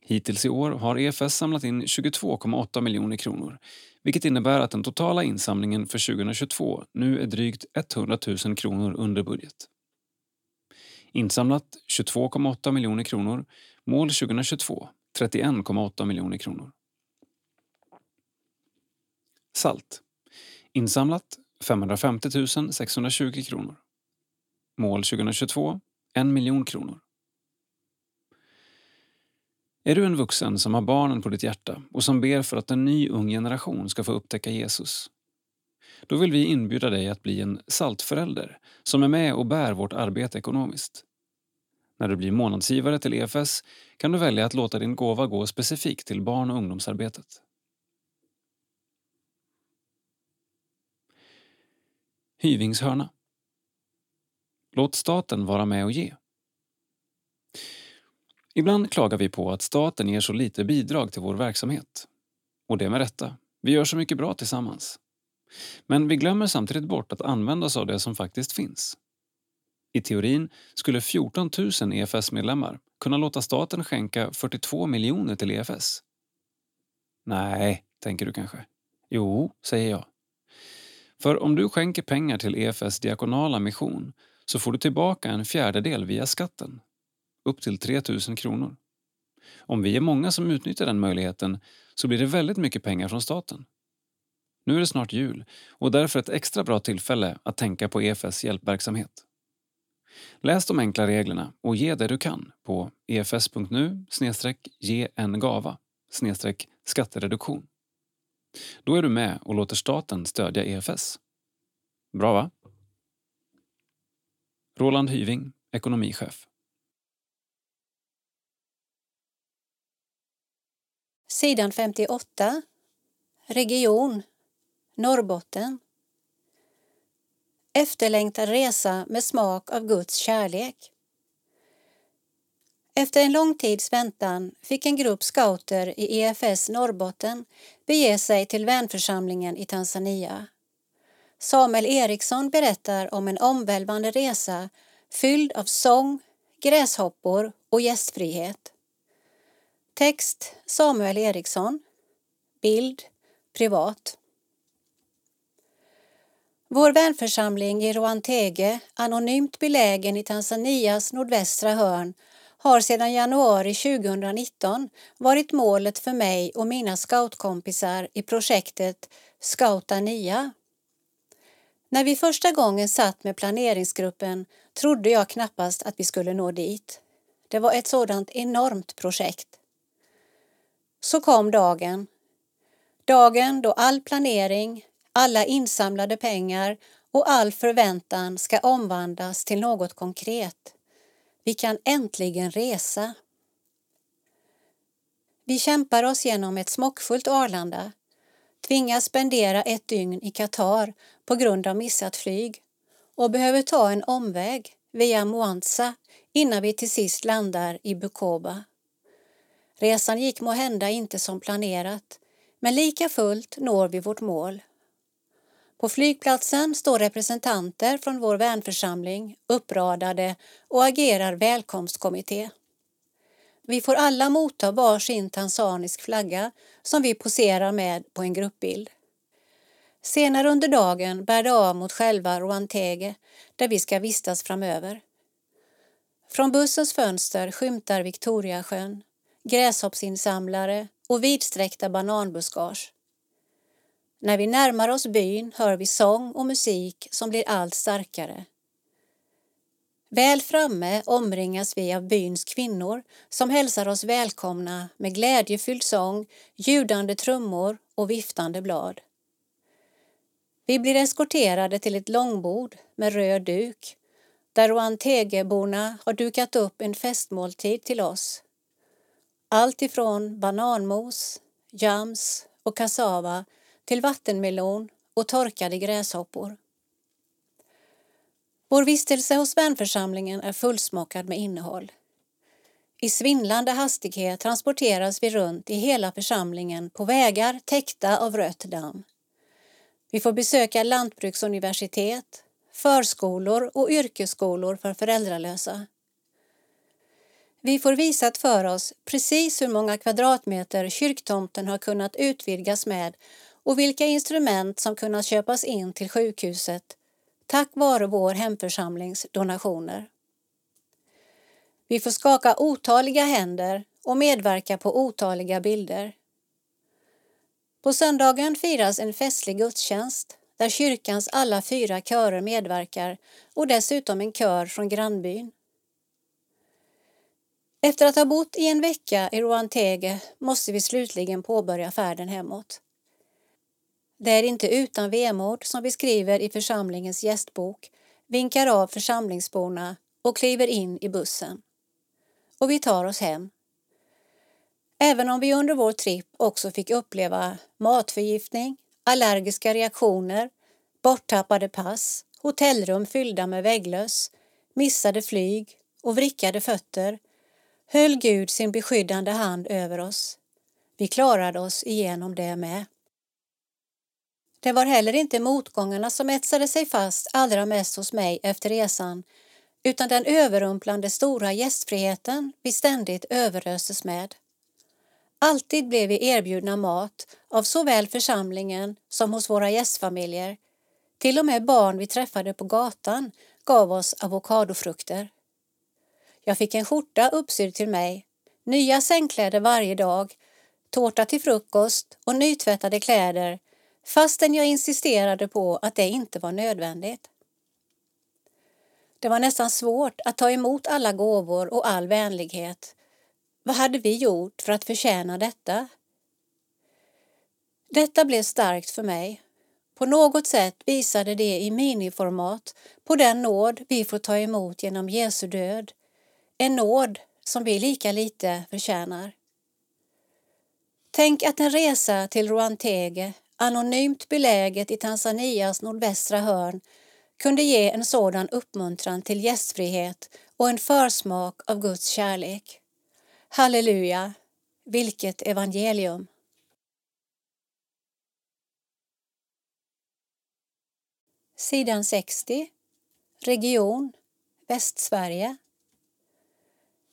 Hittills i år har EFS samlat in 22,8 miljoner kronor vilket innebär att den totala insamlingen för 2022 nu är drygt 100 000 kronor under budget. Insamlat 22,8 miljoner kronor, mål 2022 31,8 miljoner kronor. Salt. Insamlat 550 620 kronor. Mål 2022 1 miljon kronor. Är du en vuxen som har barnen på ditt hjärta och som ber för att en ny ung generation ska få upptäcka Jesus? Då vill vi inbjuda dig att bli en saltförälder som är med och bär vårt arbete ekonomiskt. När du blir månadsgivare till EFS kan du välja att låta din gåva gå specifikt till barn och ungdomsarbetet. Hyvingshörna. Låt staten vara med och ge. Ibland klagar vi på att staten ger så lite bidrag till vår verksamhet. Och det med rätta. Vi gör så mycket bra tillsammans. Men vi glömmer samtidigt bort att använda oss av det som faktiskt finns. I teorin skulle 14 000 EFS-medlemmar kunna låta staten skänka 42 miljoner till EFS. Nej, tänker du kanske. Jo, säger jag. För om du skänker pengar till EFS diakonala mission så får du tillbaka en fjärdedel via skatten upp till 3 000 kronor. Om vi är många som utnyttjar den möjligheten så blir det väldigt mycket pengar från staten. Nu är det snart jul och därför ett extra bra tillfälle att tänka på EFS hjälpverksamhet. Läs de enkla reglerna och ge det du kan på efs.nu ge en gava skattereduktion. Då är du med och låter staten stödja EFS. Bra va? Roland Hyving, ekonomichef. Sidan 58. Region Norrbotten. Efterlängtad resa med smak av Guds kärlek. Efter en lång tids väntan fick en grupp scouter i EFS Norrbotten bege sig till vänförsamlingen i Tanzania. Samuel Eriksson berättar om en omvälvande resa fylld av sång, gräshoppor och gästfrihet. Text Samuel Eriksson. Bild Privat. Vår vänförsamling i Roantege, anonymt belägen i Tanzanias nordvästra hörn, har sedan januari 2019 varit målet för mig och mina scoutkompisar i projektet Scouta Nia. När vi första gången satt med planeringsgruppen trodde jag knappast att vi skulle nå dit. Det var ett sådant enormt projekt. Så kom dagen. Dagen då all planering, alla insamlade pengar och all förväntan ska omvandlas till något konkret. Vi kan äntligen resa. Vi kämpar oss genom ett smockfullt Arlanda, tvingas spendera ett dygn i Qatar på grund av missat flyg och behöver ta en omväg via Mwanza innan vi till sist landar i Bukoba. Resan gick må hända inte som planerat, men lika fullt når vi vårt mål. På flygplatsen står representanter från vår vänförsamling uppradade och agerar välkomstkommitté. Vi får alla motta var sin tanzanisk flagga som vi poserar med på en gruppbild. Senare under dagen bär det av mot själva Ruantege där vi ska vistas framöver. Från bussens fönster skymtar Victoriasjön gräshoppsinsamlare och vidsträckta bananbuskage. När vi närmar oss byn hör vi sång och musik som blir allt starkare. Väl framme omringas vi av byns kvinnor som hälsar oss välkomna med glädjefylld sång, ljudande trummor och viftande blad. Vi blir eskorterade till ett långbord med röd duk där Roantegeborna har dukat upp en festmåltid till oss allt ifrån bananmos, jams och kassava till vattenmelon och torkade gräshoppor. Vår vistelse hos vänförsamlingen är fullsmockad med innehåll. I svindlande hastighet transporteras vi runt i hela församlingen på vägar täckta av rött damm. Vi får besöka lantbruksuniversitet, förskolor och yrkesskolor för föräldralösa. Vi får visat för oss precis hur många kvadratmeter kyrktomten har kunnat utvidgas med och vilka instrument som kunnat köpas in till sjukhuset tack vare vår hemförsamlings donationer. Vi får skaka otaliga händer och medverka på otaliga bilder. På söndagen firas en festlig gudstjänst där kyrkans alla fyra körer medverkar och dessutom en kör från grannbyn. Efter att ha bott i en vecka i Roantege måste vi slutligen påbörja färden hemåt. Det är inte utan vemod som vi skriver i församlingens gästbok, vinkar av församlingsborna och kliver in i bussen. Och vi tar oss hem. Även om vi under vår tripp också fick uppleva matförgiftning, allergiska reaktioner, borttappade pass, hotellrum fyllda med vägglöss, missade flyg och vrickade fötter höll Gud sin beskyddande hand över oss. Vi klarade oss igenom det med. Det var heller inte motgångarna som etsade sig fast allra mest hos mig efter resan utan den överrumplande stora gästfriheten vi ständigt överöstes med. Alltid blev vi erbjudna mat av såväl församlingen som hos våra gästfamiljer. Till och med barn vi träffade på gatan gav oss avokadofrukter. Jag fick en skjorta uppsydd till mig, nya sängkläder varje dag, tårta till frukost och nytvättade kläder fastän jag insisterade på att det inte var nödvändigt. Det var nästan svårt att ta emot alla gåvor och all vänlighet. Vad hade vi gjort för att förtjäna detta? Detta blev starkt för mig. På något sätt visade det i miniformat på den nåd vi får ta emot genom Jesu död. En nåd som vi lika lite förtjänar. Tänk att en resa till Ruantege anonymt beläget i Tanzanias nordvästra hörn, kunde ge en sådan uppmuntran till gästfrihet och en försmak av Guds kärlek. Halleluja! Vilket evangelium! Sidan 60 Region Västsverige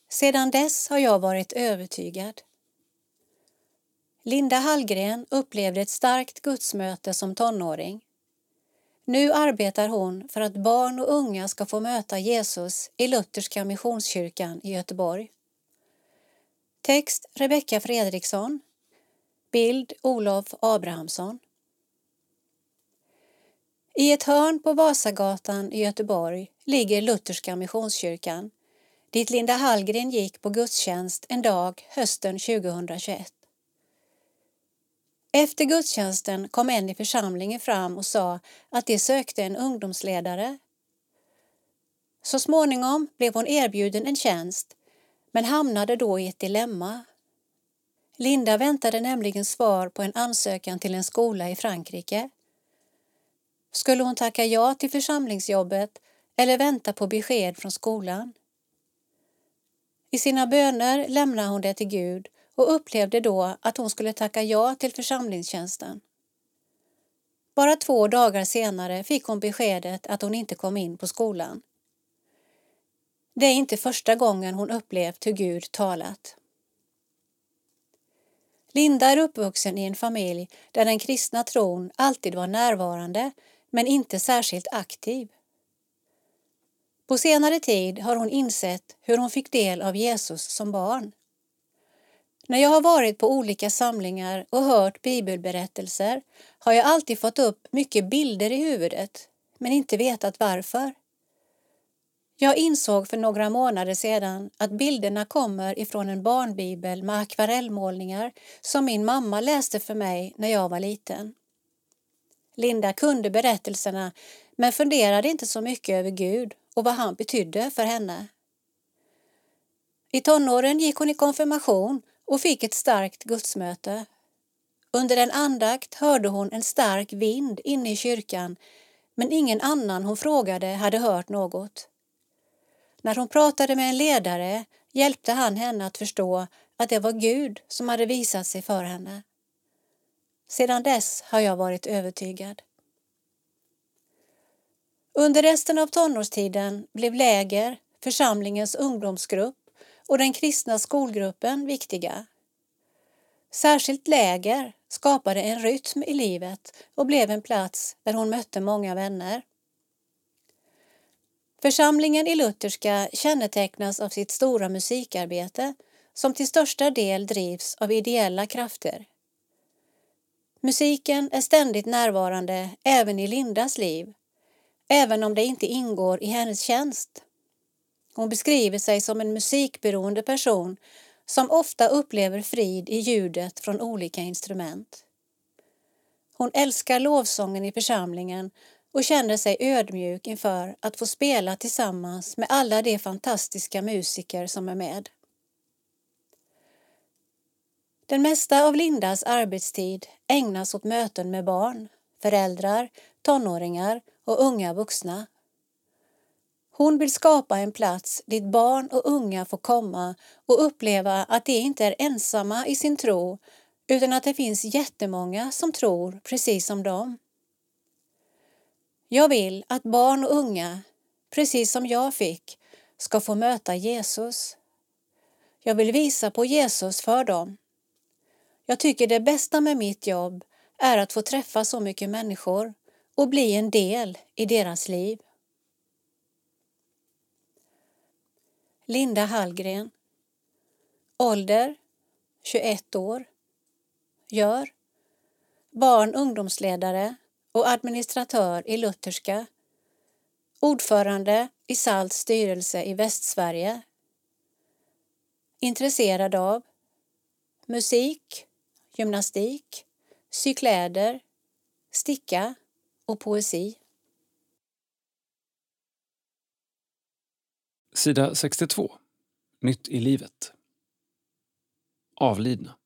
Sedan dess har jag varit övertygad. Linda Hallgren upplevde ett starkt gudsmöte som tonåring. Nu arbetar hon för att barn och unga ska få möta Jesus i Lutherska Missionskyrkan i Göteborg. Text Rebecka Fredriksson. Bild Olof Abrahamsson. I ett hörn på Vasagatan i Göteborg ligger Lutherska Missionskyrkan dit Linda Hallgren gick på gudstjänst en dag hösten 2021. Efter gudstjänsten kom en i församlingen fram och sa att de sökte en ungdomsledare. Så småningom blev hon erbjuden en tjänst men hamnade då i ett dilemma. Linda väntade nämligen svar på en ansökan till en skola i Frankrike. Skulle hon tacka ja till församlingsjobbet eller vänta på besked från skolan? I sina böner lämnade hon det till Gud och upplevde då att hon skulle tacka ja till församlingstjänsten. Bara två dagar senare fick hon beskedet att hon inte kom in på skolan. Det är inte första gången hon upplevt hur Gud talat. Linda är uppvuxen i en familj där den kristna tron alltid var närvarande men inte särskilt aktiv. På senare tid har hon insett hur hon fick del av Jesus som barn. När jag har varit på olika samlingar och hört bibelberättelser har jag alltid fått upp mycket bilder i huvudet, men inte vetat varför. Jag insåg för några månader sedan att bilderna kommer ifrån en barnbibel med akvarellmålningar som min mamma läste för mig när jag var liten. Linda kunde berättelserna men funderade inte så mycket över Gud och vad han betydde för henne. I tonåren gick hon i konfirmation och fick ett starkt gudsmöte. Under en andakt hörde hon en stark vind inne i kyrkan men ingen annan hon frågade hade hört något. När hon pratade med en ledare hjälpte han henne att förstå att det var Gud som hade visat sig för henne. Sedan dess har jag varit övertygad. Under resten av tonårstiden blev läger, församlingens ungdomsgrupp och den kristna skolgruppen viktiga. Särskilt läger skapade en rytm i livet och blev en plats där hon mötte många vänner. Församlingen i Lutherska kännetecknas av sitt stora musikarbete som till största del drivs av ideella krafter. Musiken är ständigt närvarande även i Lindas liv, även om det inte ingår i hennes tjänst. Hon beskriver sig som en musikberoende person som ofta upplever frid i ljudet från olika instrument. Hon älskar lovsången i församlingen och känner sig ödmjuk inför att få spela tillsammans med alla de fantastiska musiker som är med. Den mesta av Lindas arbetstid ägnas åt möten med barn, föräldrar, tonåringar och unga vuxna. Hon vill skapa en plats dit barn och unga får komma och uppleva att de inte är ensamma i sin tro utan att det finns jättemånga som tror precis som dem. Jag vill att barn och unga, precis som jag fick, ska få möta Jesus. Jag vill visa på Jesus för dem. Jag tycker det bästa med mitt jobb är att få träffa så mycket människor och bli en del i deras liv. Linda Hallgren. Ålder 21 år. Gör. Barn ungdomsledare och administratör i Lutherska. Ordförande i SALTs styrelse i Västsverige. Intresserad av musik, gymnastik, sykläder, sticka och poesi. Sida 62. Nytt i livet. Avlidna.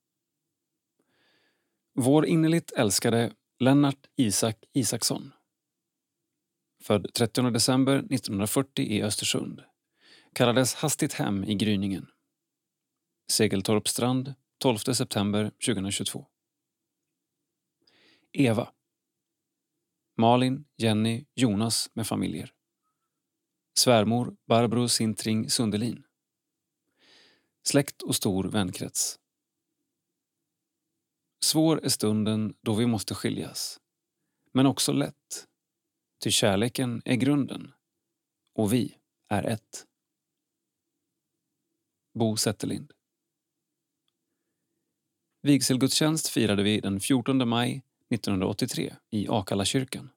Vår innerligt älskade Lennart Isak Isaksson. Född 30 december 1940 i Östersund. Kallades hastigt hem i gryningen. Segeltorpstrand 12 september 2022. Eva. Malin, Jenny, Jonas med familjer. Svärmor Barbro Sintring Sundelin. Släkt och stor vänkrets. Svår är stunden då vi måste skiljas, men också lätt. Ty kärleken är grunden och vi är ett. Bo Zetterlind. Vigselgudstjänst firade vi den 14 maj 1983 i Akalla kyrkan.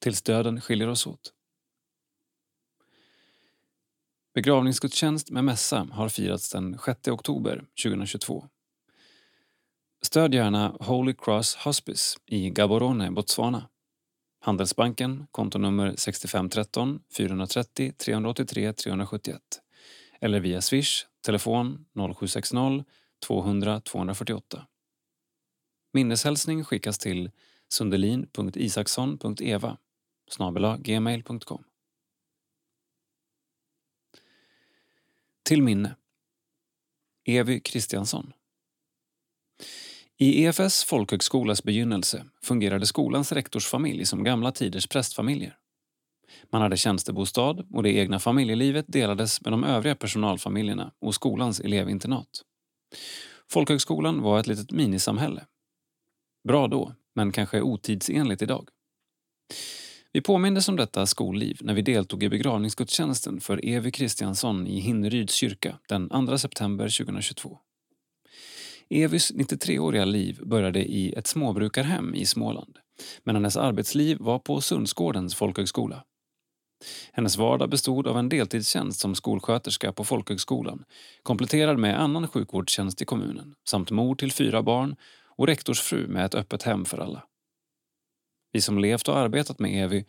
Tills döden skiljer oss åt. Begravningsgudstjänst med mässa har firats den 6 oktober 2022. Stöd gärna Holy Cross Hospice i Gaborone, Botswana. Handelsbanken, kontonummer 6513 430 383 371 eller via Swish, telefon 0760 200 248. Minneshälsning skickas till sundelin.isaksson.eva gmail.com. Till minne Evy Kristiansson I EFS folkhögskolas begynnelse fungerade skolans rektorsfamilj som gamla tiders prästfamiljer. Man hade tjänstebostad och det egna familjelivet delades med de övriga personalfamiljerna och skolans elevinternat. Folkhögskolan var ett litet minisamhälle. Bra då, men kanske otidsenligt idag. Vi påmindes om detta skolliv när vi deltog i begravningsgudstjänsten för Evy Kristiansson i Hinneryds kyrka den 2 september 2022. Evys 93-åriga liv började i ett småbrukarhem i Småland men hennes arbetsliv var på Sundsgårdens folkhögskola. Hennes vardag bestod av en deltidstjänst som skolsköterska på folkhögskolan kompletterad med annan sjukvårdstjänst i kommunen samt mor till fyra barn och rektorsfru med ett öppet hem för alla. Vi som levt och arbetat med Evy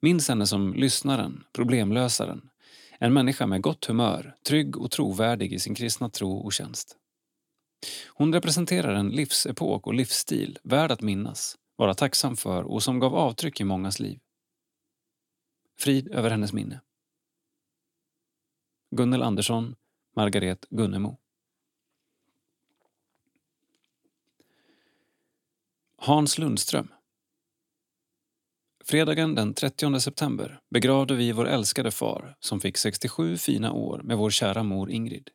minns henne som lyssnaren, problemlösaren, en människa med gott humör, trygg och trovärdig i sin kristna tro och tjänst. Hon representerar en livsepok och livsstil värd att minnas, vara tacksam för och som gav avtryck i mångas liv. Frid över hennes minne. Gunnel Andersson, Margaret Gunnemo. Hans Lundström Fredagen den 30 september begravde vi vår älskade far som fick 67 fina år med vår kära mor Ingrid.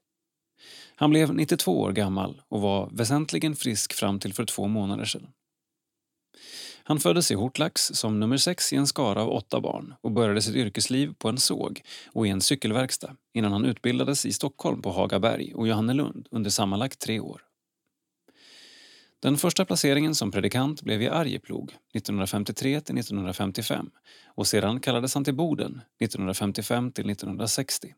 Han blev 92 år gammal och var väsentligen frisk fram till för två månader sedan. Han föddes i Hortlax som nummer sex i en skara av åtta barn och började sitt yrkesliv på en såg och i en cykelverkstad innan han utbildades i Stockholm på Hagaberg och Johannelund under sammanlagt tre år. Den första placeringen som predikant blev i Arjeplog 1953 1955 och sedan kallades han till Boden 1955 1960.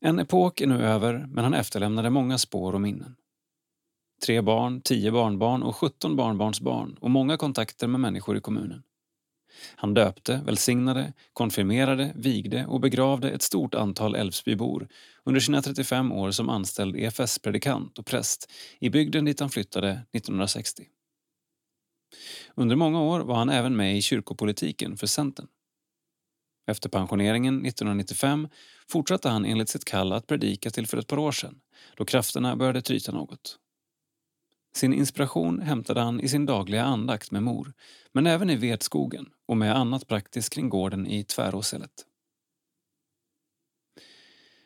En epok är nu över men han efterlämnade många spår och minnen. Tre barn, tio barnbarn och 17 barnbarnsbarn och många kontakter med människor i kommunen. Han döpte, välsignade, konfirmerade, vigde och begravde ett stort antal Älvsbybor under sina 35 år som anställd EFS-predikant och präst i bygden dit han flyttade 1960. Under många år var han även med i kyrkopolitiken för Centern. Efter pensioneringen 1995 fortsatte han enligt sitt kall att predika till för ett par år sedan då krafterna började tryta något. Sin inspiration hämtade han i sin dagliga andakt med mor men även i vedskogen och med annat praktiskt kring gården i Tväråsället.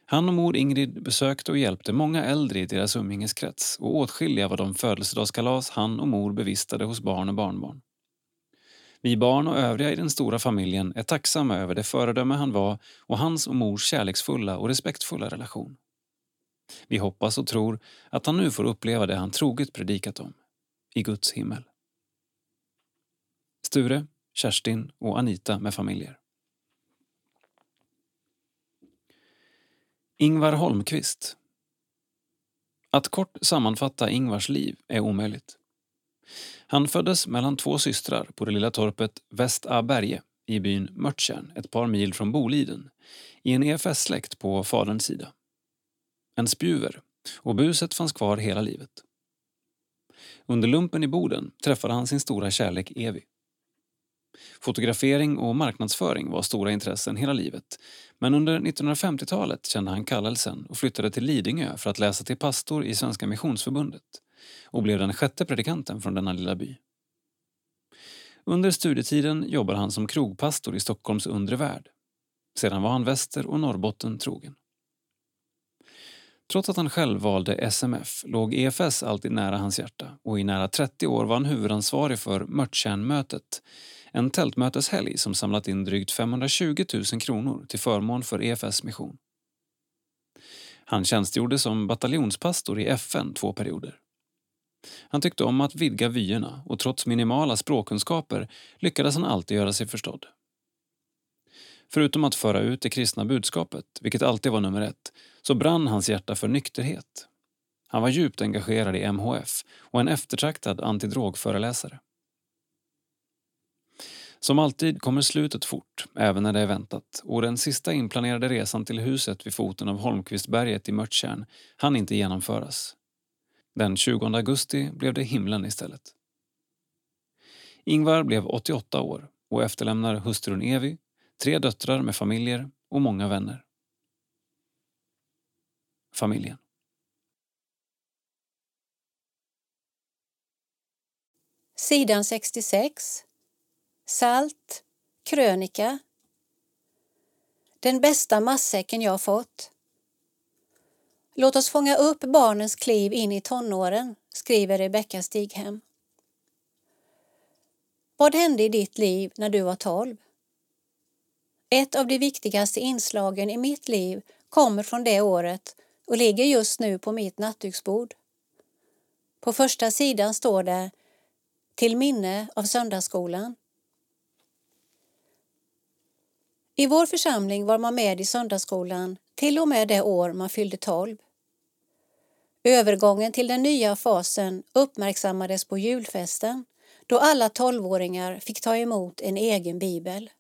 Han och mor Ingrid besökte och hjälpte många äldre i deras umgängeskrets och åtskilliga var de födelsedagskalas han och mor bevistade hos barn och barnbarn. Vi barn och övriga i den stora familjen är tacksamma över det föredöme han var och hans och mors kärleksfulla och respektfulla relation. Vi hoppas och tror att han nu får uppleva det han troget predikat om, i Guds himmel. Sture, Kerstin och Anita med familjer. Ingvar Holmqvist Att kort sammanfatta Ingvars liv är omöjligt. Han föddes mellan två systrar på det lilla torpet Västaberge i byn Mörttjärn ett par mil från Boliden i en EFS-släkt på faderns sida. En spjuver och buset fanns kvar hela livet. Under lumpen i Boden träffade han sin stora kärlek Evi. Fotografering och marknadsföring var stora intressen hela livet men under 1950-talet kände han kallelsen och flyttade till Lidingö för att läsa till pastor i Svenska Missionsförbundet och blev den sjätte predikanten från denna lilla by. Under studietiden jobbade han som krogpastor i Stockholms undre värld. Sedan var han Väster och Norrbotten trogen. Trots att han själv valde SMF låg EFS alltid nära hans hjärta och i nära 30 år var han huvudansvarig för Mörtjärnmötet en tältmöteshelg som samlat in drygt 520 000 kronor till förmån för EFS mission. Han tjänstgjorde som bataljonspastor i FN två perioder. Han tyckte om att vidga vyerna och trots minimala språkkunskaper lyckades han alltid göra sig förstådd. Förutom att föra ut det kristna budskapet, vilket alltid var nummer ett, så brann hans hjärta för nykterhet. Han var djupt engagerad i MHF och en eftertraktad antidrogföreläsare. Som alltid kommer slutet fort, även när det är väntat och den sista inplanerade resan till huset vid foten av Holmqvistberget i Mörttjärn hann inte genomföras. Den 20 augusti blev det himlen istället. Ingvar blev 88 år och efterlämnar hustrun Evi, tre döttrar med familjer och många vänner. Familjen. Sidan 66. Salt. Krönika. Den bästa massäcken jag fått. Låt oss fånga upp barnens kliv in i tonåren, skriver Rebecka Stighem. Vad hände i ditt liv när du var tolv? Ett av de viktigaste inslagen i mitt liv kommer från det året och ligger just nu på mitt nattduksbord. På första sidan står det Till minne av söndagsskolan. I vår församling var man med i söndagsskolan till och med det år man fyllde 12. Övergången till den nya fasen uppmärksammades på julfesten då alla tolvåringar fick ta emot en egen bibel.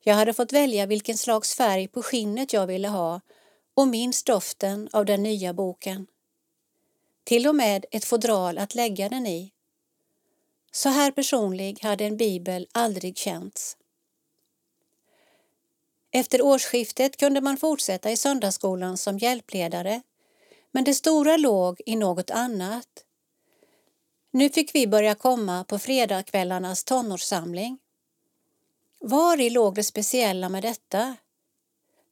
Jag hade fått välja vilken slags färg på skinnet jag ville ha och minns doften av den nya boken. Till och med ett fodral att lägga den i. Så här personlig hade en bibel aldrig känts. Efter årsskiftet kunde man fortsätta i söndagsskolan som hjälpledare men det stora låg i något annat. Nu fick vi börja komma på fredagskvällarnas tonårssamling. Var i låg det speciella med detta?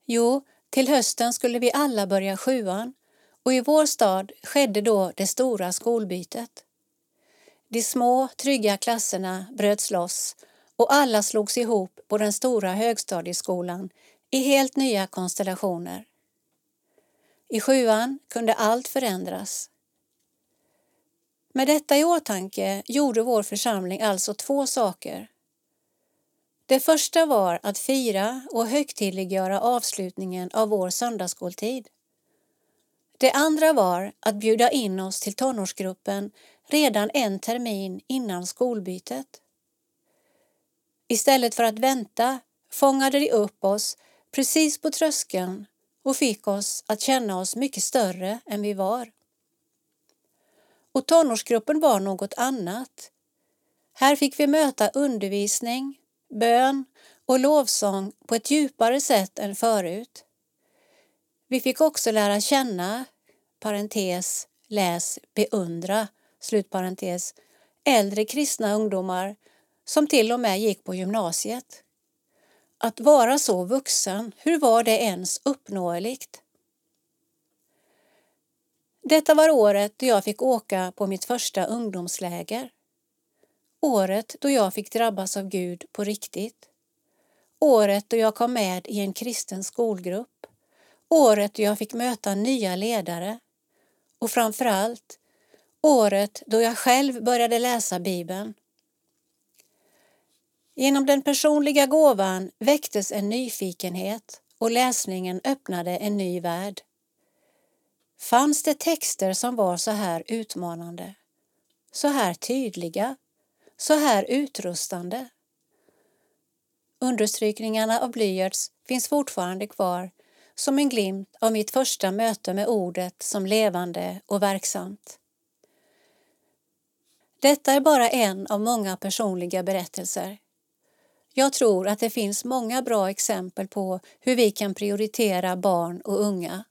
Jo, till hösten skulle vi alla börja sjuan och i vår stad skedde då det stora skolbytet. De små, trygga klasserna bröts loss och alla slogs ihop på den stora högstadieskolan i helt nya konstellationer. I sjuan kunde allt förändras. Med detta i åtanke gjorde vår församling alltså två saker. Det första var att fira och högtidliggöra avslutningen av vår söndagsskoltid. Det andra var att bjuda in oss till tonårsgruppen redan en termin innan skolbytet. Istället för att vänta fångade de upp oss precis på tröskeln och fick oss att känna oss mycket större än vi var. Och tonårsgruppen var något annat. Här fick vi möta undervisning, bön och lovsång på ett djupare sätt än förut. Vi fick också lära känna, parentes, läs, beundra, slutparentes, äldre kristna ungdomar som till och med gick på gymnasiet. Att vara så vuxen, hur var det ens uppnåeligt? Detta var året då jag fick åka på mitt första ungdomsläger. Året då jag fick drabbas av Gud på riktigt. Året då jag kom med i en kristen skolgrupp. Året då jag fick möta nya ledare. Och framför allt året då jag själv började läsa Bibeln. Genom den personliga gåvan väcktes en nyfikenhet och läsningen öppnade en ny värld. Fanns det texter som var så här utmanande, så här tydliga, så här utrustande? Understrykningarna av blyerts finns fortfarande kvar som en glimt av mitt första möte med ordet som levande och verksamt. Detta är bara en av många personliga berättelser. Jag tror att det finns många bra exempel på hur vi kan prioritera barn och unga.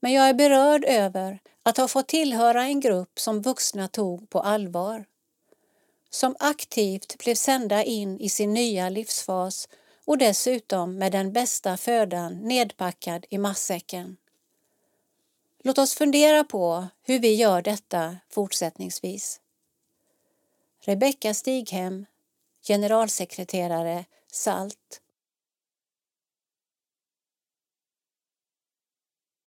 Men jag är berörd över att ha fått tillhöra en grupp som vuxna tog på allvar. Som aktivt blev sända in i sin nya livsfas och dessutom med den bästa födan nedpackad i matsäcken. Låt oss fundera på hur vi gör detta fortsättningsvis. Rebecka Stighem, generalsekreterare SALT